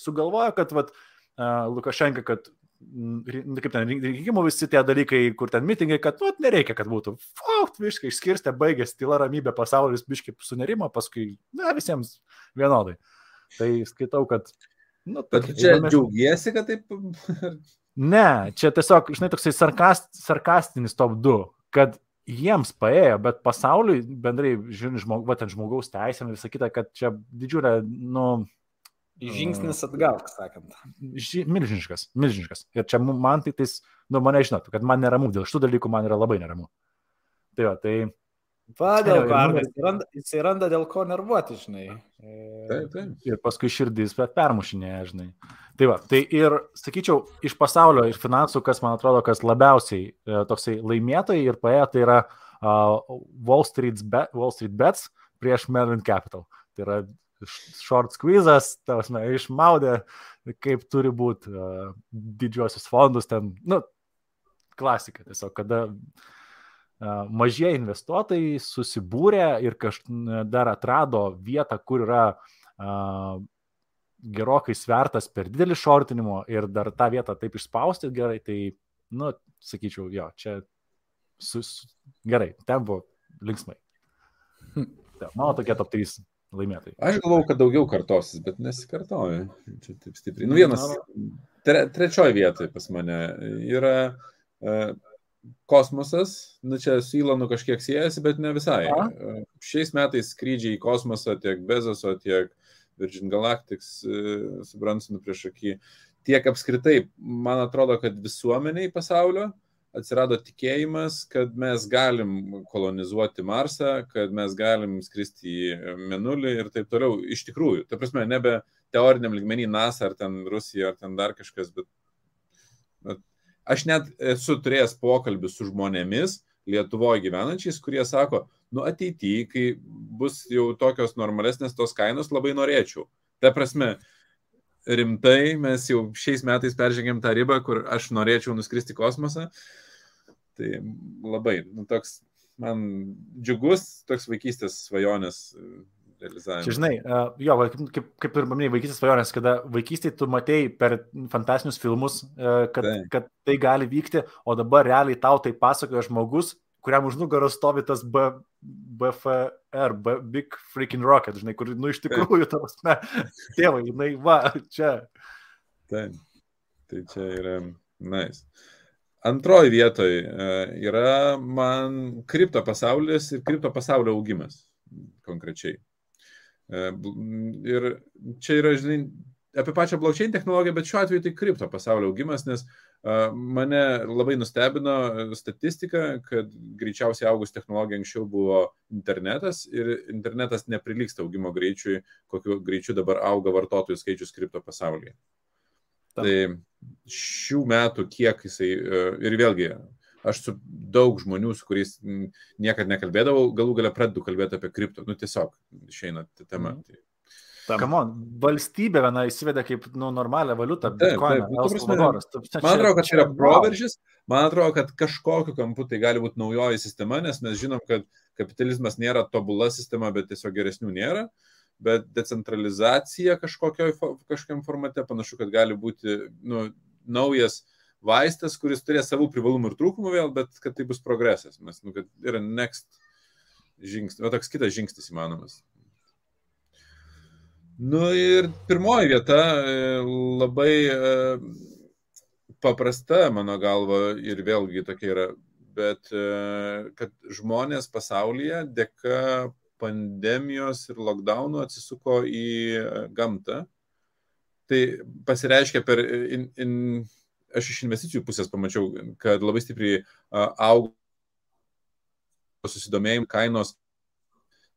sugalvoja, kad, vad, uh, Lukašenka, kad kaip ten rinkimų visi tie dalykai, kur ten mitingai, kad, nu, nereikia, kad būtų. Faukt, viskai išskirstė, baigėsi tyla ramybė, pasaulis biškai sunerimo, paskui, na, visiems vienodai. Tai skaitau, kad Nu, Bet čia mes... džiaugiesi, kad taip. ne, čia tiesiog, žinai, toksai sarkast, sarkastinis top 2, kad jiems paėjo, bet pasauliui bendrai, žinai, žmog, va, ten žmogaus teisėm ir visą kitą, kad čia didžiulė, nu... Žingsnis atgal, sakant. Ži, milžiniškas, milžiniškas. Ir čia man tai, tais, nu, mane žinot, kad man neramu, dėl šitų dalykų man yra labai neramu. Tai va, tai Va, dėl ko, jis randa, jis randa dėl ko nervuoti, žinai. Taip, taip. Ir paskui širdis permušinėje, žinai. Tai va, tai ir, sakyčiau, iš pasaulio ir finansų, kas man atrodo, kas labiausiai e, toksai laimėtojai ir paėjo, tai yra uh, Wall, Street bet, Wall Street Bets prieš Merlin Capital. Tai yra short squeezas, tavasme, išmaudė, kaip turi būti uh, didžiosius fondus ten, nu, klasika tiesiog, kada uh, mažie investuotojai susibūrė ir kaž, dar atrado vietą, kur yra uh, gerokai svertas per didelį šortinimo ir dar tą vietą taip išspausti gerai, tai, nu, sakyčiau, jo, čia su, su, gerai, ten buvo linksmai. Ta, mano tokie top 3 laimėtojai. Aš galvau, kad daugiau kartosis, bet nesikartoju. Čia taip stipriai. Nu, vienas, tre, trečioji vietoje pas mane yra uh, kosmosas, nu čia su Ilonu kažkiek siejasi, bet ne visai. A? Šiais metais skrydžiai į kosmosą tiek Bezoso, tiek Virgin Galactics su Bransonu prieš akį, tiek apskritai, man atrodo, kad visuomeniai pasaulio atsirado tikėjimas, kad mes galim kolonizuoti Marsą, kad mes galim skristi į Menulį ir taip toliau. Iš tikrųjų, ta prasme, nebe teoriniam ligmenį NASA ar ten Rusija ar ten dar kažkas, bet Aš net esu turėjęs pokalbį su žmonėmis Lietuvoje gyvenančiais, kurie sako, nu ateityje, kai bus jau tokios normalesnės tos kainos, labai norėčiau. Ta prasme, rimtai mes jau šiais metais peržengėm tą ribą, kur aš norėčiau nuskristi kosmosą. Tai labai, nu, toks man džiugus, toks vaikystės svajonės realizavimas. Čia žinai, jo, kaip, kaip ir paminėjai, vaikystės svajonės, kada vaikystėje tu matėjai per fantastinius filmus, kad tai. kad tai gali vykti, o dabar realiai tau tai pasakoja žmogus, kuriam už nugaros stovi tas B, BFR, B, Big Freaking Rocket, žinai, kur, nu, iš tikrųjų, tavas, ne, tėvai, jinai, va, čia. Taip, tai čia yra, nice. Antroji vietoje yra man kripto pasaulis ir kripto pasaulio augimas konkrečiai. E, ir čia yra, žinai, apie pačią blockchain technologiją, bet šiuo atveju tai kripto pasaulio augimas, nes mane labai nustebino statistika, kad greičiausiai augus technologija anksčiau buvo internetas ir internetas neprilyksta augimo greičiui, kokiu greičiu dabar auga vartotojų skaičius kripto pasaulyje. Ta. Tai šių metų kiek jisai e, ir vėlgi aš su daug žmonių, su kuriais niekada nekalbėdavau, galų galę pradedu kalbėti apie kripto. Nu, tiesiog išeina ta tema. Mm. Tai... Kamon, valstybė viena įsivedė kaip nu, normalią valiutą, bitkoiną. Nu, man atrodo, kad čia yra proveržis, man atrodo, kad kažkokiu kampu tai gali būti naujoji sistema, nes mes žinom, kad kapitalizmas nėra tobula sistema, bet tiesiog geresnių nėra. Bet decentralizacija kažkokiam formate panašu, kad gali būti nu, naujas uh, vaistas, kuris turės savų privalumų ir trūkumų vėl, bet kad tai bus progresas. Mes, nu, kad yra next žingsnis, o toks kitas žingsnis įmanomas. Nu ir pirmoji vieta e, labai e, paprasta, mano galva, ir vėlgi tokia yra, bet e, kad žmonės pasaulyje dėka pandemijos ir lockdownų atsisuko į gamtą. Tai pasireiškia per in, in, aš iš investicijų pusės pamačiau, kad labai stipriai augo susidomėjim kainos,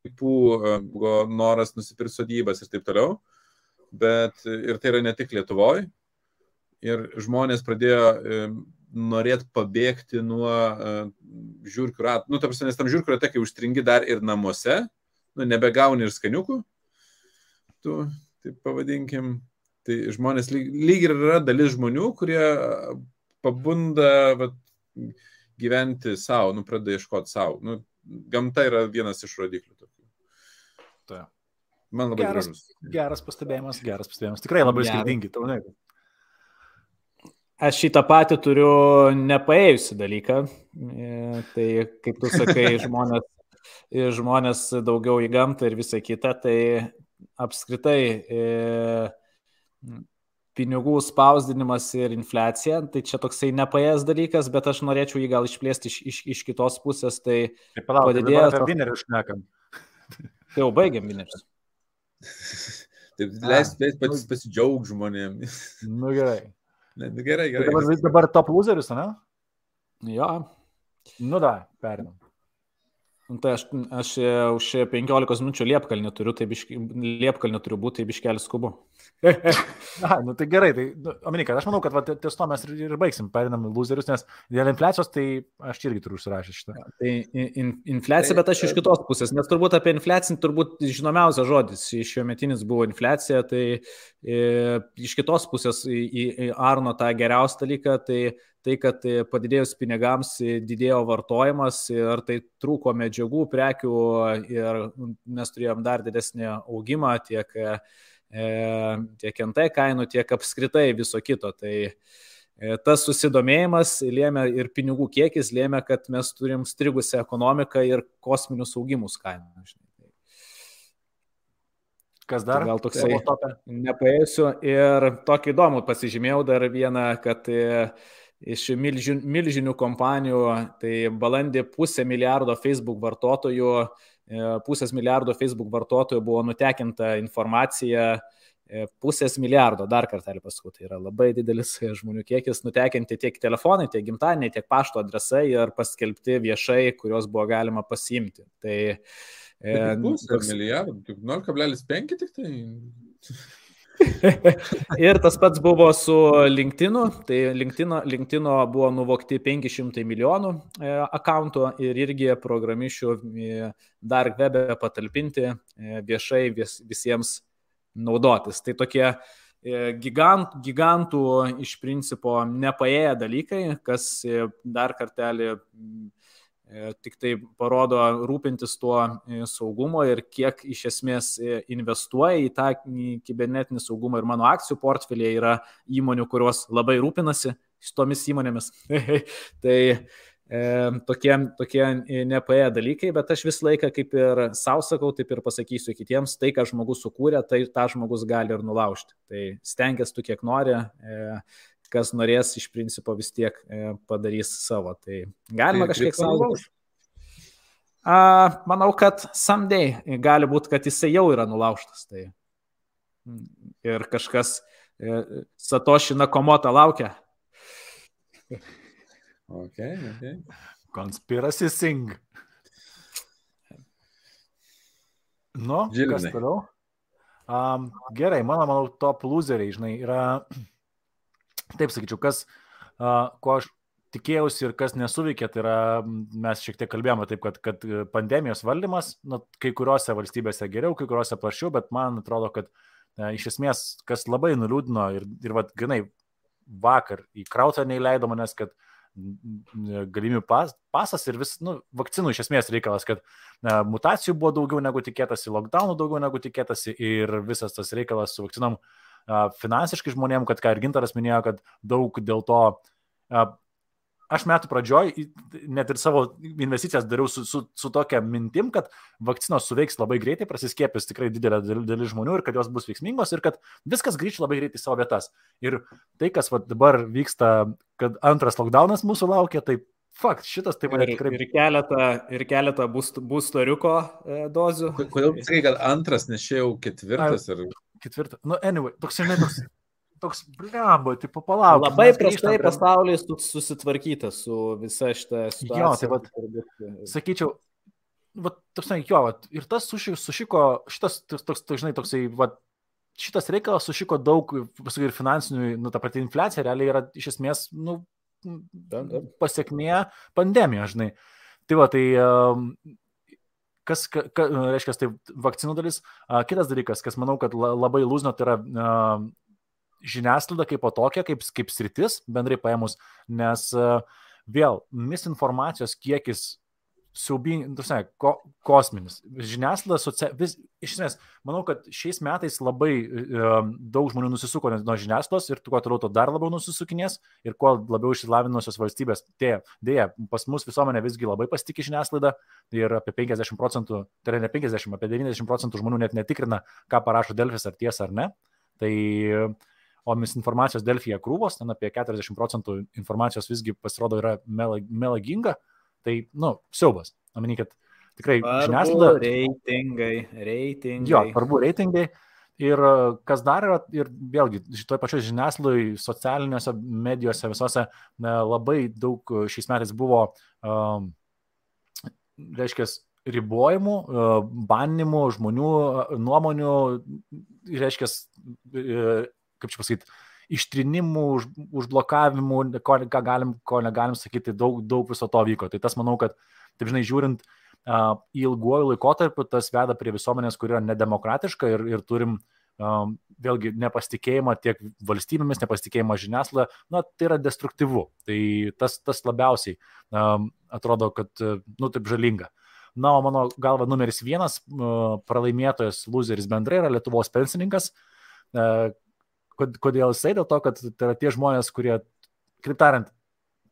tipų, noras nusipirkti sodybas ir taip toliau. Bet ir tai yra ne tik Lietuvoje. Ir žmonės pradėjo norėt pabėgti nuo žiūrkių ratų. Nu, ta prasme, nes tam žiūrkių rate, kai užstringi dar ir namuose, nu, nebegauni ir skaniukų, tu, taip pavadinkim, tai žmonės lyg, lyg ir yra dalis žmonių, kurie pabunda vat, gyventi savo, nu, pradeda ieškoti savo. Nu, gamta yra vienas iš rodiklių tokių. Ta. Man labai Geras, gražus. geras pastebėjimas, geras pastebėjimas. Tikrai labai Geras. skirtingi. tau ne? Aš šitą patį turiu nepaėjusi dalyką. E, Tai kaip tu sakai, žmonės, e, žmonės daugiau į gamtą ir visą kitą, tai apskritai e, pinigų spausdinimas ir infliacija, tai čia toksai nepaėjęs dalykas, bet aš norėčiau jį gal išplėsti iš, iš, iš kitos pusės, tai Tai palauk, tai Padidėjo apie Vinerį šnekam. tai jau baigiam minėtis. Taip, leis, leis pats pasidžiaug žmonėm. Nu gerai. Ne, nu, gerai, Tai gerai. dabar, dabar top loserius, ne? Jo, Nu da, perinam. Nu, Tai aš, aš e, už 15 minučių liepkalnį turiu, tai biški, liepkalnį turiu būti, tai biškelis skubu. Na, nu tai gerai, tai, nu, Aminika, aš manau, kad va, ties to mes ir, ir baigsim, perinam loserius, nes dėl infliacijos, tai aš irgi turiu užsirašęs šitą. Tai in, infliacija, bet aš iš kitos pusės, nes turbūt apie infliaciją turbūt žinomiausias žodis šio metinis buvo infliacija, tai e, iš kitos pusės į, į, į Arno tą geriausią dalyką, tai tai, kad e, padidėjus pinigams e, didėjo vartojimas ir tai trūko medžiagų, prekių ir mes turėjom dar didesnį augimą tiek, e, tiek NT kainų, tiek apskritai viso kito. Tai tas susidomėjimas lėmė ir pinigų kiekis lėmė, kad mes turim strigusią ekonomiką ir kosminius augimus kainų. Kas dar? gal toksai-? Nepaėsiu ir tokį įdomų pasižymėjau dar vieną, kad iš milžin, milžinių kompanijų, tai balandį pusę milijardo Facebook vartotojų, e, pusės milijardo Facebook vartotojų buvo nutekinta informacija e, pusės milijardo, dar kartelį pasakau, tai yra labai didelis e, žmonių kiekis, nutekinti tiek telefonai, tiek gimtadieniai, tiek pašto adresai ir paskelbti viešai, kuriuos buvo galima pasiimti. Tai Pusę toks- milijardų, tik 0,5 tik tai. Ir tas pats buvo su LinkedInu. Tai LinkedIno, LinkedIno buvo nuvokti 500 milijonų e, akantų ir irgi programišių e, dar webe patalpinti e, viešai vis, visiems naudotis. Tai tokie e, gigant, gigantų iš principo nepaėję dalykai, kas e, dar kartelį m, tik tai parodo rūpintis tuo e, saugumo ir kiek iš esmės e, investuoja į tą kibernetinį saugumą. Ir mano akcijų portfelėje yra įmonių, kurios labai rūpinasi su tomis įmonėmis. tai e, tokie, tokie nepaėję dalykai, bet aš visą laiką kaip ir savo sakau, taip ir pasakysiu kitiems, tai, ką žmogus sukūrė, tai tą žmogus gali ir nulaužti. Tai stengiasi tu kiek nori. E, kas norės iš principo vis tiek e, padarys savo. Tai galima Tai kažkiek saugoti. manau, kad someday gali būti, kad jisai jau yra nulaužtas. Tai. Ir kažkas e, Satoshi Nakomota laukia. Okay, okay. Conspiracy Sing. Nu, kas Žilvinai. toliau? Um, gerai, mano, manau, top loseriai, žinai, yra, taip sakyčiau, kas, uh, ko aš tikėjausi ir kas nesuveikė, tai yra, mes šiek tiek kalbėjome taip, kad, kad e, pandemijos valdymas, nu, kai kuriuose valstybėse geriau, kai kuriuose prašiau, bet man atrodo, kad uh, iš esmės, kas labai nuliūdino ir, ir vad, grinai, vakar į krautą neįleido manęs, kad galimybių pas, pasas ir vis, nu, vakcinų iš esmės reikalas, kad na, mutacijų buvo daugiau negu tikėtasi, lockdownų daugiau negu tikėtasi ir visas tas reikalas su vakcinom a, finansiškai žmonėm, kad ką ir Gintaras minėjo, kad daug dėl to a, aš metų pradžioj net ir savo investicijas dariau su, su, su tokia mintim, kad vakcinos suveiks labai greitai, prasiskiepys tikrai didelė dal- dalis žmonių ir kad jos bus veiksmingos ir kad viskas grįž labai greitai į savo vietas. Ir tai, kas va, dabar vyksta, kad antras lockdownas mūsų laukia, tai fakt, šitas tai mane Ir, tikrai... ir keletą, ir keletą boost- boosteriuko e, dozių. Ko- Kodėl sakai, kad antras, nes čia jau ketvirtas ir Ketvirtą. Nu, anyway, toks, žinai, toks toks, blemba, tipo, palauk. Labai prastai prie... pasaulis susitvarkyta su visa šita situacija. Jo, tai vad, sakyčiau, va, tapsime, jo, va, ir tas suši, sušiko, šitas, toks, toks, žinai, toksai, va, šitas reikalas sušiko daug, pasakai, ir finansinių, nu, ta pati infliacija realiai yra iš esmės, nu, pasiekmė pandemija, žinai. Tai va, tai kas, ka, ka, reiškia, tai vakcinų dalis. Kitas dalykas, kas manau, kad labai lūzno, tai yra žiniasklaida kaip po tokia, kaip, kaip sritis, bendrai paėmus, nes vėl misinformacijos kiekis siaubingas, ko, kosminis. Žiniasklaida, socia... vis, iš esmės, manau, kad šiais metais labai e, daug žmonių nusisuko nuo žiniasklaidos ir kuo toliau to dar labiau nusisukinės ir kuo labiau išsilavinusios valstybės. Dėja, dėja, pas mus visuomenė visgi labai pasitikė žiniasklaidą ir apie 50 procentų, tai yra ne 50, apie 90 procentų žmonių net netikrina, ką parašo Delfis ar tiesa ar ne. Tai o misinformacijos Delfija krūvos, ten apie 40 procentų informacijos visgi pasirodo yra melaginga. Tai, nu, siaubas. Omeny, kad tikrai žiniasklaida. Reitingai, reitingai. Jo, svarbu reitingai. Ir e, kas dar yra, ir vėlgi, šitoje pačioje žiniasklaidoje, socialiniuose medijose, visose ne, labai daug šiais metais buvo, um, reiškia, ribojimų, uh, banimų, žmonių uh, nuomonių, reiškia, kaip čia pasakyti, ištrinimų, už, užblokavimų, ko, ką galim, ko negalim sakyti, daug, daug viso to vyko. Tai tas manau, kad, taip žinai, žiūrint uh, į ilguoju laikotarpiu, tas veda prie visuomenės, kuri yra nedemokratiška ir, ir turim um, vėlgi nepasitikėjimą tiek valstybėmis, nepasitikėjimą žiniasklaidą, na, tai yra destruktyvu. Tai tas, tas labiausiai um, atrodo, kad, nu, taip žalinga. Na, o mano galva numeris vienas pralaimėtojas, loseris bendrai yra Lietuvos pensininkas, Kodėl jisai? Dėl to, kad tai yra tie žmonės, kurie, kitaip tariant,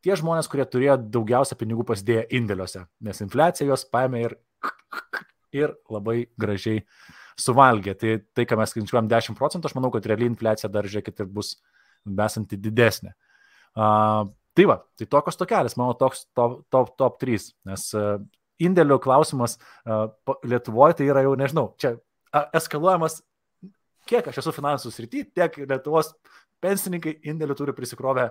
tie žmonės, kurie turėjo daugiausia pinigų pasidėję indėliuose, nes infliacija juos paėmė ir, ir labai gražiai suvalgė. Tai, tai ką mes skaičiuojam 10 procentų, aš manau, kad realiai infliacija dar, žiūrėkit, ir bus besanti didesnė. Uh, tai va, tai tokios tokelis, mano toks top, top, top 3, nes uh, indėlių klausimas uh, Lietuvoje tai yra jau, nežinau, čia eskaluojamas kiek aš esu finansų srity, tiek Lietuvos pensininkai indėlių turi prisikrovę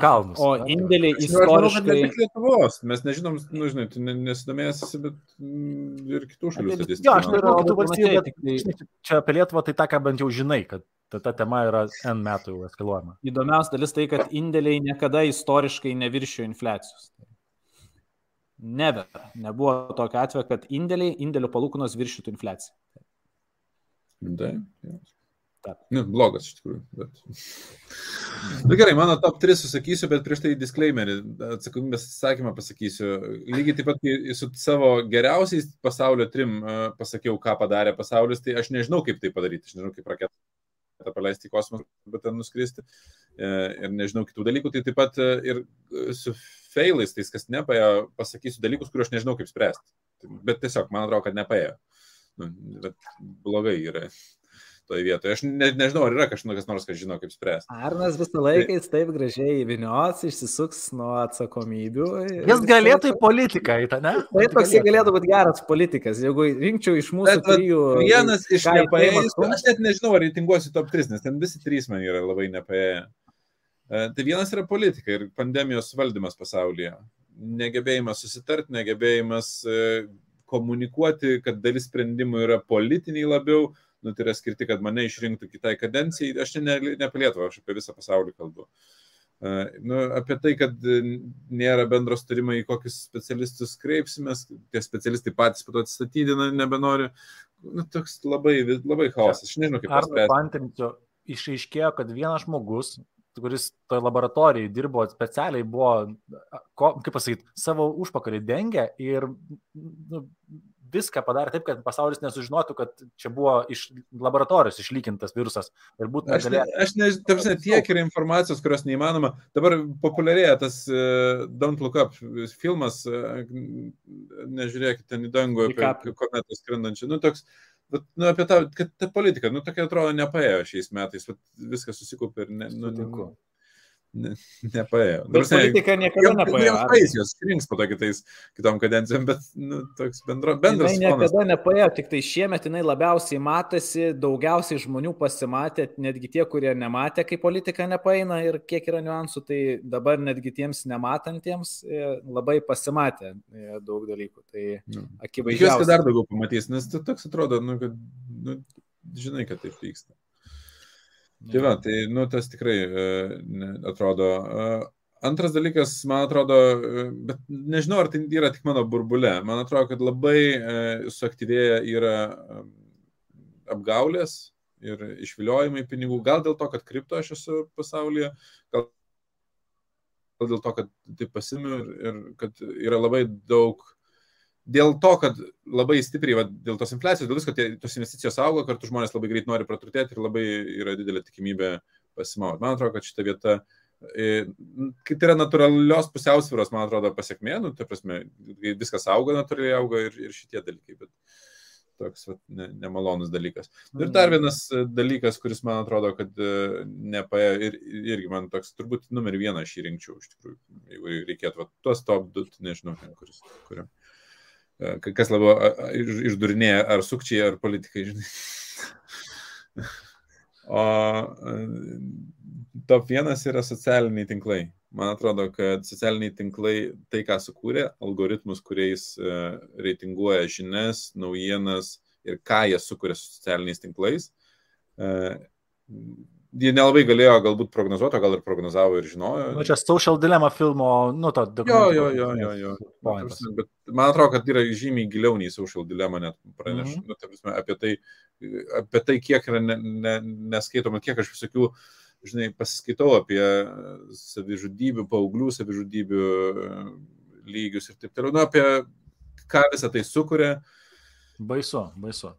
kalnus. O indėliai istoriškai. Ne tik Lietuvos, mes nežinom, nu, žinai, tu nesidomėjęs, bet mm, ir kitų šalių statistikų. Jo, aš turiu kitų valstybių, bet čia apie Lietuvą tai tą, ką bent jau žinai, kad ta, ta tema yra N metų jau eskaluojama. Įdomiausia dalis tai, kad indėliai niekada istoriškai neviršijo infliacijos. Never. Nebuvo tokio atveju, kad indėliai, indėlių palūkanos viršytų infliaciją. Taip. Nu, blogas iš tikrųjų. Bet... Nu, gerai, mano top 3 susakysiu, bet prieš tai disclaimerį, atsakomybės atsakymą pasakysiu. Lygiai taip pat, su savo geriausiais pasaulio trim pasakiau, ką padarė pasaulis, tai aš nežinau, kaip tai padaryti. Aš nežinau, kaip raketą paleisti į kosmosą, bet ten nuskristi. E, ir nežinau kitų dalykų. Tai taip pat e, ir su failais, tais, kas nepaėjo, pasakysiu dalykus, kuriuos aš nežinau, kaip spręsti. Bet tiesiog, man atrodo, kad nepaėjo. Nu, bet blogai yra toje vietoje. Aš ne, nežinau, ar yra kažkas nors, kas žino, kaip spręsti. Arnas visą laiką jis taip gražiai įvinios, išsisuks nuo atsakomybių. Jis galėtų į politiką, į tą, ne? Taip, toks jie galėtų būti geras politikas. Jeigu rinkčiau iš mūsų Bet, trijų. Vienas iš nepaėjęs, aš net nežinau, ar reitinguosiu top 3, nes ten visi trys man yra labai nepaėję. E, tai vienas yra politika ir pandemijos valdymas pasaulyje. Negebėjimas susitarti, negebėjimas e, komunikuoti, kad dalis sprendimų yra politiniai labiau, nu, tai yra skirti, kad mane išrinktų kitai kadencijai. Aš ne, ne apie Lietuvą, aš apie visą pasaulį kalbu. Uh, nu, apie tai, kad nėra bendros turimo į kokius specialistus kreipsimės, tie specialistai patys po to atsistatydina, nebenori. Nu, toks labai, labai chaosas. Aš nežinau, kaip tai spręsti. Išaiškėjo, kad vienas žmogus kuris toje laboratorijoje dirbo specialiai, buvo, ko, kaip pasakyti, savo užpakalį dengę ir nu, viską padarė taip, kad pasaulis nesužinotų, kad čia buvo iš laboratorijos išlygintas virusas. Ir būtų aš, ne, aš ne, tarsi, tiek yra informacijos, kurios neįmanoma. Dabar populiarėja tas uh, Don't Look Up filmas, uh, nežiūrėkite ten į dangų apie kometą skrendančią. Nu, toks, uh, Bet, nu, apie tą, kad ta politika, nu, tokia atrodo nepaėjo šiais metais, bet viskas susikaupė ir ne, nu, Sutinku. Ne, nepaėjo. Bet politika niekada nepaėjo. Jiems jos rinks po to kitais, kitom kadencijom, bet nu, toks bendro, bendras. Jinai niekada fonas. nepaėjo, tik tai šiemet jinai labiausiai matosi, daugiausiai žmonių pasimatė, netgi tie, kurie nematė, kaip politika nepaeina ir kiek yra niuansų, tai dabar netgi tiems nematantiems e, labai pasimatė e, daug dalykų. Tai nu. akivaizdžiai. Tikiuosi, kad dar daugiau pamatys, nes toks atrodo, nu, kad, nu, žinai, kad taip vyksta. Tai va, tai, nu, tas tikrai e, atrodo. E, antras dalykas, man atrodo, e, bet nežinau, ar tai yra tik mano burbulė. Man atrodo, kad labai suaktyvėja yra apgaulės ir išviliojimai pinigų. Gal dėl to, kad kripto aš esu pasaulyje, gal dėl to, kad tai pasimiu ir, ir kad yra labai daug dėl to, kad labai stipriai, va, dėl tos infliacijos, dėl visko, tie, tos investicijos auga, kartu žmonės labai greit nori praturtėti ir labai yra didelė tikimybė pasimauti. Man atrodo, kad šita vieta, e, kai tai yra natūralios pusiausvėros, man atrodo, pasiekmė, nu, tai prasme, viskas auga, natūraliai auga ir, ir šitie dalykai, bet toks va, ne, nemalonus dalykas. Ir dar mhm. vienas e, dalykas, kuris man atrodo, kad e, nepaėjo ir irgi man toks, turbūt numerį vieną aš įrinkčiau, iš tikrųjų, jeigu reikėtų, va, tuos top 2, nežinau, kuris, kuriam. E, kas labiau išdurinėja, ar sukčiai, ar politikai, žinai. O e, top vienas yra socialiniai tinklai. Man atrodo, kad socialiniai tinklai tai, ką sukūrė, algoritmus, kuriais e, reitinguoja žinias, naujienas ir ką jie sukūrė su socialiniais tinklais, jie nelabai galėjo galbūt prognozuoti, gal ir prognozavo ir žinojo. Nu, čia Social Dilemma filmo, nu, to dokumento. Jo, jo, jo, jo. jo. Bet man atrodo, kad yra žymiai giliau nei Social Dilemma net praneš, mm -hmm. nu, ta prasme, apie, tai, apie tai, kiek yra ne, ne, neskaitoma, kiek aš visokių, žinai, pasiskaitau apie savižudybių, paauglių savižudybių e, lygius ir taip toliau, nu, apie ką visą tai sukuria. Baisu, baisu.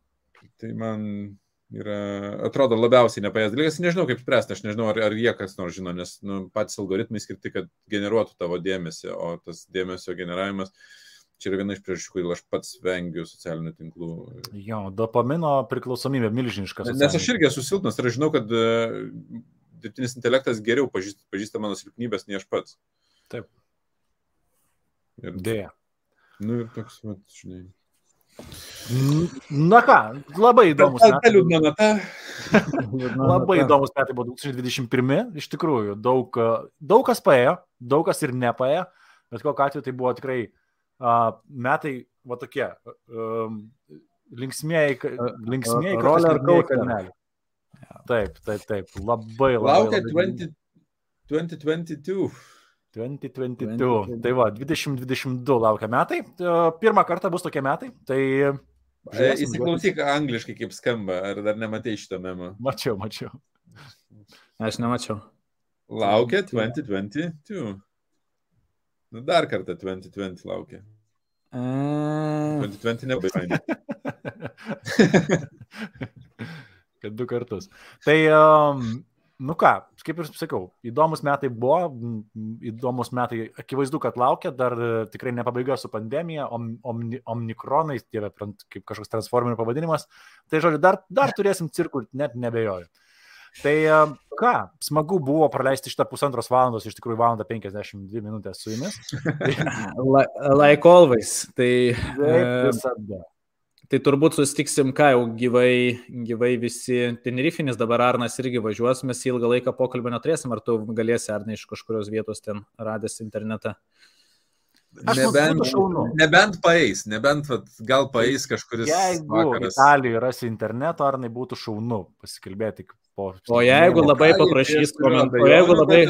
Tai man yra, atrodo, labiausiai nepaės dalykas. Nežinau, kaip spręsti, aš nežinau, ar, ar jie kas nors žino, nes nu, patys algoritmai skirti, kad generuotų tavo dėmesį, o tas dėmesio generavimas čia yra viena iš priežasčių, kodėl aš pats vengiu socialinių tinklų. Jo, dopamino priklausomybė milžiniška. Nes aš irgi esu silpnas ir aš žinau, kad uh, dirbtinis intelektas geriau pažįsta, pažįsta mano silpnybės nei aš pats. Taip. Ir, Dėja. Nu ir toks, va, žinai. Na ką, labai įdomus. Ta liūdna nata. labai įdomus metai buvo 2021, iš tikrųjų, daug, daug kas paėjo, daug kas ir nepaėjo, bet kokiu atveju tai buvo tikrai uh, metai, va tokie, um, linksmieji, linksmieji roller coaster. Taip, taip, taip, labai labai. Laukia labai... 20, 2022. 2022. 2022. Tai va, 2022 laukia metai. Pirmą kartą bus tokie metai. Tai Žiūrėsim, Įsiklausyk angliškai, kaip skamba. Ar dar nematai šito memo? Mačiau, mačiau. Aš nemačiau. Laukia 2022. Nu, dar kartą 2020 laukia. A... 2020 nebaigė. Kad du kartus. Tai um, Nu ką, kaip ir sakiau, įdomus metai buvo, įdomus metai, akivaizdu, kad laukia, dar e, tikrai ne pabaiga su pandemija, om, omni, omnikronais, tie kaip kažkoks transformerių pavadinimas. Tai žodžiu, dar, dar turėsim cirkų, net nebejoju. Tai e, ką, smagu buvo praleisti šitą pusantros valandos, iš tikrųjų valandą 52 minutės su jumis. like always. Tai Taip, e, visada. Tai turbūt sustiksim, ką jau gyvai, gyvai visi Tenerifinis, dabar Arnas irgi važiuos, mes ilgą laiką pokalbio neturėsim, ar tu galėsi Arnai iš kažkurios vietos ten radęs internetą. Aš nebent, nebent paeis, nebent vat, gal paeis kažkuris. Jeigu vakaras. Italijoje rasi interneto, ar tai būtų šaunu pasikalbėti po. O jeigu labai paprašys komentarų, jeigu labai...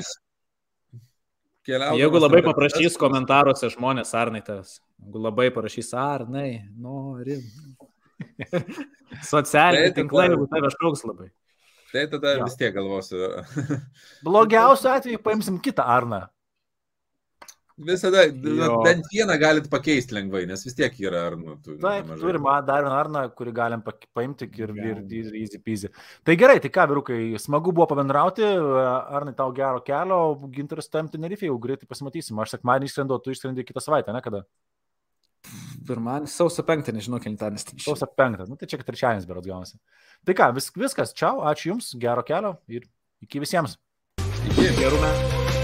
Keliaudamas Jeigu labai paprašys komentaruose žmonės, Arnai tas, jeigu labai parašys Arnai, nori. Socialiniai tai tinklai, jeigu tave šauks labai. Tai tada jo. vis tiek galvosiu. Blogiausiu atveju paimsim kitą Arną. Visada, jo. bent vieną galit pakeisti lengvai, nes vis tiek yra Arnu. Taip, nemažai. turim dar vieną Arną, kurį galim paimti ir, ir, ir easy peasy. Tai gerai, tai ką, vyrukai, smagu buvo pabendrauti, Arnai tau gero kelio, gintaras tam Tenerifei, jau greitai pasimatysim. Aš sekmadienį išskrendu, tu išskrendi kitą savaitę, ne kada? Pirmadienis, sausio penktą, nežinau, kelintadienis. Sausio penktą, nu tai čia trečiadienis berods gaunasi. Tai ką, vis, viskas, čia, ačiū Jums, gero kelio ir iki visiems. Iki gerų metų.